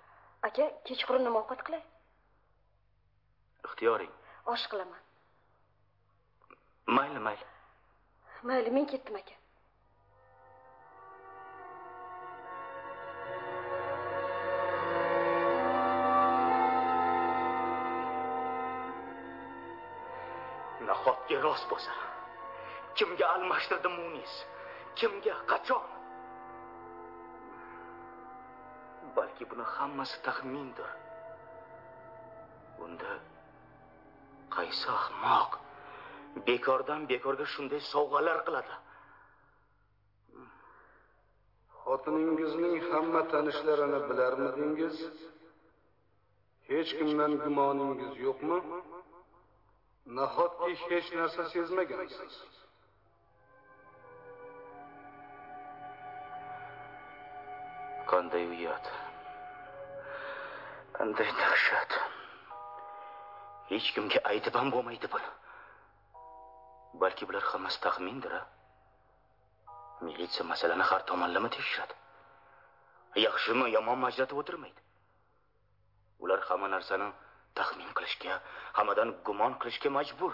Aka kechqurun nima ovqat qilay? Ixtiyoring. Osh qilaman. Mayli mayli. Mayli men ketdim aka. Nahotki rost bo'lsa? Kimga almashtirdi munis? Kimga qachon balki buni hammasi taxmindir. Unda qaysi ahmoq bekordan bekorga shunday sovg'alar qiladi? Xotiningizning hamma tanishlarini bilarmidingiz? Hech kimdan gumoningiz yo'qmi? Nahotki hech narsa sezmagansiz? Qanday uyat qanday dahshat. Hech kimga aytib ham bo'lmaydi buni balki bular hammasi taxmindir a militsiya masalani har tomonlama tekshiradi. Yaxshimi yomonmi ajratib o'tirmaydi. Ular hamma narsani taxmin qilishga hammadan gumon qilishga majbur.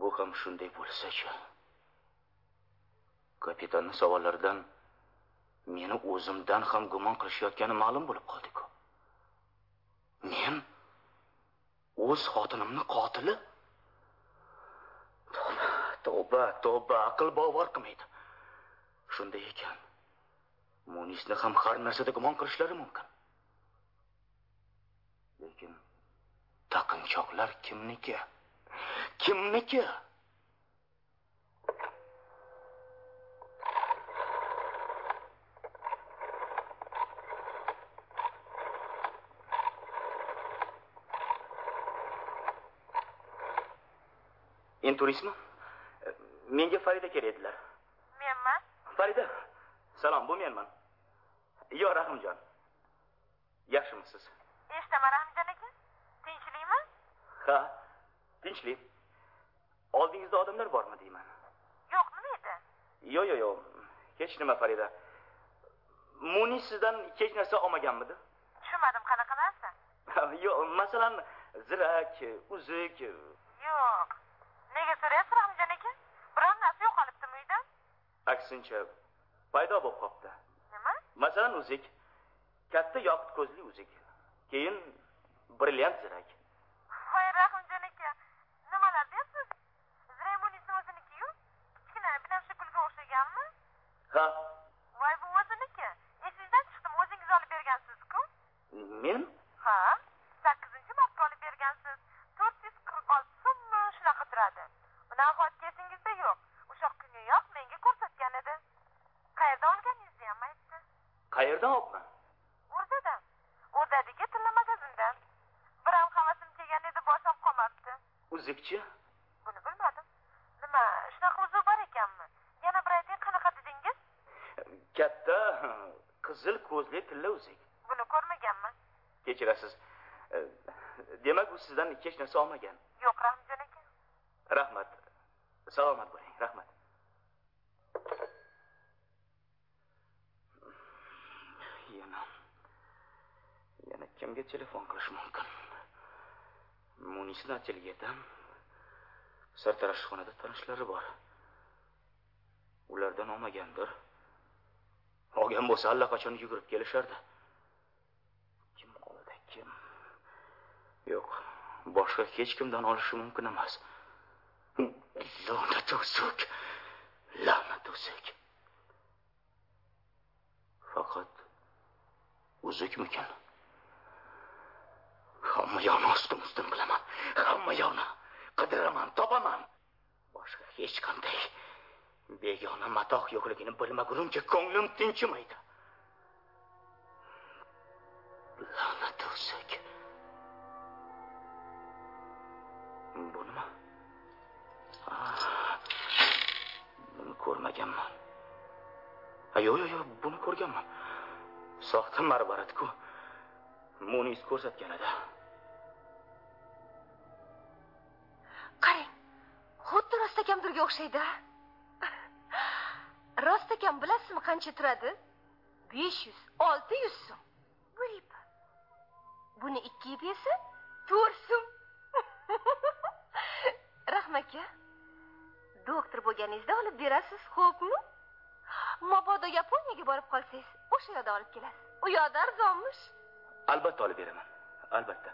Bu ham shunday bo'lsachi? Kapitanni savollaridan meni o'zimdan ham gumon qilishayotgani ma'lum bo'lib qoldi-ku. Men o'z xotinimni qotili? Tavba, tavba, tavba, aql bovar qilmaydi. Shunday ekan, Munisni ham har narsada gumon qilishlari mumkin. Lekin taqinchoqlar kimniki? Kimniki? Inturistmi? Menga Farida kerak edilar. Menman? Farida. Salom, bu menman. Yo, Rahimjon. Yaxshimisiz? Eshitaman, Rahimjon aka. Tinchlikmi? Ha, tinchlik. Oldingizda odamlar bormi deyman? Yo'q, nima edi? Yo, yo, yo. Hech nima Farida. Muni sizdan hech narsa olmaganmidi? Tushunmadim, qanaqa narsa? Yo'q, masalan, zirak, uzuk. Yo'q. Nega so'rayapsiz, Rahimjon aka? Biror narsa yo'qolibdimi uyda? Aksincha, paydo bo'lib qopti. Nima? Masalan, uzuk. Katta yoqut ko'zli uzuk. Keyin brilliant zirak. Voy, Rahimjon aka, nimalar deyapsiz? Zremunisni o'ziniki-yu? Kichkina binafsha gulga o'xshaganmi? Ha, Voy, bu o'ziniki. Esingizdan chiqdim, o'zingiz olib bergansiz-ku. men? qayerdan olibman o'rtadan o'rdadagi tilla magazindan bir ham havasim kelgan edi boshim qolmabdi uzukchi buni bilmadim nima shunaqa uzuk bor ekanmi yana bir ayting qanaqa dedingiz katta qizil ko'zli tilla uzuk buni ko'rmaganman kechirasiz E, demak u sizdan hech narsa olmagan. Yo'q rahimjon aka. Rahmat. Salomat bo'ling rahmat. Yana yana kimga telefon qilish mumkin? Munisni atelyedan sartaroshxonada tanishlari bor. Ulardan olmagandir. Olgan bo'lsa allaqachon yugurib kelishardi kim qo'lida kim yo'q boshqa hech kimdan olishi mumkin emas. La'nat o'zuk la'nat o'zuk faqat uzukmikin hamma yoqni ostim ustim bilaman hamma yoqni qidiraman topaman. Boshqa hech qanday begona matoh yo'qligini bilmagunimcha ko'nglim tinchimaydi. La'nat o'zuk Ah, buni ko'rmaganman. Ha, yo'q yo'q yo'q buni ko'rganman. Soxta marbaratku munis ko'rsatgan edi. Qarang xuddi rostakamdirga o'xshaydi rostakam bilasizmi qancha turadi? Besh yuz olti yuz so'm. Bir buni ikkiga bersa to'rt so'm. Rahmat aka doktor bo'lganingizda olib berasiz xo'pmi? Mabodo yaponiyaga borib qolsangiz o'sha yoqda olib kelasiz. U yoqda arzonmish albatta olib beraman. Albatta.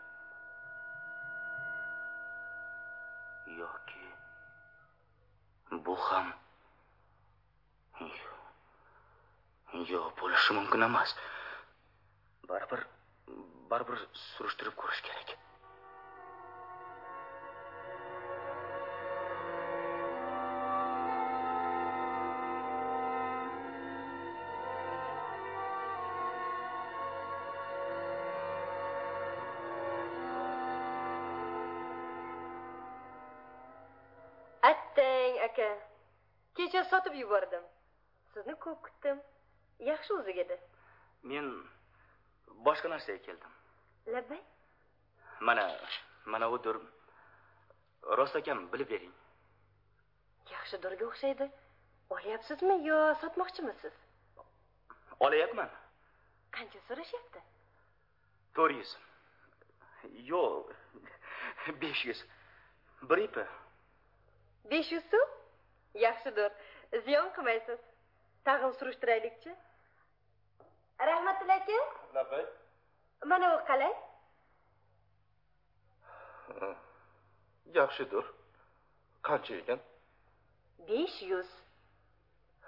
Yoki bu ham yo'q bo'lishi mumkin emas. Baribir baribir surishtirib ko'rish kerak. Sotib yubordim. Sizni ko'p kutdim. Yaxshi o'zig edi. Men boshqa narsaga keldim. Labbay. Mana mana u dur. Rostakam bilib bering. Yaxshi durga o'xshaydi. Olyapsizmi yo sotmoqchimisiz? Olayapman. Qancha so'rashyapti? To'rt yuz. Yo'q besh yuz. Bir ipi. Besh yuz so'm? Yaxshidir ziyon qilmaysiz. Tag'in surishtiraylikchi rahmatilla aka labbay. Mana u qalay? Yaxshidir qancha ekan? Besh yuz.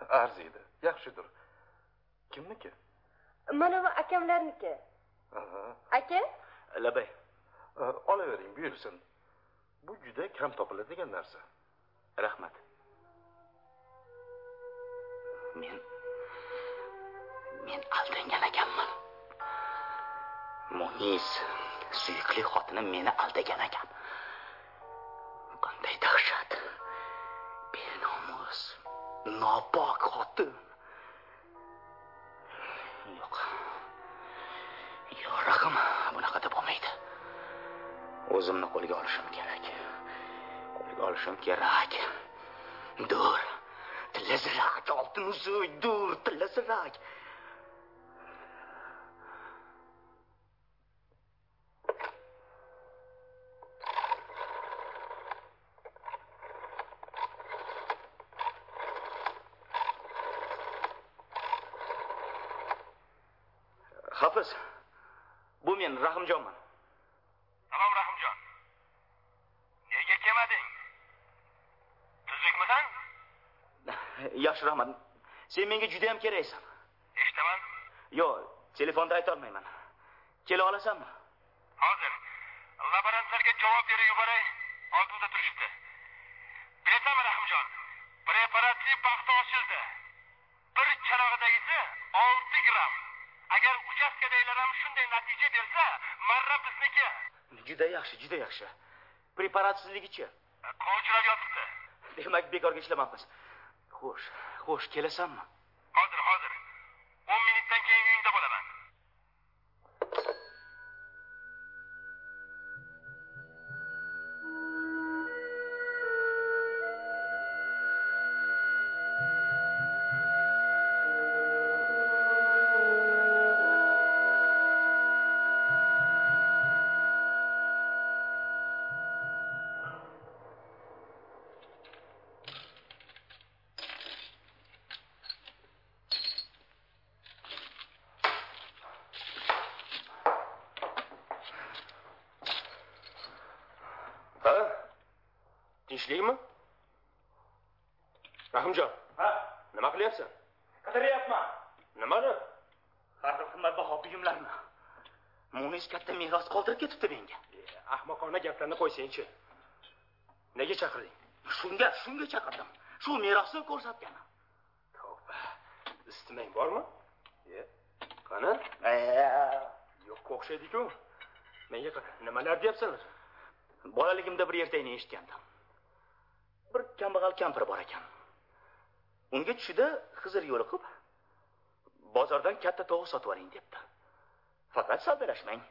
Arziydi. Yaxshidir kimniki? Mana bu akamlarniki. Aka? Labay Ö, olavering buyursin. Bu juda kam topiladigan narsa. Rahmat men men aldangan ekanman munis suyukli xotinim meni aldagan ekan qanday dahshat benomus nopok xotin yo'q yo'q rahim bunaqada bo'lmaydi o'zimni qo'lga olishim kerak qo'lga olishim kerak dur tillazirak oltin uzuk dur tillazirak hafiz bu men rahimjonman salom rahimjon nega kelmading tuzukmisan yaxshi rahmat sen menga juda ham keraksan. Eshitaman. Yo'q telefonda aytolmayman. Kela olasanmi? Hozir. Laborantlarga javob berib yuboray oldimda turishibdi. Bilasanmi rahimjon? Preparatli paxta ochildi. Bir chanog'idagisi olti gramm boshqadaylar ham shunday natija bersa marra bizniki. Juda yaxshi juda yaxshi. Preparatsizligichi qovjirab yotibdi. Demak bekorga ishlamabmiz xo'sh xo'sh kelasanmi tinchlikmi rahimjon ha? Nima qilyapsan qidiryapman nimani har xil qimmatbaho buyumlarni munis katta meros qoldirib ketibdi menga ahmoqona gaplarni qo'ysangchi nega chaqirding shunga shunga chaqirdim shu merosni ko'rsatgani tavba isitmang bormi qani yo'qqa o'xshaydiku menga qara nimalar deyapsan o'zi bolaligimda bir ertakni eshitgandim kambag'al kampir bor ekan. Unga tushida xizr yo'liqib bozordan katta tovuq sotib oling debdi. Faqat savdalashmang.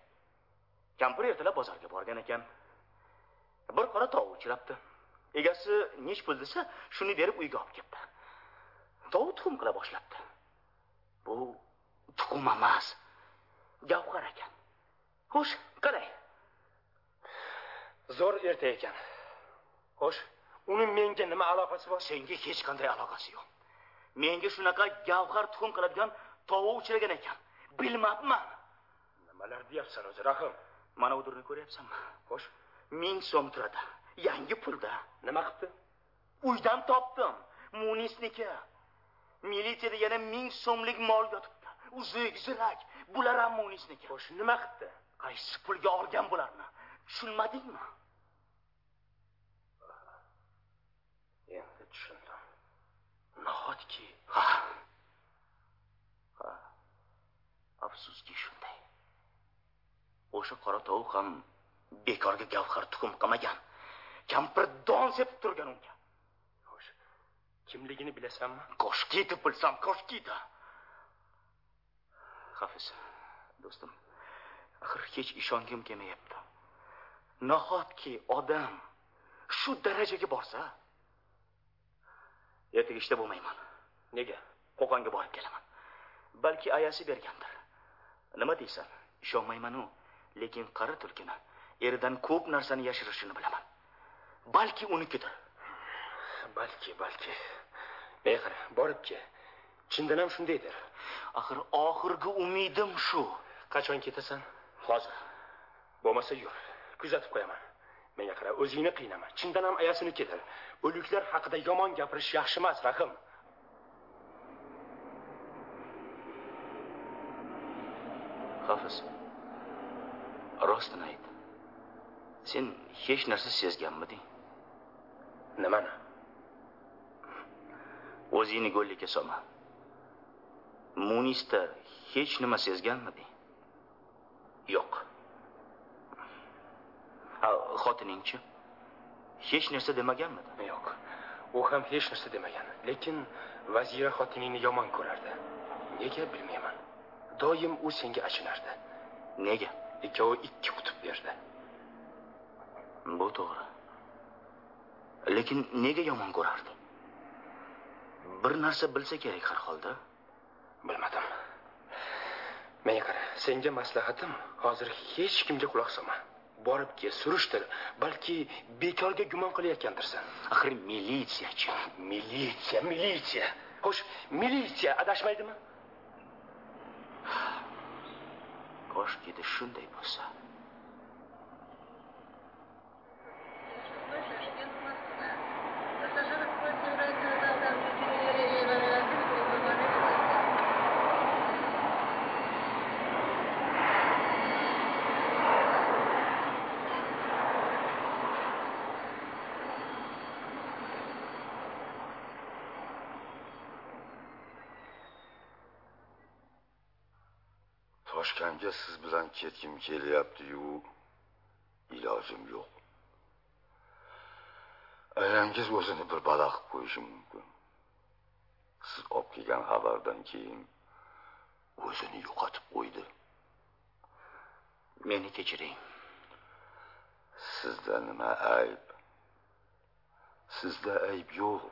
Kampir ertalab bozorga borgan ekan. Bir qora tovuq uchrabdi. Egasi nech pul desa shuni berib uyga olib kelibdi tovuq tuxum qila boshlabdi. Bu tuxum emas gavhar ekan. Xo'sh qalay? Zo'r ertak ekan. Xo'sh. Uni menga nima aloqasi bor? Senga hech qanday aloqasi yo'q. Menga shunaqa gavhar tuxum qiladigan tovuq uchragan ekan. Bilmabman. Nimalar deyapsan o'zi rahim? Mana u durni ko'ryapsanmi? Xo'sh. Ming so'm turadi. Yangi pulda. Nima qilibdi uydan topdim. Munisniki. Militsiyada yana ming so'mlik mol yotibdi. Uzuk zirak bular ham munisniki. Xo'sh nima qilibdi qaysi pulga olgan bularni? Tushunmadingmi endi tushundim nahotki ha ha afsuski shunday o'sha qora tovuq ham bekorga gavhar tuxum qilmagan kampir don sepib turgan unga xo'sh kimligini bilasanmi koshkiydi bilsam koshkiydi hafiz do'stim axir hech ishongim kelmayapti nahotki odam shu darajaga borsa ertaga ishda bo'lmayman nega? Qo'qonga borib kelaman. Balki ayasi bergandir. Nima deysan? Ishonmaymanu lekin qari tulkini eridan ko'p narsani yashirishini bilaman. Balki unikidir. Balki balki. Qara borib kel chindan ham shundaydir. Axir oxirgi umidim shu. Qachon ketasan? Hozir. Bo'lmasa yur. Kuzatib qo'yaman. Menga qara o'zingni qiynama chindan ham ayasinikidir o'liklar haqida yomon gapirish yaxshi emas rahim hafiz rostini ayt. Sen hech narsa sezganmiding? Nimani? O'zingni go'llikka solma munista hech nima sezganmiding? Yo'q. Xotiningchi hech narsa demaganmidi yo'q. U ham hech narsa demagan lekin vazira xotiningni yomon ko'rardi. Nega bilmayman doim u senga achinardi. Nega? Ikkovi ikki qutb berdi. Bu to'g'ri. Lekin nega yomon ko'rardi? Bir narsa bilsa kerak har holda. Bilmadim. Menga qara senga maslahatim hozir hech kimga quloq solma. Borib kel surishtir balki bekorga gumon qilayotgandirsan. Axir militsiyachi. Militsiya militsiya. Xo'sh militsiya adashmaydimi koshkida shunday bo'lsa siz bilan ketgim kelyapti-yu, ilojim yo'q. Ayangiz o'zini bir balo qilib qo'yishi mumkin. Siz olib kelgan xabardan keyin o'zini yo'qotib qo'ydi. Meni kechiring. Sizda nima ayb? Sizda ayb yo'q.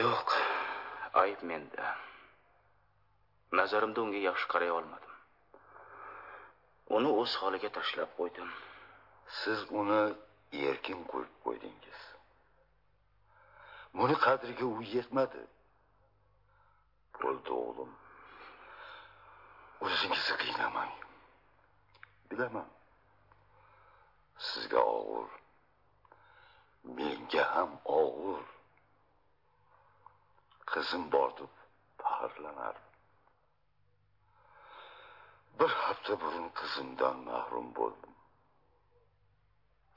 Yo'q, ayb menda. Nazarimda unga yaxshi qaray olmadim. Uni o'z holiga tashlab qo'ydim. Siz uni erkin qo'yib qo'ydingiz. Buni qadriga u yetmadi. Bo'ldi o'g'lim. O'zingizni qiynamang. Bilaman. Sizga og'ir. Menga ham og'ir. Qizim bor deb faxrlanardim. Bir hafta burun qizimdan mahrum bo'ldim.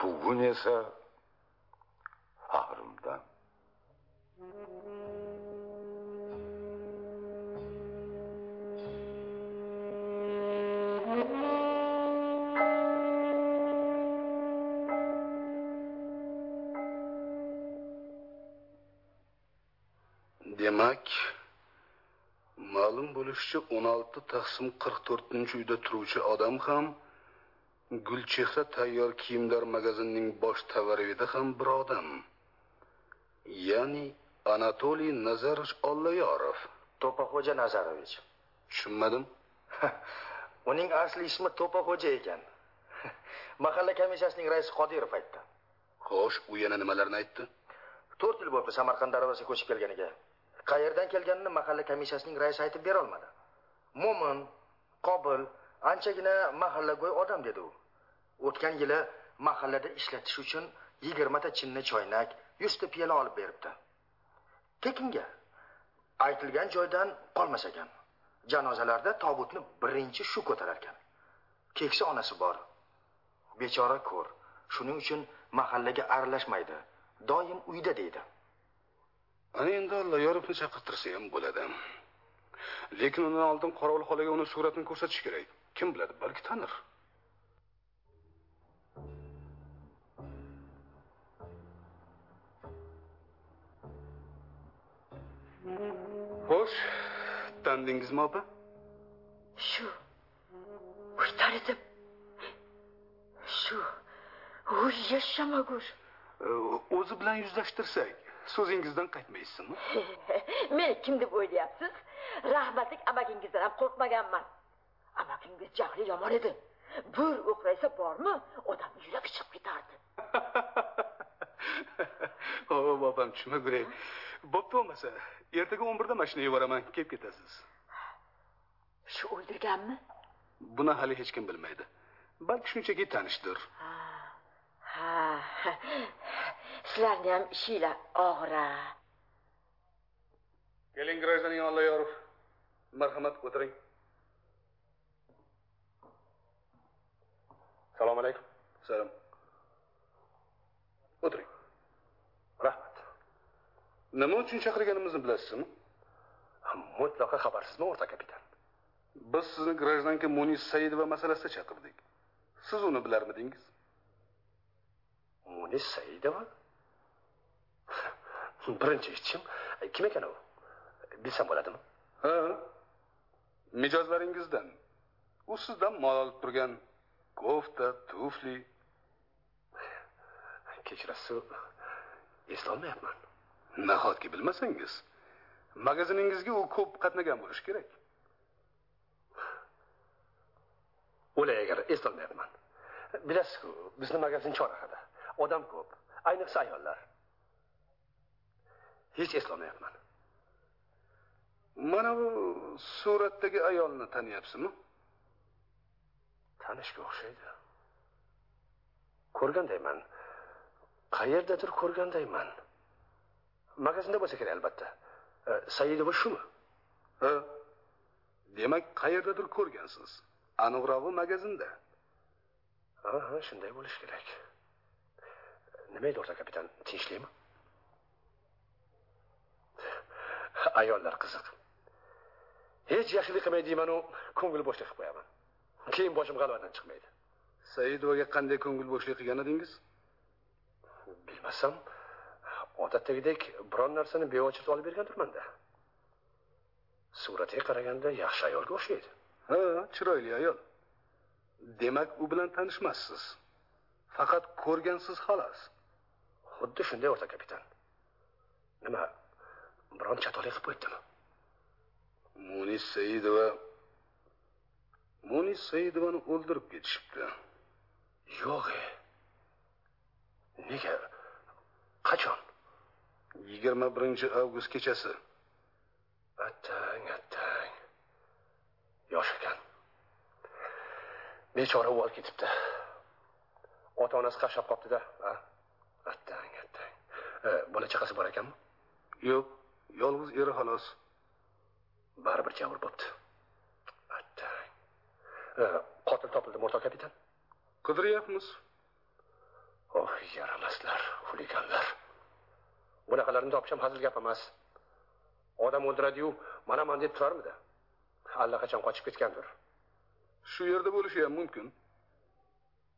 Bugun esa faxrimdan. demak ma'lum bo'lishicha 16 taqsim 44 uyda turuvchi odam ham gulchehra tayyor kiyimlar magazinining bosh tovarida ham bir odam. Ya'ni anatoliy nazarovich ollayorov. To'paxo'ja nazarovich. Tushunmadim. Uning asli ismi to'paxo'ja ekan. Mahalla komissiyasining raisi qodirov aytdi. Xo'sh u yana nimalarni aytdi? To'rt yil bo'libdi samarqand darvozasiga ko'chib kelganiga qayerdan kelganini mahalla komissiyasining raisi aytib bera olmadi. Mo'min qobil anchagina mahallago'y odam dedi u. O'tgan yili mahallada ishlatish uchun yigirmata chinni choynak yuzta piyola olib beribdi. Tekinga aytilgan joydan qolmas ekan. Janozalarda tobutni birinchi shu ko'tarar ekan. Keksa onasi bor. Bechora ko'r. Shuning uchun mahallaga aralashmaydi. Doim uyda deydi. Ana endi allayorovni chaqirtirsa ham bo'ladi. Lekin undan oldin qorovul xolaga uni suratini ko'rsatish kerak. Kim biladi balki tanir. Xo'sh tandingizmi opa shu. Tanidim shu. U yashamagur. O'zi bilan yuzlashtirsak so'zingizdan qaytmaysizmi? Meni kim deb o'ylayapsiz? Rahmatlik amakingizdan ham qo'rqmaganman. Amakingiz jahli yomon edi. Bir o'qraysa bormi odamni yuragi chiqib ketardi. Hop opam tushunmaguray bo'pti bo'lmasa ertaga o'n birda mashina yuboraman kelib ketasiz. Shu o'ldirganmi buni hali hech kim bilmaydi. Balki shunchaki tanishdir. Ha sizlarni ham ishinglar og'ir a keling grajdanin ollayorov marhamat o'tiring Salom alaykum. salom o'tiring Rahmat. nima uchun chaqirganimizni bilasizmi Mutlaqo xabarsizmi, o'rta kapitan? biz sizni grajdanka munis saidova masalasida chaqirdik siz uni bilarmidingiz Munis Saidova? Birinchi eshitishim. Kim ekan u? Bilsam bo'ladimi? ha mijozlaringizdan u sizdan mol olib turgan kofta tufli Kechirasiz, eslolmayapman. nahotki bilmasangiz magaziningizga u ko'p qatnagan bo'lishi kerak O'lay agar eslolmayapman. Bilasiz-ku, bizni magazin chorrahada. Odam ko'p, ayniqsa ayollar. Hech eslolmayapman. mana bu suratdagi ayolni taniyapsizmi Tanishga o'xshaydi. Ko'rgandayman. Qayerdadir ko'rgandayman. Magazinda bo'lsa kerak albatta. E, Saidova shumi? ha demak qayerdadir ko'rgansiz aniqrog'i magazinda Ha, ha, shunday bo'lishi kerak. Nima edi o'rta kapitan? Tinchlikmi? Ayollar qiziq. hech yaxshilik qilmay deymanu ko'ngil bo'shlik qilib qo'yaman keyin boshim g'alvadan chiqmaydi. Saidovaga qanday ko'ngil bo'shlik qilgan edingiz? Bilmasam odatdagidek biron narsani beochirta olib bergan turmanda suratiga qaraganda yaxshi ayolga o'xshaydi. Ha chiroyli ayol. Demak u bilan tanishmassiz. Faqat ko'rgansiz xolos. Xuddi shunday o'rta kapitan. Nima biron chatoqlik qilib qo'ydimi munis saidova munis saidovani o'ldirib ketishibdi yo'q e nega qachon? Yigirma birinchi avgust kechasi. Attang attang yosh ekan. Bechora uvol ketibdi. Ota onasi qashlab qolibdida attang attang E, bola chaqasi bor ekanmi? Yo'q yolg'iz eri xolos. Baribir jabr bo'pti. Attang. E, qotil topildimi o'rtoq kapitan. Qidiryapmiz. Oh yaramaslar xuliganlar bunaqalarini topish ham hazil gap emas. Odam o'ldiradiyu manaman deb turarmidi? Allaqachon qochib ketgandir. Shu yerda bo'lishi ham mumkin.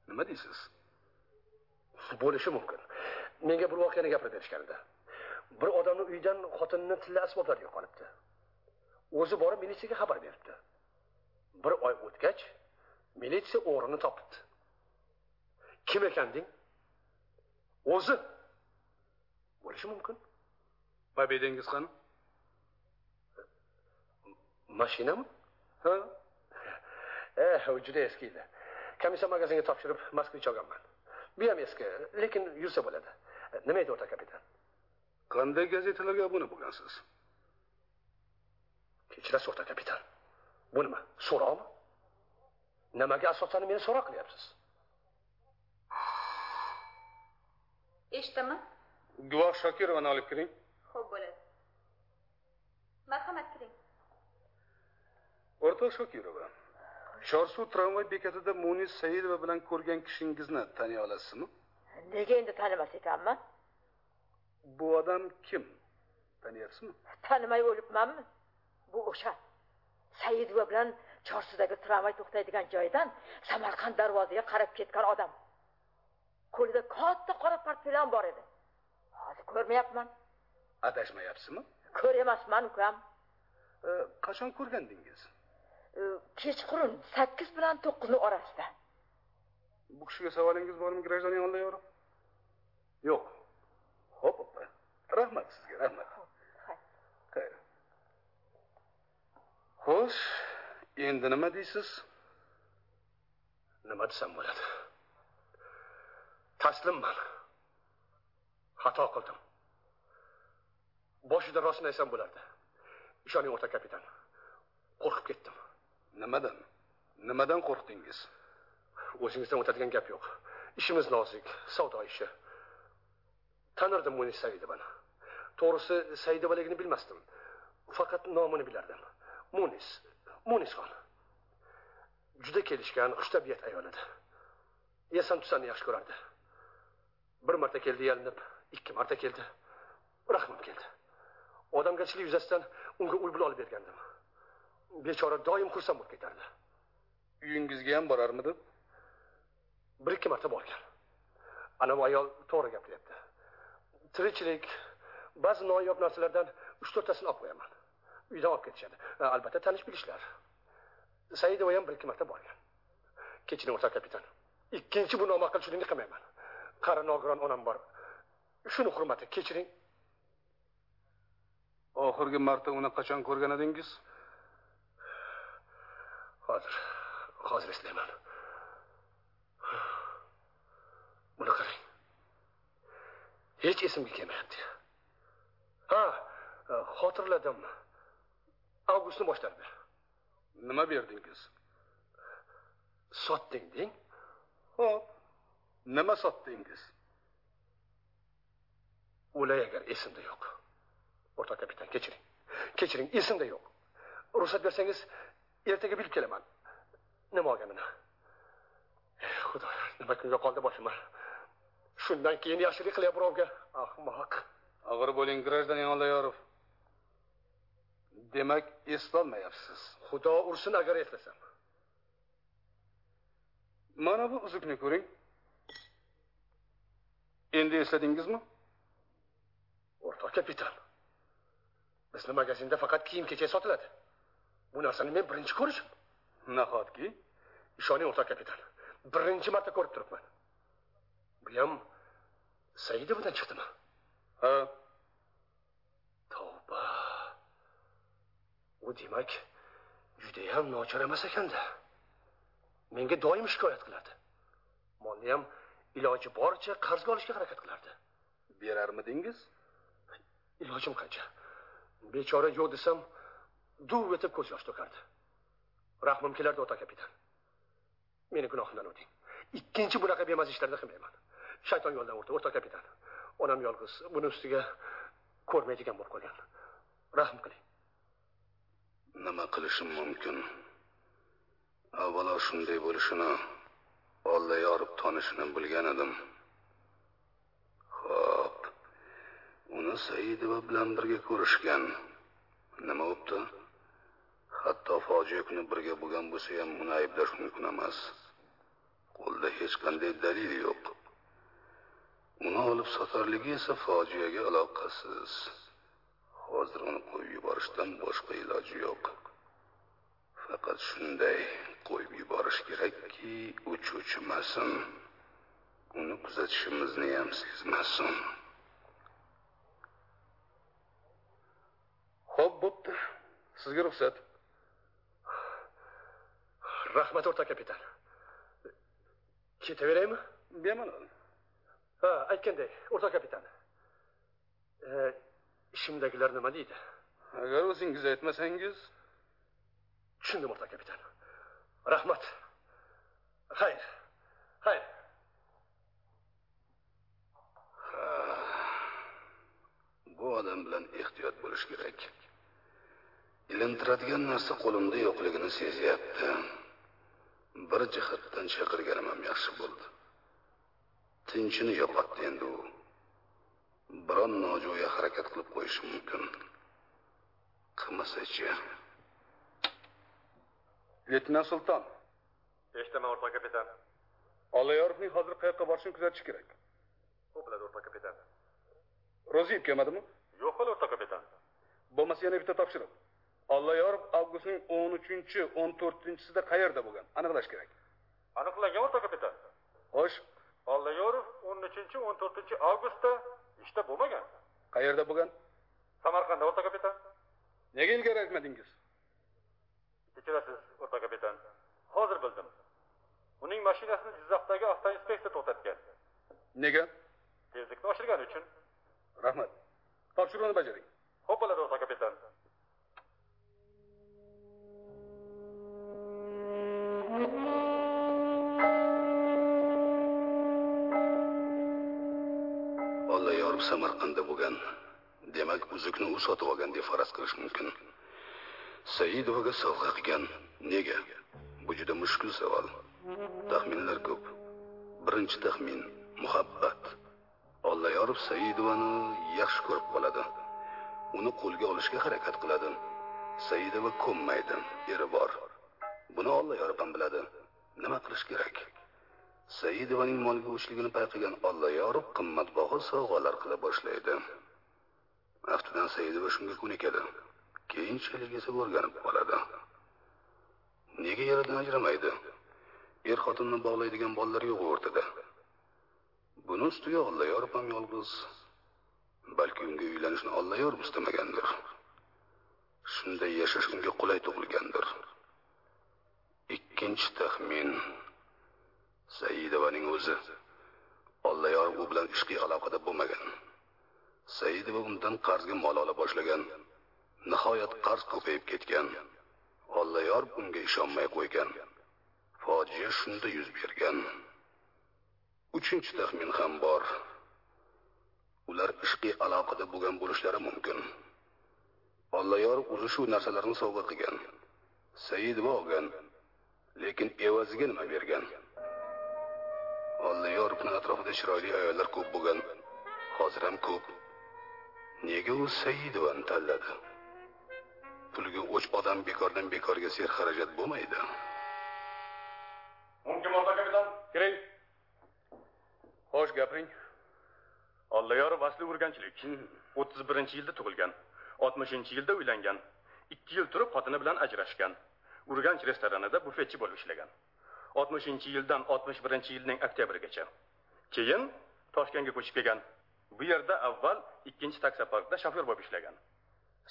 Nima deysiz? Bo'lishi mumkin. Menga bir voqeani gapirib berishgan edi bir odamni uyidan xotinini tilla asboblari yo'qolibdi. O'zi borib militsiyaga xabar beribdi. Bir oy o'tgach militsiya o'g'rini topibdi. Kim ekan deng o'zi. Bo'lishi mumkin. Mobedangiz qani mashinami ha? Eh u juda eski edi komissiya magazinga topshirib moskvich olganman bu ham eski lekin yursa bo'ladi. Nima edi o'rta kapitan qanday gazetalarga obuna bo'lgansiz? Kechirasiz o'rta kapitan. Bu nima so'roqmi? Nimaga asosan meni so'roq qilyapsiz? Eshitaman. Guvoh shokirovani olib kiring. Xo'p bo'ladi. Marhamat kiring. O'rtoq shokirova chorsuv tramvay bekatida munis saidova bilan ko'rgan kishingizni taniy olasizmi? Nega endi tanimas ekanman bu odam kim? Taniyapsizmi tanimay o'libmanmi? Bu o'sha saidova bilan chorsudagi tramvay to'xtaydigan joydan samarqand darvozaga qarab ketgan odam. Qo'lida katta qora portfelyan bor edi. Hozir ko'rmayapman. Adashmayapsizmi? Ko'ryapman ukam. E, qachon ko'rgandingiz? E, kechqurun sakkiz bilan to'qqizni orasida. Bu kishiga savolingiz bormi grajdanin oldayorov yo'q. Ho'p rahmat sizga rahmat. Xayr. xo'sh endi nima deysiz? Nima desam bo'ladi? Taslimman xato qildim. Boshida rostini aytsam bo'lardi. Ishoning o'rta kapitan. Qo'rqib ketdim. Nimadan? Nimadan qo'rqdingiz? O'zingizdan o'tadigan gap yo'q. Ishimiz nozik savdo ishi. Tanirdim munis to'g'risi saidovaligini bilmasdim. Faqat nomini bilardim. Munis. Munisxon juda kelishgan xushtabiat ayol edi. Yasam tusanni yaxshi ko'rardi. Bir marta keldi yalinib ikki marta keldi. Rahmim keldi. Odamgarchilik yuzasidan unga uy olib bergandim. Bechora doim xursand bo'lib ketardi. Uyingizga ham borarmidi? Bir ikki marta borgan. Anavi ayol to'g'ri gapiryapti. Tirikchilik ba'zi noyob narsalardan uch to'rttasini olib qo'yaman. Uydan olib ketishadi. Ha, albatta tanish bilishlar. Saidova ham bir ikki marta borgan kechiring o'rtoq kapitan. Ikkinchi bu nomaqulchilikni qilmayman. Qari nogiron onam bor. Shuni hurmati kechiring. Oxirgi marta uni qachon ko'rgan edingiz? Hozir hozir eslayman. Buni qarang. Hech esimga kelmayapti ha xotirladim. Avgustni boshlarida nima berdingiz sotding deng? Ho'p nima sotdingiz o'lay agar esimda yo'q. O'rtoq kapitan kechiring. Kechiring esimda yo'q. Ruxsat bersangiz ertaga bilib kelaman. Nima olganini. Xudo nima kunga qoldi boshim shundan keyin yaxshilik qilyapti birovga. Ahmoq og'ir bo'ling grajdanin oldayorov demak eslolmayapsiz xudo ursin agar eslasam. Mana bu uzukni ko'ring. Endi esladingizmi? O'rtoq kapitan. Bizni magazinda faqat kiyim kechak sotiladi. Bu narsani men birinchi ko'rishim. Nahotki? Ishoning o'rtoq kapitan. Birinchi marta ko'rib turibman. Bu ham saidovadan chiqdimi ha tavba u demak judayam nochor emas ekanda menga doim shikoyat qilardi molni ham iloji boricha qarzga olishga harakat qilardi berarmidingiz ilojim qancha bechora yo'q desam duv etib ko'z yosh to'kardi rahmim kelardi o'rtoq kapitan meni gunohimdan o'ting ikkinchi bunaqa bemaza ishlarni qilmayman shayton yo'ldan urdi o'rtoq kapitan onam yolg'iz. Buni ustiga ko'rmaydigan bo'lib qolgan. Rahm qiling. Nima qilishim mumkin? Avvalo shunday bo'lishini olloh yorib tanishini bilgan edim. Ho'p uni saidova bilan birga ko'rishgan. Nima bo'pti? Hatto fojia kuni birga bo'lgan bo'lsa ham uni ayblash mumkin emas. Qo'lda hech qanday dalil yo'q. Uni olib sotarligi esa fojiaga aloqasiz. Hozir uni qo'yib yuborishdan boshqa iloji yo'q. Faqat shunday qo'yib yuborish kerakki u cho'chimasin uni kuzatishimizni ham sezmasin. Ho'p bo'pti. Sizga ruxsat. Rahmat o'rtoq kapitan. Ketaveraymi? Bemalol ha aytganday o'rtoq kapitan. E, ishimdagilar nima deydi? Agar o'zingiz aytmasangiz. Tushundim o'rtoq kapitan. Rahmat. Xayr xayr. Bu odam bilan ehtiyot bo'lish kerak. Ilintiradigan narsa qo'limda yo'qligini sezyapti. Bir jihatdan chaqirganim ham yaxshi bo'ldi tinchini yo'qotdi endi u. Biron nojo'ya harakat qilib qo'yishi mumkin. Qilmasachi leytenant sulton. Eshitaman o'rtoq kapitan. Olloyorovning hozir qayoqqa borishini kuzatish kerak? U biladi o'rtoq kapitan. Ro'ziyev kelmadimi? Yo'q hali o'rtoq kapitan. Bo'lmasa yana bitta topshiriq. Olloyorov avgustning o'n uchinchi o'n to'rtinchisida qayerda bo'lgan? Aniqlash kerak. Aniqlangan o'rtoq kapitan. Xo'sh uchinchi o'n to'rtinchi avgustda ishda bo'lmagan. Qayerda bo'lgan? Samarqandda o'rtoq kapitan. Nega ilgari aytmadingiz? Kechirasiz o'rtoq kapitan. Hozir bildim. Uning mashinasini jizzaxdagi avtoinspeksiya to'xtatgan. Nega? Tezlikni oshirgani uchun. Rahmat. Topshiriqni bajaring. Ho'p bo'ladi o'rtoq kapitan. olloyorov samarqandda bo'lgan. Demak uzukni u sotib olgan deb faraz qilish mumkin. Saidovaga sovg'a qilgan. Nega? Bu juda mushkul savol. Taxminlar ko'p. Birinchi taxmin muhabbat. Ollayorov saidovani yaxshi ko'rib qoladi. Uni qo'lga olishga harakat qiladi. Saidova ko'nmaydi eri bor. Buni ollayorov ham biladi. Nima qilish kerak? Saidovaning molga o'chligini payqagan olloyorov qimmatbaho sovg'alar qila boshlaydi. Aftidan saidova shunga ko'nikadi. Keyinchalik esa o'rganib qoladi. Nega yaradan ajramaydi? Er xotinni bog'laydigan bolalar yo'q o'rtada. Buni ustiga olloyorov ham yolg'iz. Balki unga uylanishni olloyorov istamagandir. Shunday yashash unga qulay tug'ilgandir. Ikkinchi taxmin. Saidovaning o'zi. Ollayor u bilan ishqiy aloqada bo'lmagan. Saidova undan qarzga mol ola boshlagan. Nihoyat qarz ko'payib ketgan. Ollayor unga ishonmay qo'ygan. Fojia shunda yuz bergan. Uchinchi taxmin ham bor. Ular ishqiy aloqada bo'lgan bo'lishlari mumkin. Ollayor o'zi shu narsalarni sovg'a qilgan. Saidova olgan lekin evaziga nima bergan? Olloyorovni atrofida chiroyli ayollar ko'p bo'lgan. Hozir ham ko'p. Nega u saidovani tanladi? Pul odam bekordan bekorga serxarajat bo'lmaydi. Mumkin bo'lsa kapitan kiring. Xo'sh gapiring. Olloyorov asli urganchilik. o'ttiz birinchi yilda tug'ilgan oltmishinchi yilda uylangan ikki yil turib xotini bilan ajrashgan urganch restoranida bufetchi bo'lib ishlagan. Oltmishinchi yildan oltmish birinchi yilning oktyabrigacha keyin toshkentga ko'chib kelgan. Bu yerda avval ikkinchi taksoparkda shofyor bo'lib ishlagan.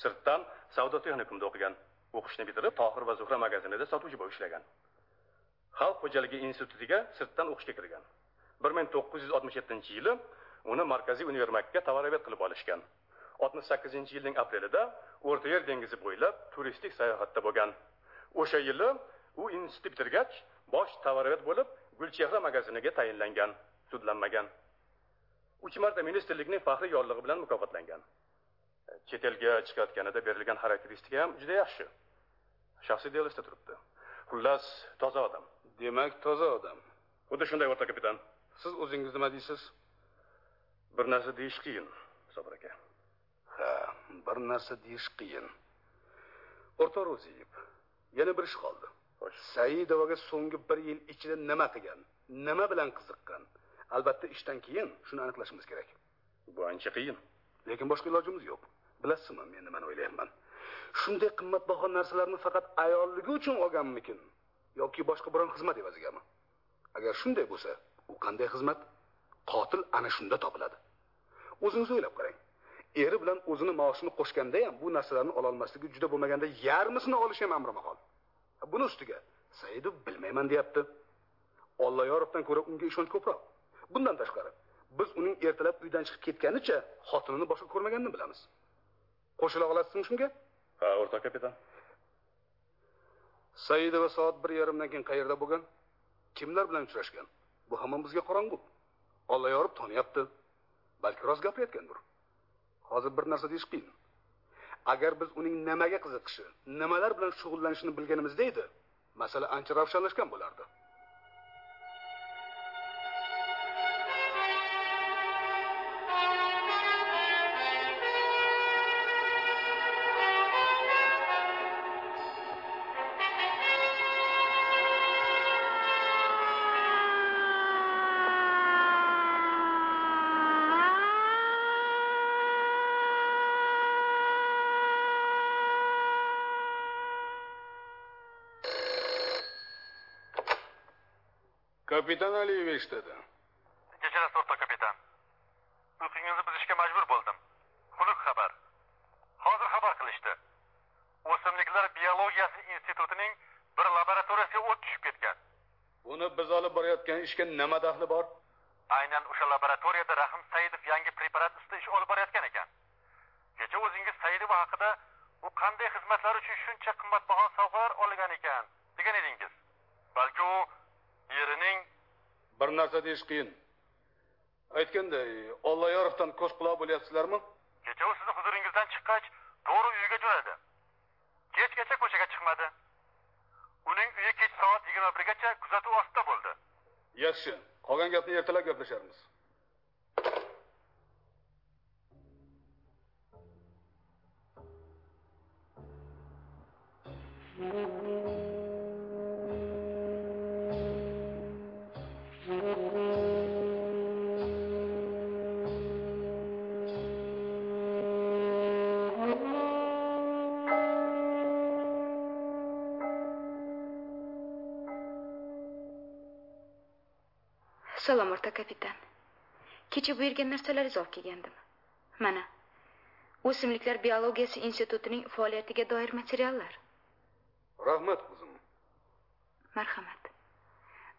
Sirtdan savdo texnikumida o'qigan. O'qishni bitirib tohir va zuhra magazinida sotuvchi bo'lib ishlagan. Xalq xo'jaligi institutiga sirtdan o'qishga kirgan. bir ming to'qqiz yuz oltmish yettinchi yili uni markaziy universitetga tovarobet qilib olishgan. oltmish sakkizinchi yilning aprelida o'rta yer dengizi bo'ylab turistik sayohatda bo'lgan. O'sha yili u institutni bitirgach bosh tovarovet bo'lib gulchehra magaziniga tayinlangan sudlanmagan. Uch marta ministrlikning faxriy yorlig'i bilan mukofotlangan. Chet elga chiqayotganida berilgan xarakteristika ham juda yaxshi. Shaxsiy delosda turibdi. Xullas toza odam. Demak toza odam. Xuddi shunday o'rta kapitan. Siz o'zingiz nima deysiz? Bir narsa deyish qiyin sobir aka. Ha bir narsa deyish qiyin. O'rtoq ro'ziyev yana bir ish qoldi saidovaga so'nggi bir yil ichida nima qilgan nima bilan qiziqqan? Albatta ishdan keyin shuni aniqlashimiz kerak. Bu ancha qiyin. Lekin boshqa ilojimiz yo'q. Bilasizmi men nimani o'ylayapman? Shunday qimmatbaho narsalarni faqat ayolligi uchun olganmikin? Yoki boshqa biron xizmat evazigami agar shunday bo'lsa u qanday xizmat? Qotil ana shunda topiladi. O'zingiz o'ylab qarang. Eri bilan o'zini maoshini qo'shganda ham bu narsalarni ololmasligi juda bo'lmaganda yarmisini olishi ham amri mahol buni ustiga saidov bilmayman deyapti. Olloyorovdan ko'ra unga ishonch ko'proq. Bundan tashqari biz uning ertalab uydan chiqib ketganicha xotinini boshqa ko'rmaganini bilamiz. Qo'shila olasizmi shunga? Ha o'rtoq kapitan. Saidova soat bir yarimdan keyin qayerda bo'lgan? Kimlar bilan uchrashgan? Bu hamon bizga qorong'u. Olloyorov tonyapti. Balki rost gapirayotgandir. Hozir bir narsa deyish qiyin agar biz uning nimaga qiziqishi nimalar bilan shug'ullanishini bilganimizda edi masala ancha ravshanlashgan bo'lardi. Kapitan aliyev eshitadi. Kechirasiz o'rtoq kapitan. Uyqungizni buzishga majbur bo'ldim. Xunuk xabar. Hozir xabar qilishdi. O'simliklar biologiyasi institutining bir laboratoriyasiga o't tushib ketgan. Buni biz olib borayotgan ishga nima daxli bor aynan o'sha laboratoriyada rahim saidov yangi preparat ustida ish olib borayotgan ekan kecha o'zingiz saidova haqida u qanday xizmatlar uchun shuncha qimmatbaho sovg'alar olgan ekan degan edingiz balki u erining deyish qiyin. Aytganday olloyorovdan ko'z quloq bo'lyapsizlarmi? Kecha u sizni huzuringizdan chiqqach to'g'ri uyiga jo'nadi. Kechgacha ko'chaga chiqmadi. Uning uyi kech soat yigirma birgacha kuzatuv ostida bo'ldi. Yaxshi. Qolgan gapni ertalab gaplasharmiz kecha buyurgan narsalaringizni olib kelgandim mana o'simliklar biologiyasi institutining faoliyatiga doir materiallar. Rahmat qizim marhamat.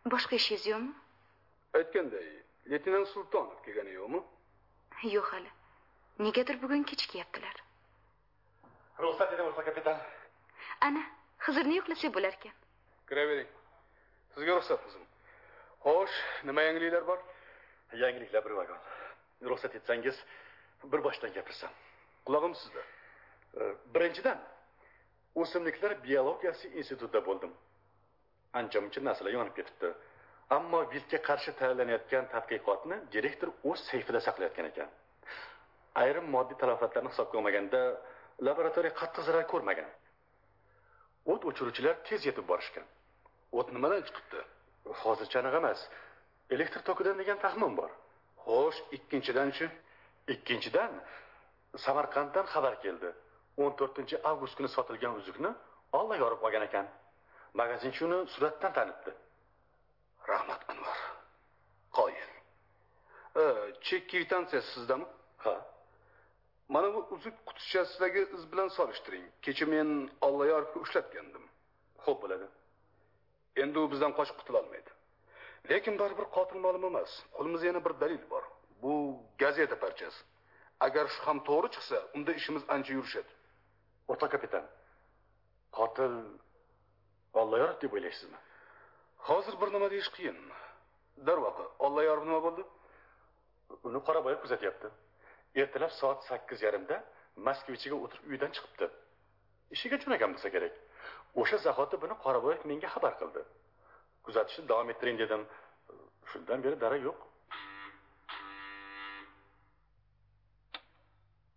Boshqa ishingiz yo'qmi? Aytganday leytenant sultonov kelgani yo'qmi? Yo'q hali. Negadir bugun kechikyaptilar ruxsat eting o'rtoq kapitan. Ana xizrni yo'qlasak bo'lar ekan kiravering. Sizga ruxsat qizim xo'sh nima yangiliklar bor yangiliklar bir vagon ruxsat etsangiz bir boshdan gapirsam. Qulog'im sizda. Birinchidan o'simliklar biologiyasi institutida bo'ldim. Ancha muncha narsalar yonib ketibdi. Ammo vilga qarshi tayyorlanayotgan tadqiqotni direktor o'z seyfida saqlayotgan ekan. Ayrim moddiy talafotlarni hisobga olmaganda laboratoriya qattiq zarar ko'rmagan. O't o'chiruvchilar tez yetib borishgan. O't nimadan chiqibdi? Hozircha aniq emas elektr tokidan degan taxmin bor. Xo'sh ikkinchidanchi ikkinchidan samarqanddan xabar keldi. 14 avgust kuni sotilgan uzukni ollo yorib olgan ekan. Magazinchi uni suratdan tanibdi rahmat anvar. Qoyil. Chek kvitansiya sizdami ha. Mana bu uzuk qutichasidagi iz bilan solishtiring. Kecha men olloyorovga ushlatgandim. Xo'p bo'ladi. Endi u bizdan qochib qutulolmaydi lekin baribir qotil ma'lum emas. Qo'limizda yana bir dalil bor. Bu gazeta parchasi. Agar shu ham to'g'ri chiqsa unda ishimiz ancha yurishadi. O'rta kapitan qotil olloyorov deb o'ylaysizmi? Hozir bir nima deyish qiyin. Darvoqe olloyorov nima bo'ldi? Uni qoraboyev kuzatyapti. Ertalab soat sakkiz yarimda moskvichiga o'tirib uyidan chiqibdi. Ishiga jo'nagan bo'lsa kerak. O'sha zahoti buni qoraboyev menga xabar qildi kuzatishni davom ettiring dedim. Shundan beri darak yo'q.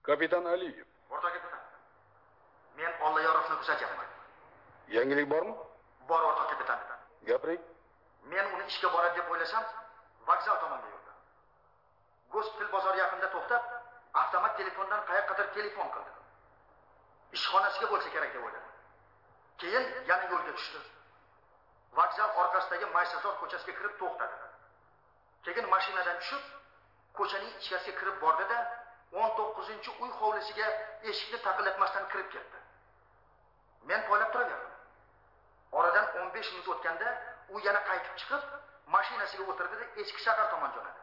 Kapitan aliyev. O'rta kapitan men olloyorovni kuzatyapman yangilik bormi? Bor o'rta kapitan. Gapiring. Men uni ishga boradi deb o'ylasam vokzal tomonga yurdi gospital bozori yaqinida to'xtab avtomat telefondan qayoqqadir telefon qildi ishxonasiga bo'lsa kerak deb o'yladim. Keyin yana yo'lga tushdi vokzal orqasidagi maysazor ko'chasiga kirib to'xtadi. Keyin mashinadan tushib ko'chaning ichkariga kirib bordida o'n to'qqizinchi uy hovlisiga eshikni taqillatmasdan kirib ketdi. Men poylab turaverdim. Oradan o'n besh minut o'tganda u yana qaytib chiqib mashinasiga o'tirdida eski shahar tomon jo'nadi.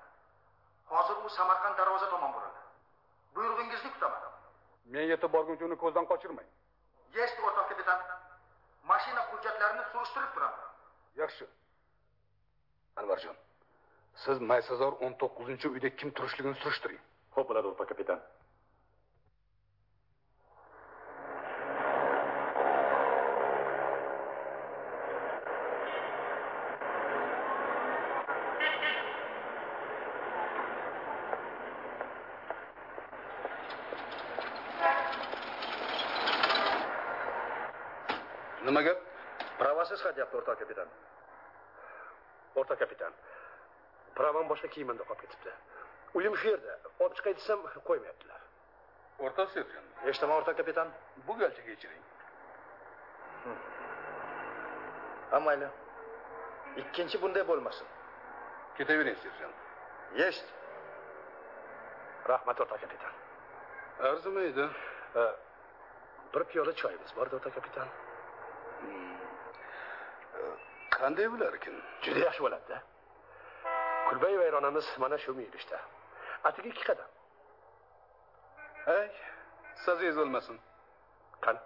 Hozir u samarqand darvoza tomon burildi. Buyrug'ingizni kutaman. Men yetib borguncha uni ko'zdan qochirmang. Есть o'rtoq kapitan. Mashina hujjatlarini surishtirib turaman yaxshi. Anvarjon siz maysazor o'n to'qqizinchi uyda kim turishligini surishtiring. Xo'p bo'ladi o'rta kapitan nima gap pravasiz hadyapti o'rta kapitan o'rta kapitan pravam boshqa kiyimimda qolib ketibdi. Uyim shu yerda olib chiqay desam qo'ymayaptilar. O'rta serjant eshitaman o'rta kapitan? Bu galcha kechiring. Ha mayli. Ikkinchi bunday bo'lmasin. Ketavering serjant. Есть rahmat o'rta kapitan. Arzimaydi. Bir piyola choyimiz borda o'rta kapitan. Qanday bo'larkin? Juda yaxshi bo'ladida kulbay vayronamiz mana shu muyulishda atigi ikki qadam ay sazingiz o'lmasin qani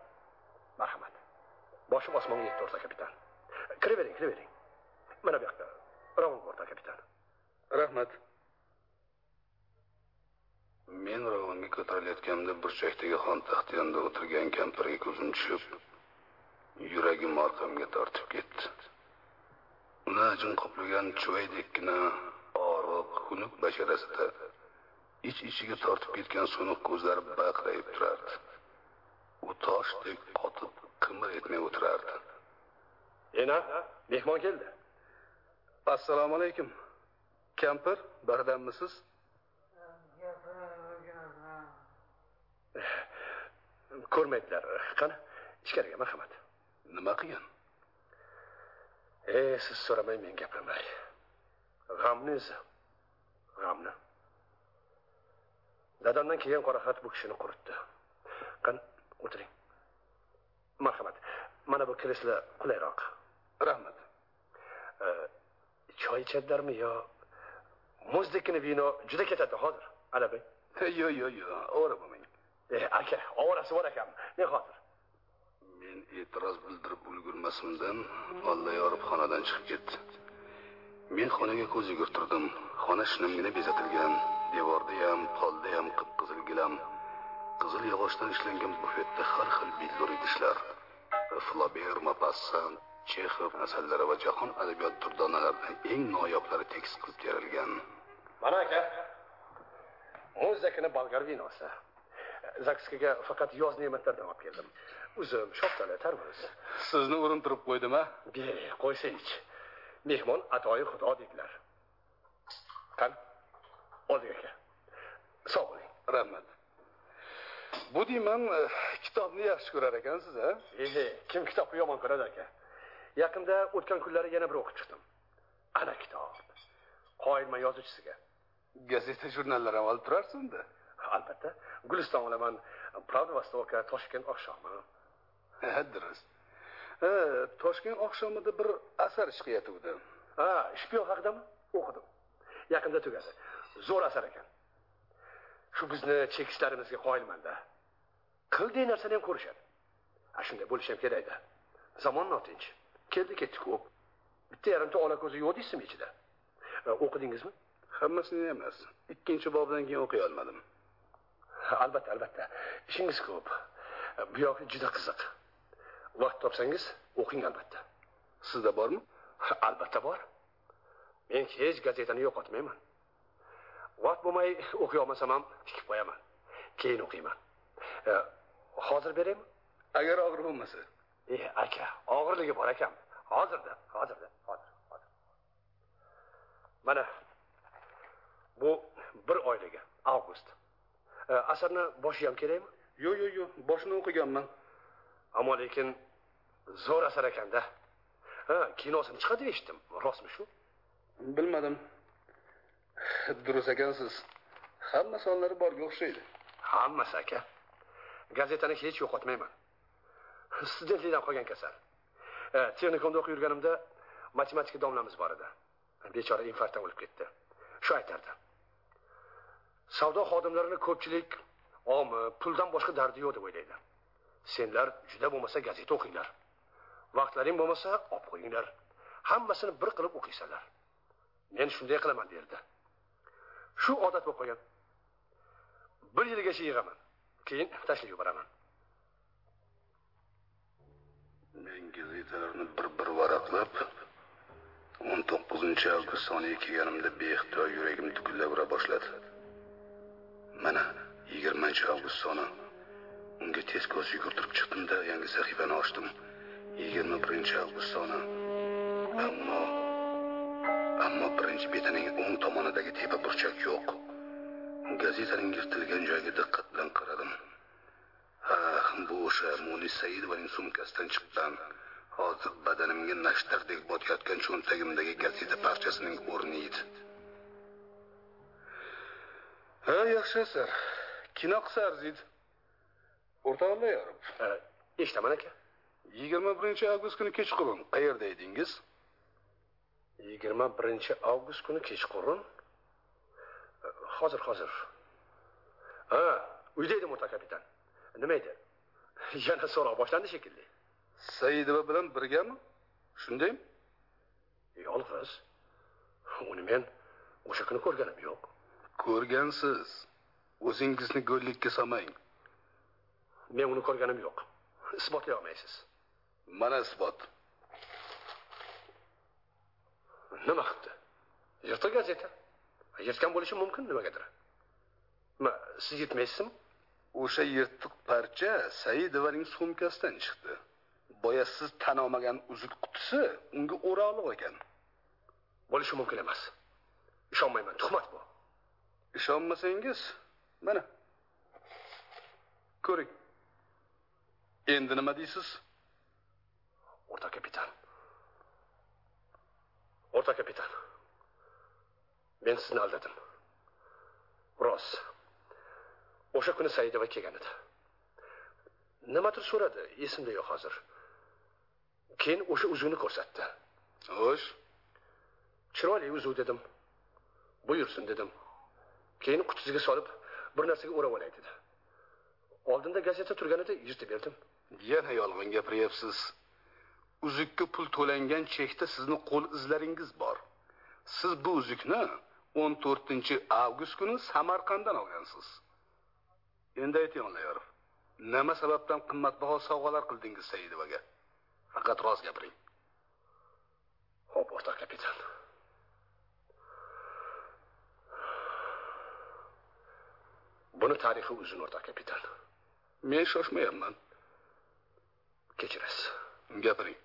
marhamat boshim osmonga yetdi o'rta kapitan. Kiravering kiravering mana bu yoqda ravon o'rta kapitan. Rahmat. Men ravonga ko'tarilayotganda burchakdagi xon taxti yonida o'tirgan kampirga ko'zim tushib yuragim orqamga tortib ketdi. Uni ajin qoplagan chuvaydekgina og'riq xunuk basharasida ich ichiga tortib ketgan so'niq ko'zlari baqrayib turardi. U toshdek qotib qimir etmay o'tirardi. Ena mehmon keldi. Assalomu alaykum. Kampir bardammisiz ko'rmaydilar. Qani ichkariga marhamat. Nima qilgan e siz so'ramay men gapirmay. G'amni o'zi g'amni dadamdan kelgan qora xat bu kishini quritdi. Qani o'tiring. Marhamat. Mana bu kreslo qulayroq. Rahmat. Choy ichadilarmi yo muzdekkina vino juda ketadi hozir? Alabay yo'q yo'q yo'q ovora bo'lmang. E aka ovorasi bor ekan men hozir? Men e'tiroz bildirib ulgurmasimdan olla yorib xonadan chiqib ketdi men xonaga ko'z yugurtirdim xona shinamgina bezatilgan. Devorda ham polda ham qip qizil gilam. Qizil yog'ochdan ishlangan bufetda har xil billur idishlar. Flaber mapassan chexov asarlari va jahon adabiyot durdonalaridan eng noyoblari tekst qilib terilgan. Mana aka muzdekini bolgar vinosi. Zaskaga faqat yoz ne'matlardan olib keldim. Uzum shoftali tarvuz. Sizni urintirib qo'ydim a be qo'ysangchi mehmon atoyi xudo deydilar. Qani? Olding aka. Sog' bo'ling. Rahmat. Bu deyman e, kitobni yaxshi ko'rar ekansiz a e kim kitobni yomon ko'radi aka? Yaqinda o'tgan kunlari yana bir o'qib chiqdim. Ana kitob. Qoyilman yozuvchisiga. Gazeta jurnallar ham olib turarsiz unda albatta. Guliston olaman. Pravda vostoka toshkent oqshomi. Ha durust ha toshkent oqshomida bir asar chiqayotgandi ha shpion haqidami? O'qidim. Yaqinda tugadi zo'r asar ekan. Shu bizni chekislarimizga qoyilmanda. Qildiyi narsani ham ko'rishadi. A shunday bo'lishi ham kerakda. Zamon notinch. Keldi ketdi ko'p bitta yarimta ola ko'zi yo'q deysizmi ichida? O'qidingizmi? Hammasini emas. Ikkinchi bobdan keyin o'qiy olmadim. Albatta albatta. Ishingiz ko'p. Bu yog'i juda qiziq vaqt topsangiz o'qing albatta. Sizda bormi? Albatta bor. Men hech gazetani yo'qotmayman. Vaqt bo'lmay o'qiy olmasam ham tikib qo'yaman. Keyin o'qiyman. E, hozir beraymi? Agar og'ir bo'lmasa. E aka og'irligi bor akam. Hozirda hozirda hozir hozir. Mana bu bir oyligi avgust. E, asarni boshi ham kerakmi? Yo'q yo'q yo'q. Boshini o'qiganman ammo lekin zo'r asar ekanda. Ha kinosini chiqadi eshitdim rostmi shu? Bilmadim. Durust ekansiz hamma sonlari borga o'xshaydi. Hammasi aka. Gazetani hech yo'qotmayman. Studentlikdan qolgan kasal. E, texnikumda o'qib yurganimda matematika domlamiz bor edi. Bechora infarktdan o'lib ketdi. Shu aytardi. Savdo xodimlarini ko'pchilik omi puldan boshqa dardi yo'q deb o'ylaydi senlar juda bo'lmasa gazeta o'qinglar. Vaqtlaring bo'lmasa olib qo'yinglar. Hammasini bir qilib o'qiysanlar men shunday qilaman derdi. Shu odat bo'lib qolgan bir yilgacha yig'aman. Keyin tashlab yuboraman. Men gazetalarni bir bir varaqlab o'n to'qqizinchi avgust soniga kelganimda beixtiyor yuragim tukillab ura boshladi. Mana yigirmanchi avgust soni unga tezkor yugurtirib chiqdimda yangi sahifani ochdim. Yigirma birinchi avgust soni. Ammo ammo birinchi betining o'ng tomonidagi tepa burchak yo'q. Gazetaning yirtilgan joyiga diqqat bilan qaradim. Ha bu o'sha munis saidovaning sumkasidan chiqqan hozir badanimga nashtardek botayotgan cho'ntagimdagi gazeta parchasining o'rni edi. Ha yaxshi asar kino qilsa arziydi o'rtoq allayorov eshitaman aka. Yigirma birinchi avgust kuni kechqurun qayerda edingiz? Yigirma birinchi avgust kuni kechqurun? Hozir hozir. Ha uyda edim o'rtoq kapitan. Nima edi? Yana so'roq boshlandi shekilli. Saidova bilan birgami? Shundaymi yolg'iz. Uni men o'sha kuni ko'rganim yo'q. Ko'rgansiz. O'zingizni go'llikka solmang men uni ko'rganim yo'q. Isbotlay olmaysiz mana isbot. Nima qilibdi yirtiq gazeta. Yirtgan bo'lishi mumkin nimagadir. Nima siz yetmaysizmi? O'sha yirtiq parcha saidovaning sumkasidan chiqdi. Boya siz tan olmagan uzuk qutisi unga o'roqliq ekan bo'lishi mumkin emas. Ishonmayman. Tuhmat bu. Ishonmasangiz mana. Ko'ring endi nima deysiz? O'rta kapitan. O'rta kapitan. Men sizni aldadim. Rost o'sha kuni saidova kelgan edi. Nimadir so'radi esimda yo'q hozir. Keyin o'sha uzukni ko'rsatdi. Xo'sh. Chiroyli uzuk dedim. Buyursin dedim. Keyin qutisiga solib bir narsaga o'rab olay dedi. Oldinda gazeta turgan edi yirtib berdim yana yolg'on gapiryapsiz. Uzukka pul to'langan chekda sizni qo'l izlaringiz bor. Siz bu uzukni 14 avgust kuni samarqanddan olgansiz. Endi ayting allayorov nima sababdan qimmatbaho sovg'alar qildingiz saidovaga faqat rost gapiring. Ho'p o'rtoq kapitan. Buni tarixi uzun o'rtoq kapitan. Men shoshmayapman kechirasiz. Gapiring.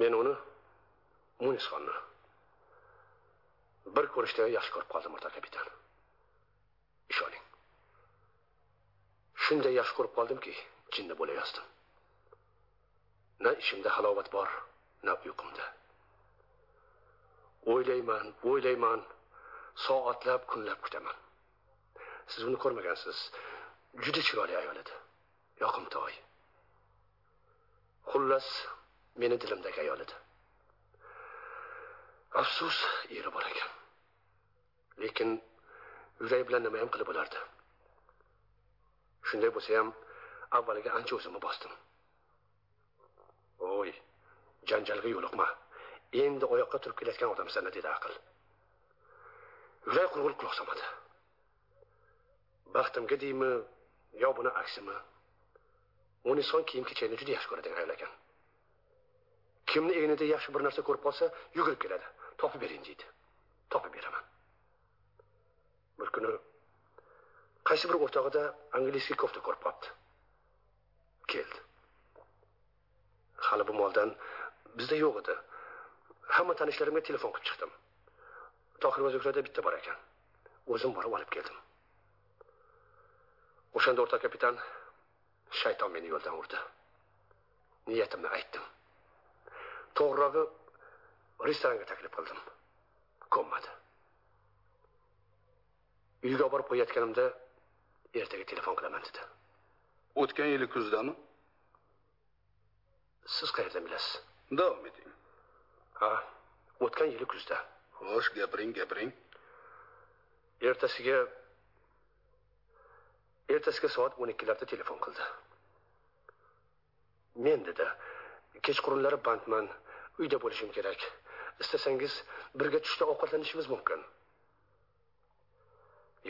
Men uni munisxonni bir ko'rishda yaxshi ko'rib qoldim o'rta kapitan. Ishoning shunday yaxshi ko'rib qoldimki jinni bo'layozdim. Na ishimda halovat bor na uyqumda. O'ylayman o'ylayman soatlab kunlab kutaman. Siz uni ko'rmagansiz juda chiroyli ayol edi. Yoqimtoy. Xullas meni dilimdagi ayol edi. Afsus eri bor ekan. Lekin yurak bilan nima ham qilib bo'lardi? Shunday bo'lsa ham avvaliga ancha o'zimni bosdim. Voy janjalga yo'liqma. Endi oyoqqa turib kelayotgan odamsan dedi aql. Yurak qurg'ur quloq solmadi. Baxtimga deymi yo buni aksimi unison kiyim kechakni juda yaxshi ko'radigan ayol ekan kimni egnida yaxshi bir narsa ko'rib qolsa yugurib keladi. Topib bering deydi. Topib beraman. Bir kuni qaysi bir o'rtog'ida angliskiy kofta ko'rib qolibdi. Keldi. Hali bu moldan bizda yo'q edi. Hamma tanishlarimga telefon qilib chiqdim. Tohir o'zuklarda bitta bor ekan. O'zim borib olib keldim. O'shanda o'rta kapitan shayton meni yo'ldan urdi. Niyatimni aytdim. To'g'rirog'i restoranga taklif qildim. Ko'nmadi. Uyga olib borib qo'yayotganimda ertaga telefon qilaman dedi. O'tgan yili kuzdami siz qayerdan bilasiz? Davom eting. Ha o'tgan yili kuzda. Xo'sh gapiring gapiring. Ertasiga ertasiga soat o'n ikkilarda telefon qildi. Men dedi kechqurunlari bandman uyda bo'lishim kerak. Istasangiz birga tushda ovqatlanishimiz mumkin.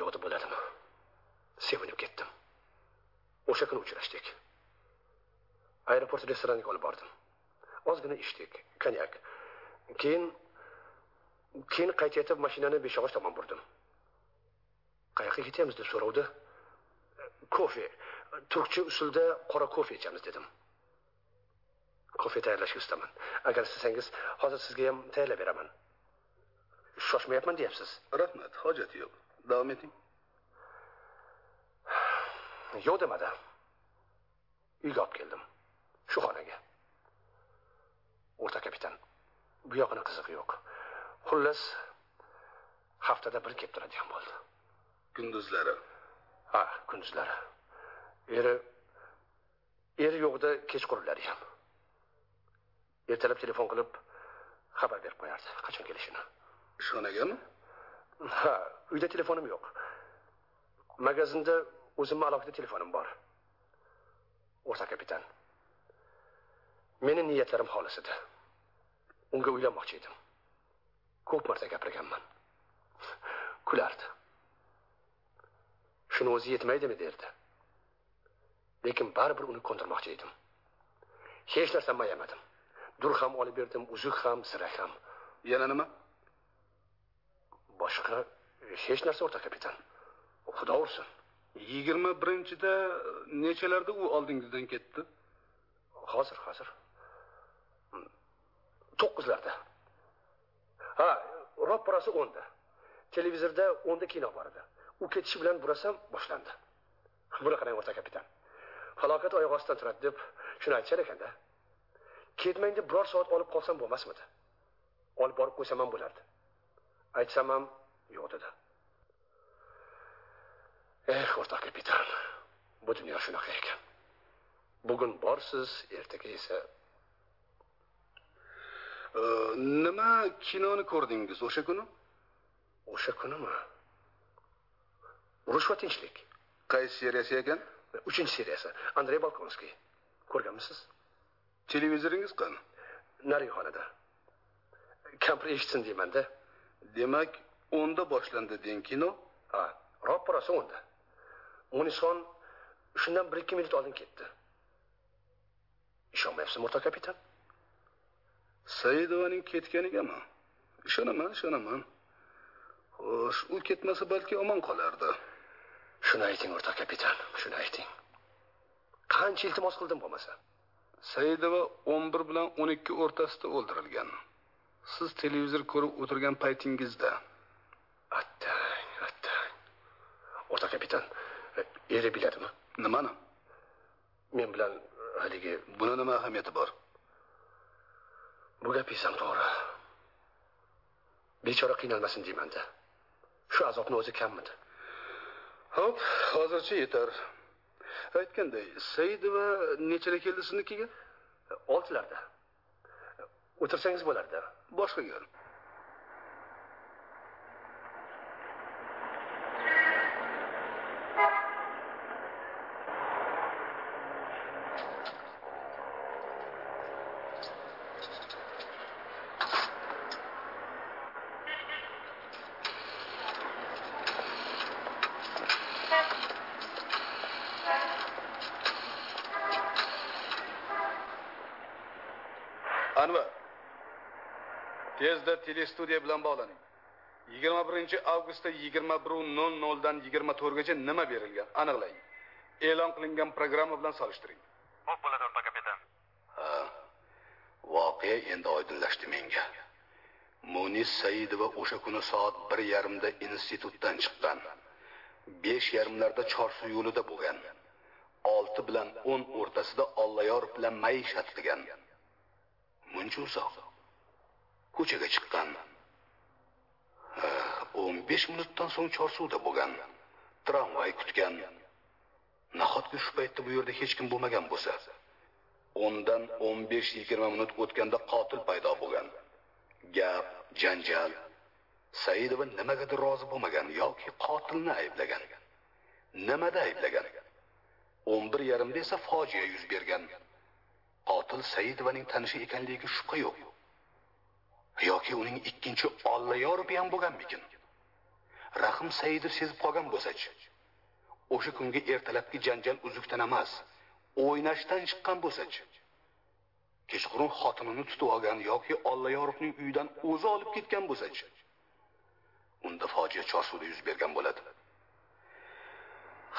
Yo'qdi bo'ladimi sevinib ketdim. O'sha kuni uchrashdik. Aeroport restoraniga olib bordim. Ozgina ichdik konyak. Keyin keyin qaytayotib mashinani beshyog'och tomon burdim. Qayoqqa ketyapmiz deb so'rovdi. Kofe. Turkcha usulda qora kofe ichamiz dedim. Kofe tayyorlashga ustaman. Agar istasangiz hozir sizga ham tayyorlab beraman. Shoshmayapman deyapsiz. Rahmat hojati yo'q. Davom eting. Yo'q demadi. Uyga olib keldim. Shu xonaga. O'rta kapitan. Bu yog'ini qizig'i yo'q. Xullas haftada bir kelib turadigan bo'ldi. Kunduzlari ha kunduzlari eri eri yo'qda kechqurunlari ham. Ertalab telefon qilib xabar berib qo'yardi qachon kelishini. Ishxonagami ha uyda telefonim yo'q. Magazinda o'zimni alohida telefonim bor. O'rta kapitan. Meni niyatlarim xolis edi unga uylanmoqchi edim. Ko'p marta gapirganman. Kulardi shuni o'zi yetmaydimi derdi. Lekin baribir uni ko'ndirmoqchi edim. Hech narsamni ayamadim dur ham olib berdim uzuk ham zirak ham. Yana nima? Boshqa hech narsa o'rta kapitan. Xudo ursin yigirma birinchida nechalarda u oldingizdan ketdi? Hozir hozir. To'qqizlarda. Ha ropparasi o'nda. Televizorda o'nda kino bor edi u ketishi bilan burasam boshlandi. Buni qarang o'rta kapitan. Falokat oyoq ostidan turadi deb shuni aytishar ekanda. Ketmang deb biror soat olib qolsam bo'lmasmidi? Olib borib qo'ysam ham bo'lardi. Aytsam ham yo'q dedi. Eh o'rta kapitan bu dunyo shunaqa ekan. Bugun borsiz ertaga esa nima kinoni ko'rdingiz o'sha kuni? O'sha kunimi urush va tinchlik. Qaysi seriyasi ekan? Uchinchi seriyasi. Andrey balkonskiy ko'rganmisiz? Televizoringiz qani narigi xonada. Kampir eshitsin deymanda. Demak o'nda boshlandi deng kino? Ha roppa rosa o'nda. Unison shundan bir ikki minut oldin ketdi. Ishonmayapsizmi o'rta kapitan? Saidovaning ketganigami ishonaman ishonaman. Xo'sh u ketmasa balki omon qolardi shuni ayting o'rtoq kapitan shuni ayting. Qancha iltimos qildim bo'lmasa? Saidova 11 bilan 12 o'rtasida o'ldirilgan. Siz televizor ko'rib o'tirgan paytingizda. Attang attang. O'rtoq kapitan eri biladimi? Nimani? Men bilan haligi buni nima ahamiyati bor? Bu gapingiz ham to'g'ri. Bechora qiynalmasin deymanda. Shu azobni o'zi kammidi ho'p hozircha yetar. Aytganday saidova nechada keldi siznikiga oltilarda. O'tirsangiz bo'lardi. Boshqa gal anvar tezda telestudiya bilan bog'laning. Yigirma birinchi avgustda yigirma biru nol noldan yigirma to'rtgacha nima berilgan aniqlang. E'lon qilingan programma bilan solishtiring. Bo'ladi o'rtoq kapitan. ha voqea endi oydinlashdi menga. Munis saidova o'sha kuni soat bir yarimda institutdan chiqqan. Besh yarimlarda chorsu yo'lida bo'lgan. Olti bilan o'n o'rtasida olloyorov bilan maishat qilgan. Muncha uzoq ko'chaga chiqqan. Eh, o'n besh minutdan so'ng chorsuvda bo'lgan. Tramvay kutgan. Nahotki shu paytda bu yerda hech kim bo'lmagan bo'lsa? O'ndan o'n besh yigirma minut o'tganda qotil paydo bo'lgan. Gap janjal. Saidova nimagadir rozi bo'lmagan yoki qotilni ayblagan. Nimada ayblagan? O'n bir yarimda esa fojia yuz bergan. Qotil saidovaning tanishi ekanligiga shubha yo'q. Yoki uning ikkinchi ollayoribi ham bo'lganmikin? Rahim saidov sezib qolgan bo'lsachi o'sha kungi ertalabki janjal uzukdan emas o'ynashdan chiqqan bo'lsachi kechqurun xotinini tutib olgan yoki ollayorovning uyidan o'zi olib ketgan bo'lsachi unda fojia chorsuvda yuz bergan bo'ladi.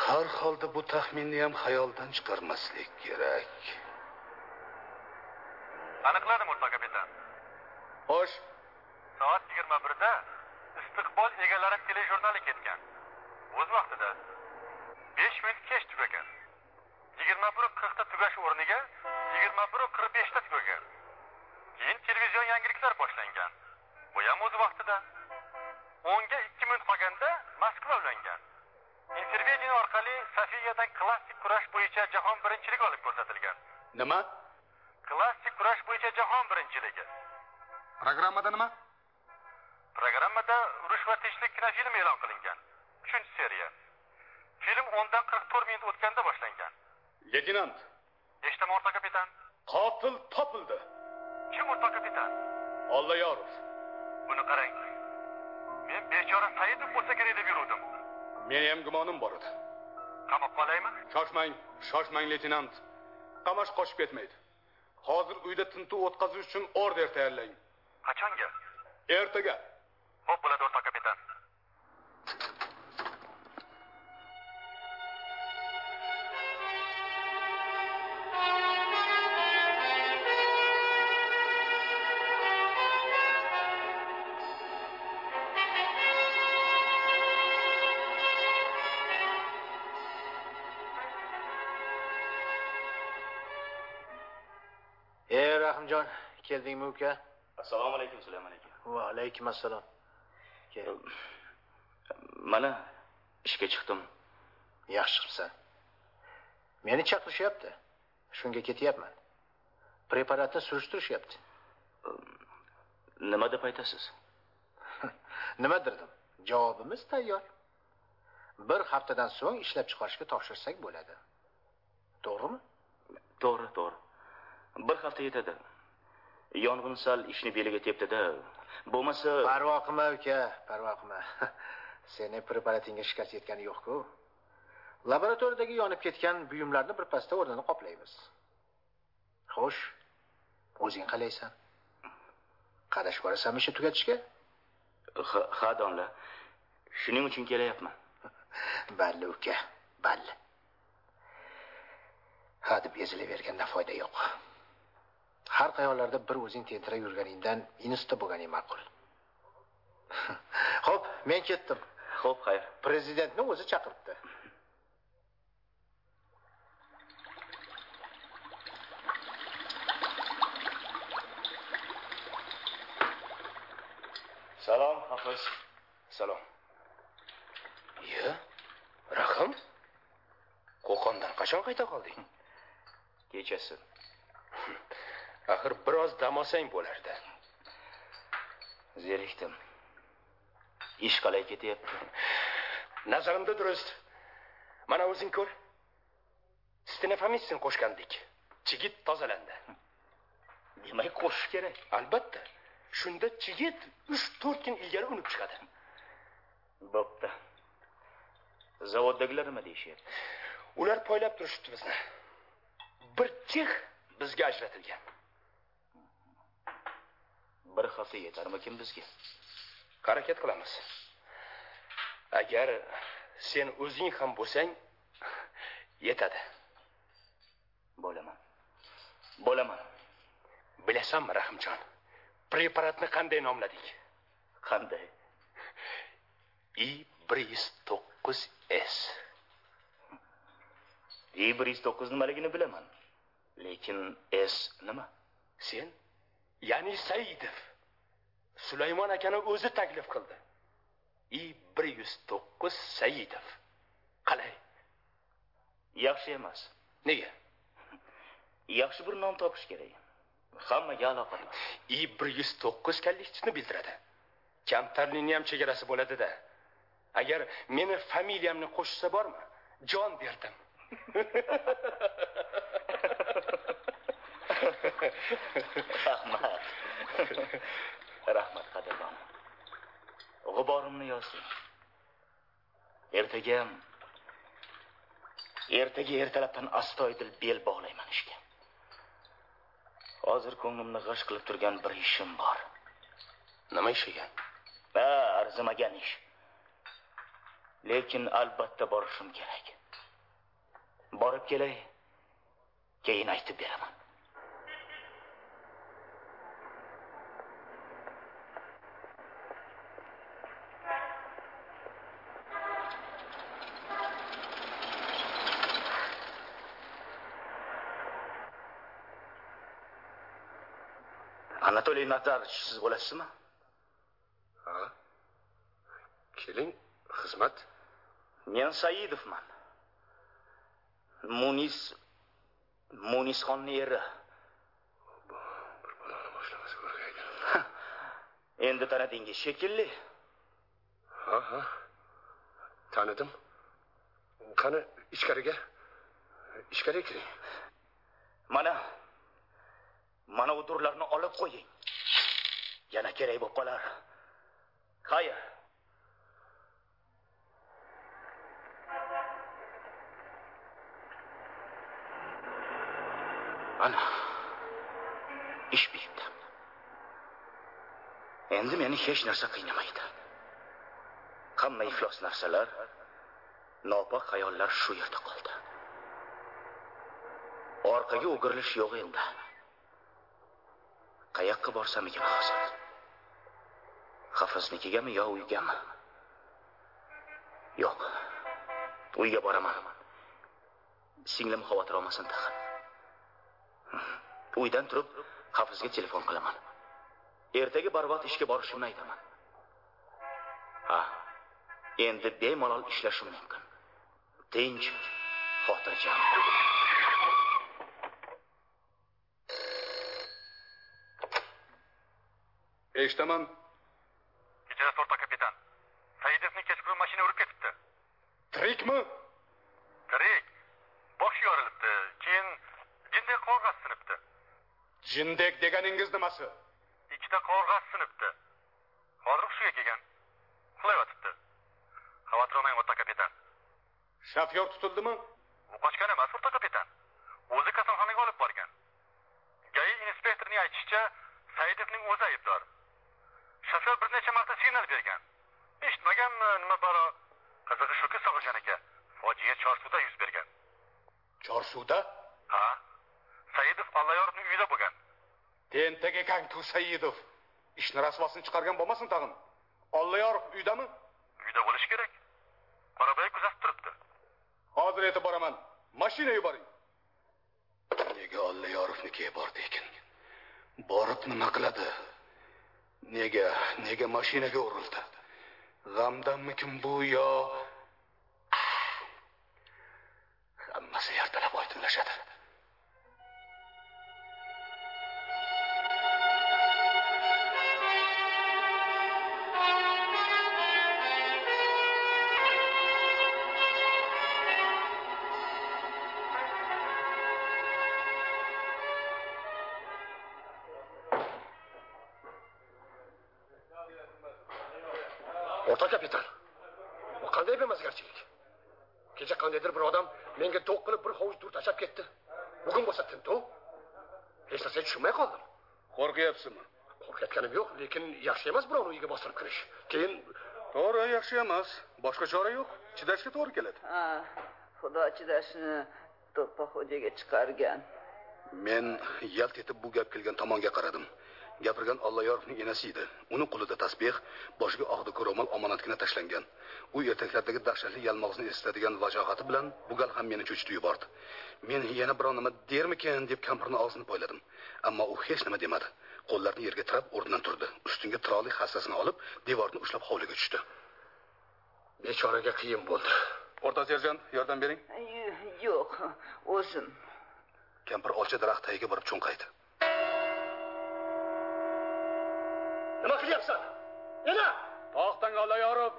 Har holda bu taxminni ham xayoldan chiqarmaslik kerak. Aniqladim o'rtoq kapitan. Xo'sh Soat 21 da istiqbol egalari telejurnali ketgan. O'z vaqtida 5 minut kech tugagan. 21:40 da tugash o'rniga 21:45 da tugagan. Keyin televizion yangiliklar boshlangan. Bu ham o'z vaqtida. 10 ga 2 minut qolganda Moskva ulangan. Intervideniya orqali Sofiyadan klassik kurash bo'yicha jahon birinchiligi olib ko'rsatilgan. nima Klassik kurash bo'yicha jahon birinchiligi. Programmada nima Programmada urush va tinchlik kinofilmi e'lon qilingan. 3 seriya. Film 10 dan 44 minut o'tganda boshlangan. leytenant Eshitaman o'rtoq kapitan. qotil topildi Kim o'rtoq kapitan? olloyorov Buni qarang. Men bechora Saidov bo'lsa kerak deb yuruvdim. meni ham gumonim bor edi Qamoq qolaymi? shoshmang shoshmang leytenant qamash qochib ketmaydi hozir uyda tintuv o'tkazish uchun order tayyorlang Qachonga? ertaga Xo'p bo'ladi o'rtoq kapitan. e rahimjon keldingmi uka assalomu alaykum sulaymon aka. Va alaykum assalom mana ishga chiqdim. Yaxshi qilibsan meni chaqirishyapti shunga ketyapman. Preparatni surishtirishyapti. Nima deb aytasiz? Nima derdim? Javobimiz tayyor. Bir haftadan so'ng ishlab chiqarishga topshirsak bo'ladi. To'g'rimi? To'g'ri to'g'ri. Bir hafta yetadi yong'in sal ishni beliga tepdida. Bo'lmasa parvo qilma uka parvo qilma. Seni preparatingga shikast yetgani yo'q-ku. Laboratoriyadagi yonib ketgan buyumlarni birpasda o'rnini qoplaymiz. Xo'sh o'zing qalaysan. Qarash borasanmi ishni tugatishga. Ha donla shuning uchun kelyapman. Balli uka balli. Hadeb ezilaverganda foyda yo'q har qayoqlarda bir o'zing tentirab yurganingdan institutda bo'lganing ma'qul. Ho'p men ketdim. Ho'p xayr. Prezidentni o'zi chaqiribdi. Salom hafiz. Salom. Iya rahim qo'qondan qachon qayta qolding? Kechasi axir biroz dam olsang bo'lardi. Zerikdim. Ish qalay ketyapti? Nazarimda durust. Mana o'zing ko'r. Stenofamidsin qo'shgandik. Chigit tozalandi. Demak qo'shish kerak. Albatta. Shunda chigit uch to'rt kun ilgari unib chiqadi. Bo'pti. Zavoddagilar nima deyishyapti? Ular poylab turishibdi bizni. Bir jex bizga ajratilgan bir hafta yetarmikin bizga? Harakat qilamiz. Agar sen o'zing ham bo'lsang yetadi. Bo'laman. Bo'laman. Bilasanmi rahimjon preparatni qanday nomladik? Qanday? I bir yuz to'qqiz s. I bir yuz to'qqiz nimaligini bilaman. Lekin s nima? Sen? Ya'ni saidov. Sulaymon akani o'zi taklif qildi. I bir yuz to'qqiz saidov. Qalay? Yaxshi emas. Nega? Yaxshi bir nom topish kerak. Hammaga aloqador i bir yuz to'qqiz bildiradi. Kamtarlikni ham chegarasi bo'ladida. Agar meni familiyamni qo'shsa bormi? Jon berdim rahmat. Rahmat qadrdon g'uborimni yozdim. Ertaga ertaga ertalabdan astoydil bel bog'layman ishga. Hozir ko'nglimni g'ash qilib turgan bir ishim bor. Nima ish ekan? Ha arzimagan ish. Lekin albatta borishim kerak. Borib kelay keyin aytib beraman nazarovich siz bo'lasizmi? Ha? Keling xizmat. Men saidovman. Munis munisxonni eri. Bir baloni boshlamasa ko'rgaydi endi tanidingiz shekilli. Ha ha. Tanidim. Qani ichkariga? Ichkariga kiring. Mana mana u durlarni olib qo'ying yana kerak bo'lib qolar. Xayr. Ana. Ish bitdi endi meni hech narsa qiynamaydi. Hamma iflos narsalar nopok xayollar shu yerda qoldi. Orqaga o'girilish yo'q endi. Qayoqqa borsam ekan hozir? Hafiznikigami yo uygami? Yo'q. Uyga boraman. Singlim xavotir olmasin tag'in uydan turib hafizga telefon qilaman. Ertaga barvaqt ishga borishimni aytaman. Ha endi bemalol ishlashim mumkin. Tinch xotirjam. Eshitaman. Kechasi to'rtta kapitan. Saidovni kechqurun mashina urib ketibdi. Tirikmi? Tirik. Boshi yorilibdi. Keyin jindek qog'oz sinibdi. Jindek deganingiz nimasi? Ikkita qog'oz sinibdi. Hozir hushiga kelgan. Uxlayotibdi xavotir olmang o'rta kapitan. Shofyor tutildimi u qochgan emas o'rta kapitan o'zi kasalxonaga olib borgan gai inspektorining aytishicha saidovning o'zi aybdor shofyor bir necha marta signal bergan eshitmaganmi nima balo chorsuvda ha saidov allayorovning uyida bo'lgan ekan-ku saidov ishni rasvosini chiqargan bo'lmasin tag'in. Olloyorov uydami? Uyda bo'lishi kerak. Qoraboy kuzatib turibdi hozir yetib boraman mashina yuboring. Nega olloyorovnikiga bordi ekan borib nima qiladi? Nega nega mashinaga urildi? G'amdanmikin bu yo boshqa chora yo'q. Chidashga to'g'ri keladi. Ha xudo chidashni to'ppaxo'jaga chiqargan. Men yalt etib bu gap kelgan tomonga qaradim. Gapirgan olloyorovning enasi edi. Uni qo'lida tasbeh boshiga oq ro'mol omonatgina tashlangan. U ertaklardagi dahshatli yalmog'izni eslatadigan vajohati bilan bu gal ham meni cho'chitib yubordi. Men yana biror nima dermikin deb kampirni og'zini poyladim. Ammo u hech nima demadi. Qo'llarini yerga tirab o'rnidan turdi. Ustunga tiroli hassasini olib devorni ushlab hovliga tushdi bechoraga qiyin bo'ldi. O'rta serjant yordam bering. Yo'q o'zim. Kampir olcha daraxt tagiga borib cho'nqaydi. Nima qilyapsan? Yana tog'dan olloyorov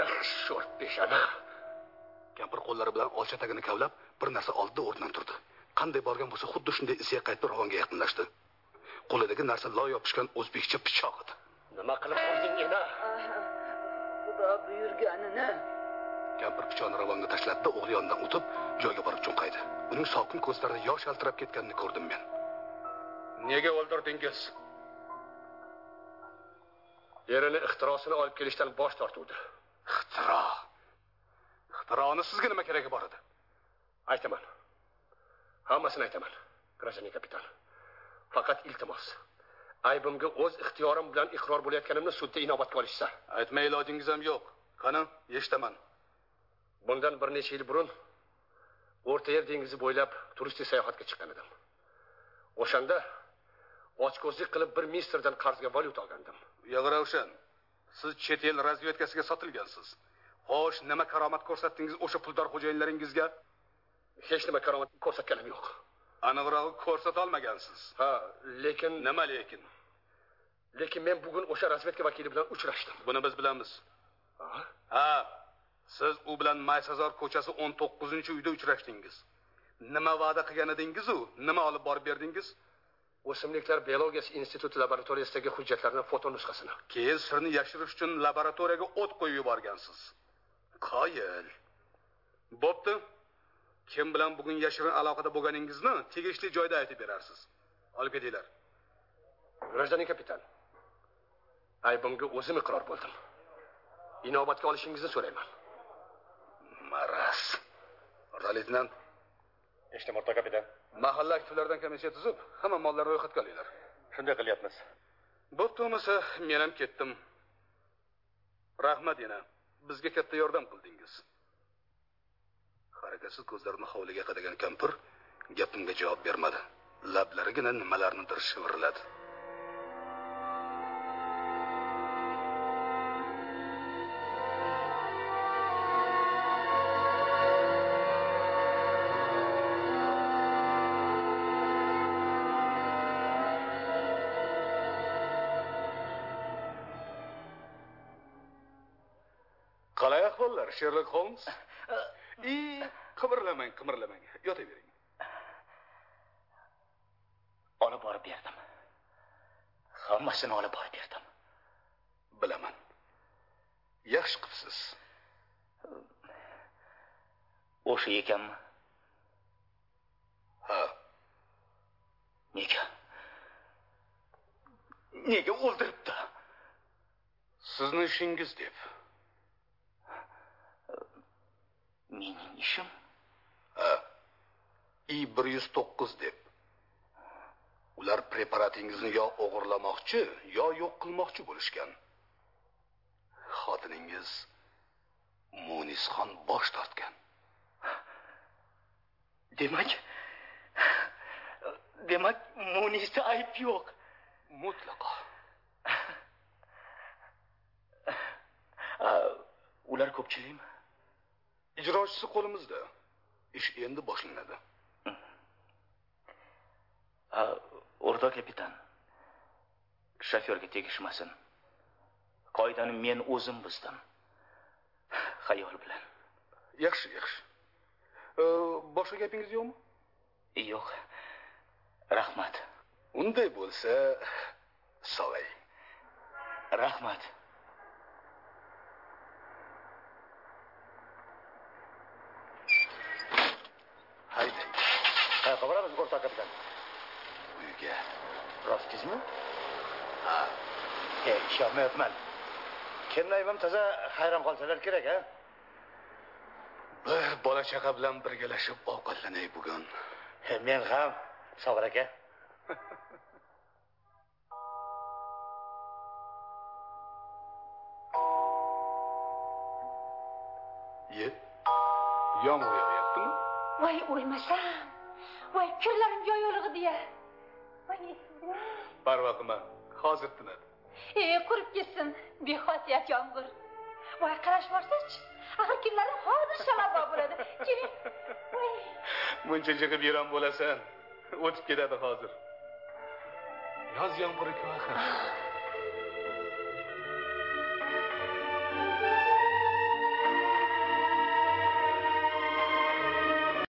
eh sho'rt peshana. Kampir qo'llari bilan olcha tagini kavlab bir narsa oldida o'rnidan turdi. Qanday borgan bo'lsa xuddi shunday isiga qaytib ravonga yaqinlashdi. Qo'lidagi narsa loy yopishgan o'zbekcha pichoq edi. Nima qilib qo'yding yana xudo buyurganini kampir pichoqni ravonga tashladi o'g'li yonidan o'tib joyiga borib cho'nqaydi. Uning sokin ko'zlarida yosh yaltirab ketganini ko'rdim men. Nega o'ldirdingiz? Erini ixtirosini olib kelishdan bosh tortuvdi. Ixtiro. Ixtironi sizga nima keragi bor edi? Aytaman. Hammasini aytaman гражданин kapitan. Faqat iltimos aybimga o'z ixtiyorim bilan iqror bo'layotganimni sudda inobatga olishsa. Aytma ilojingiz ham yo'q. Qani eshitaman bundan bir necha yil burun o'rta yer dengizi bo'ylab turistik sayohatga chiqqan edim. O'shanda ochko'zlik qilib bir misterdan qarzga valyuta olgandim. Uyog'i ravshan siz chet el razvedkasiga sotilgansiz. Xo'sh nima karomat ko'rsatdingiz o'sha puldor xo'jayinlaringizga? Hech nima karomat ko'rsatganim yo'q. Aniqrog'i ko'rsatolmagansiz ha lekin nima lekin lekin men bugun o'sha razvedka vakili bilan uchrashdim. Buni biz bilamiz. Ha? Ha siz u bilan maysazor ko'chasi o'n to'qqizinchi uyda uchrashdingiz. Nima va'da qilgan edingizu nima olib borib berdingiz? O'simliklar biologiyasi instituti laboratoriyasidagi hujjatlarni foto nusxasini. Keyin sirni yashirish uchun laboratoriyaga o't qo'yib yuborgansiz. Qoyil. Bo'pti. Kim bilan bugun yashirin aloqada bo'lganingizni tegishli joyda aytib berarsiz. Olib ketinglar. Гражданин kapitan aybimga o'zim iqror bo'ldim. Inobatga olishingizni so'rayman. Maraz leytenant eshitaman o'rta kapitan. Mahalla aktivlaridan komissiya tuzib hamma mollarni ro'yxatga olinglar. Shunday qilyapmiz. Bo'pti bo'lmasa men ham ketdim. Rahmat yana. Bizga katta yordam qildingiz. Harakatsiz ko'zlarini hovliga qadagan kampir gapimga javob bermadi. Lablarigina nimalarnidir shivirladi sherlok holms i qimirlamang qimirlamang yotavering olib borib berdim hammasini olib borib berdim bilaman yaxshi qilibsiz o'sha ekanmi ha nega nega o'ldiribdi sizni ishingiz deb mening ishim ha i bir yuz to'qqiz deb ular preparatingizni yo o'g'irlamoqchi yo yo'q qilmoqchi bo'lishgan xotiningiz munisxon bosh tortgan demak demak munisda ayb yo'q mutlaqo ular ko'pchilikmi ijrochisi qo'limizda. Ish endi boshlanadi. O'rtoq kapitan. Shofyorga tegishmasin. Qoidani men o'zim buzdim. Xayol bilan. Yaxshi yaxshi. Boshqa gapingiz yo'qmi? Yo'q. Rahmat. Unday bo'lsa solay. Rahmat haydang qayoqqa boramiz o'rtoq kapitan uyga. Rostingizmi ha. E ishonmayapman. Kennayman toza hayron qolsalar kerak a bir bola chaqa bilan birgalashib ovqatlanay bugun. Men ham. Sobir aka ye yomg'ir yog'yaptimi? Voy o'lmasam voy kunlarim yoyog'lig'i deya. Voy parvo qilma hozir tinadi e qurib ketsin bexosiyat yomg'ir. Voy qarash borsachi axir kunlarim hozir shalabbo bo'ladi? Keling. Voy. Muncha jig'ib yiron bo'lasan. O'tib ketadi hozir. Yoz yomg'iri ku axir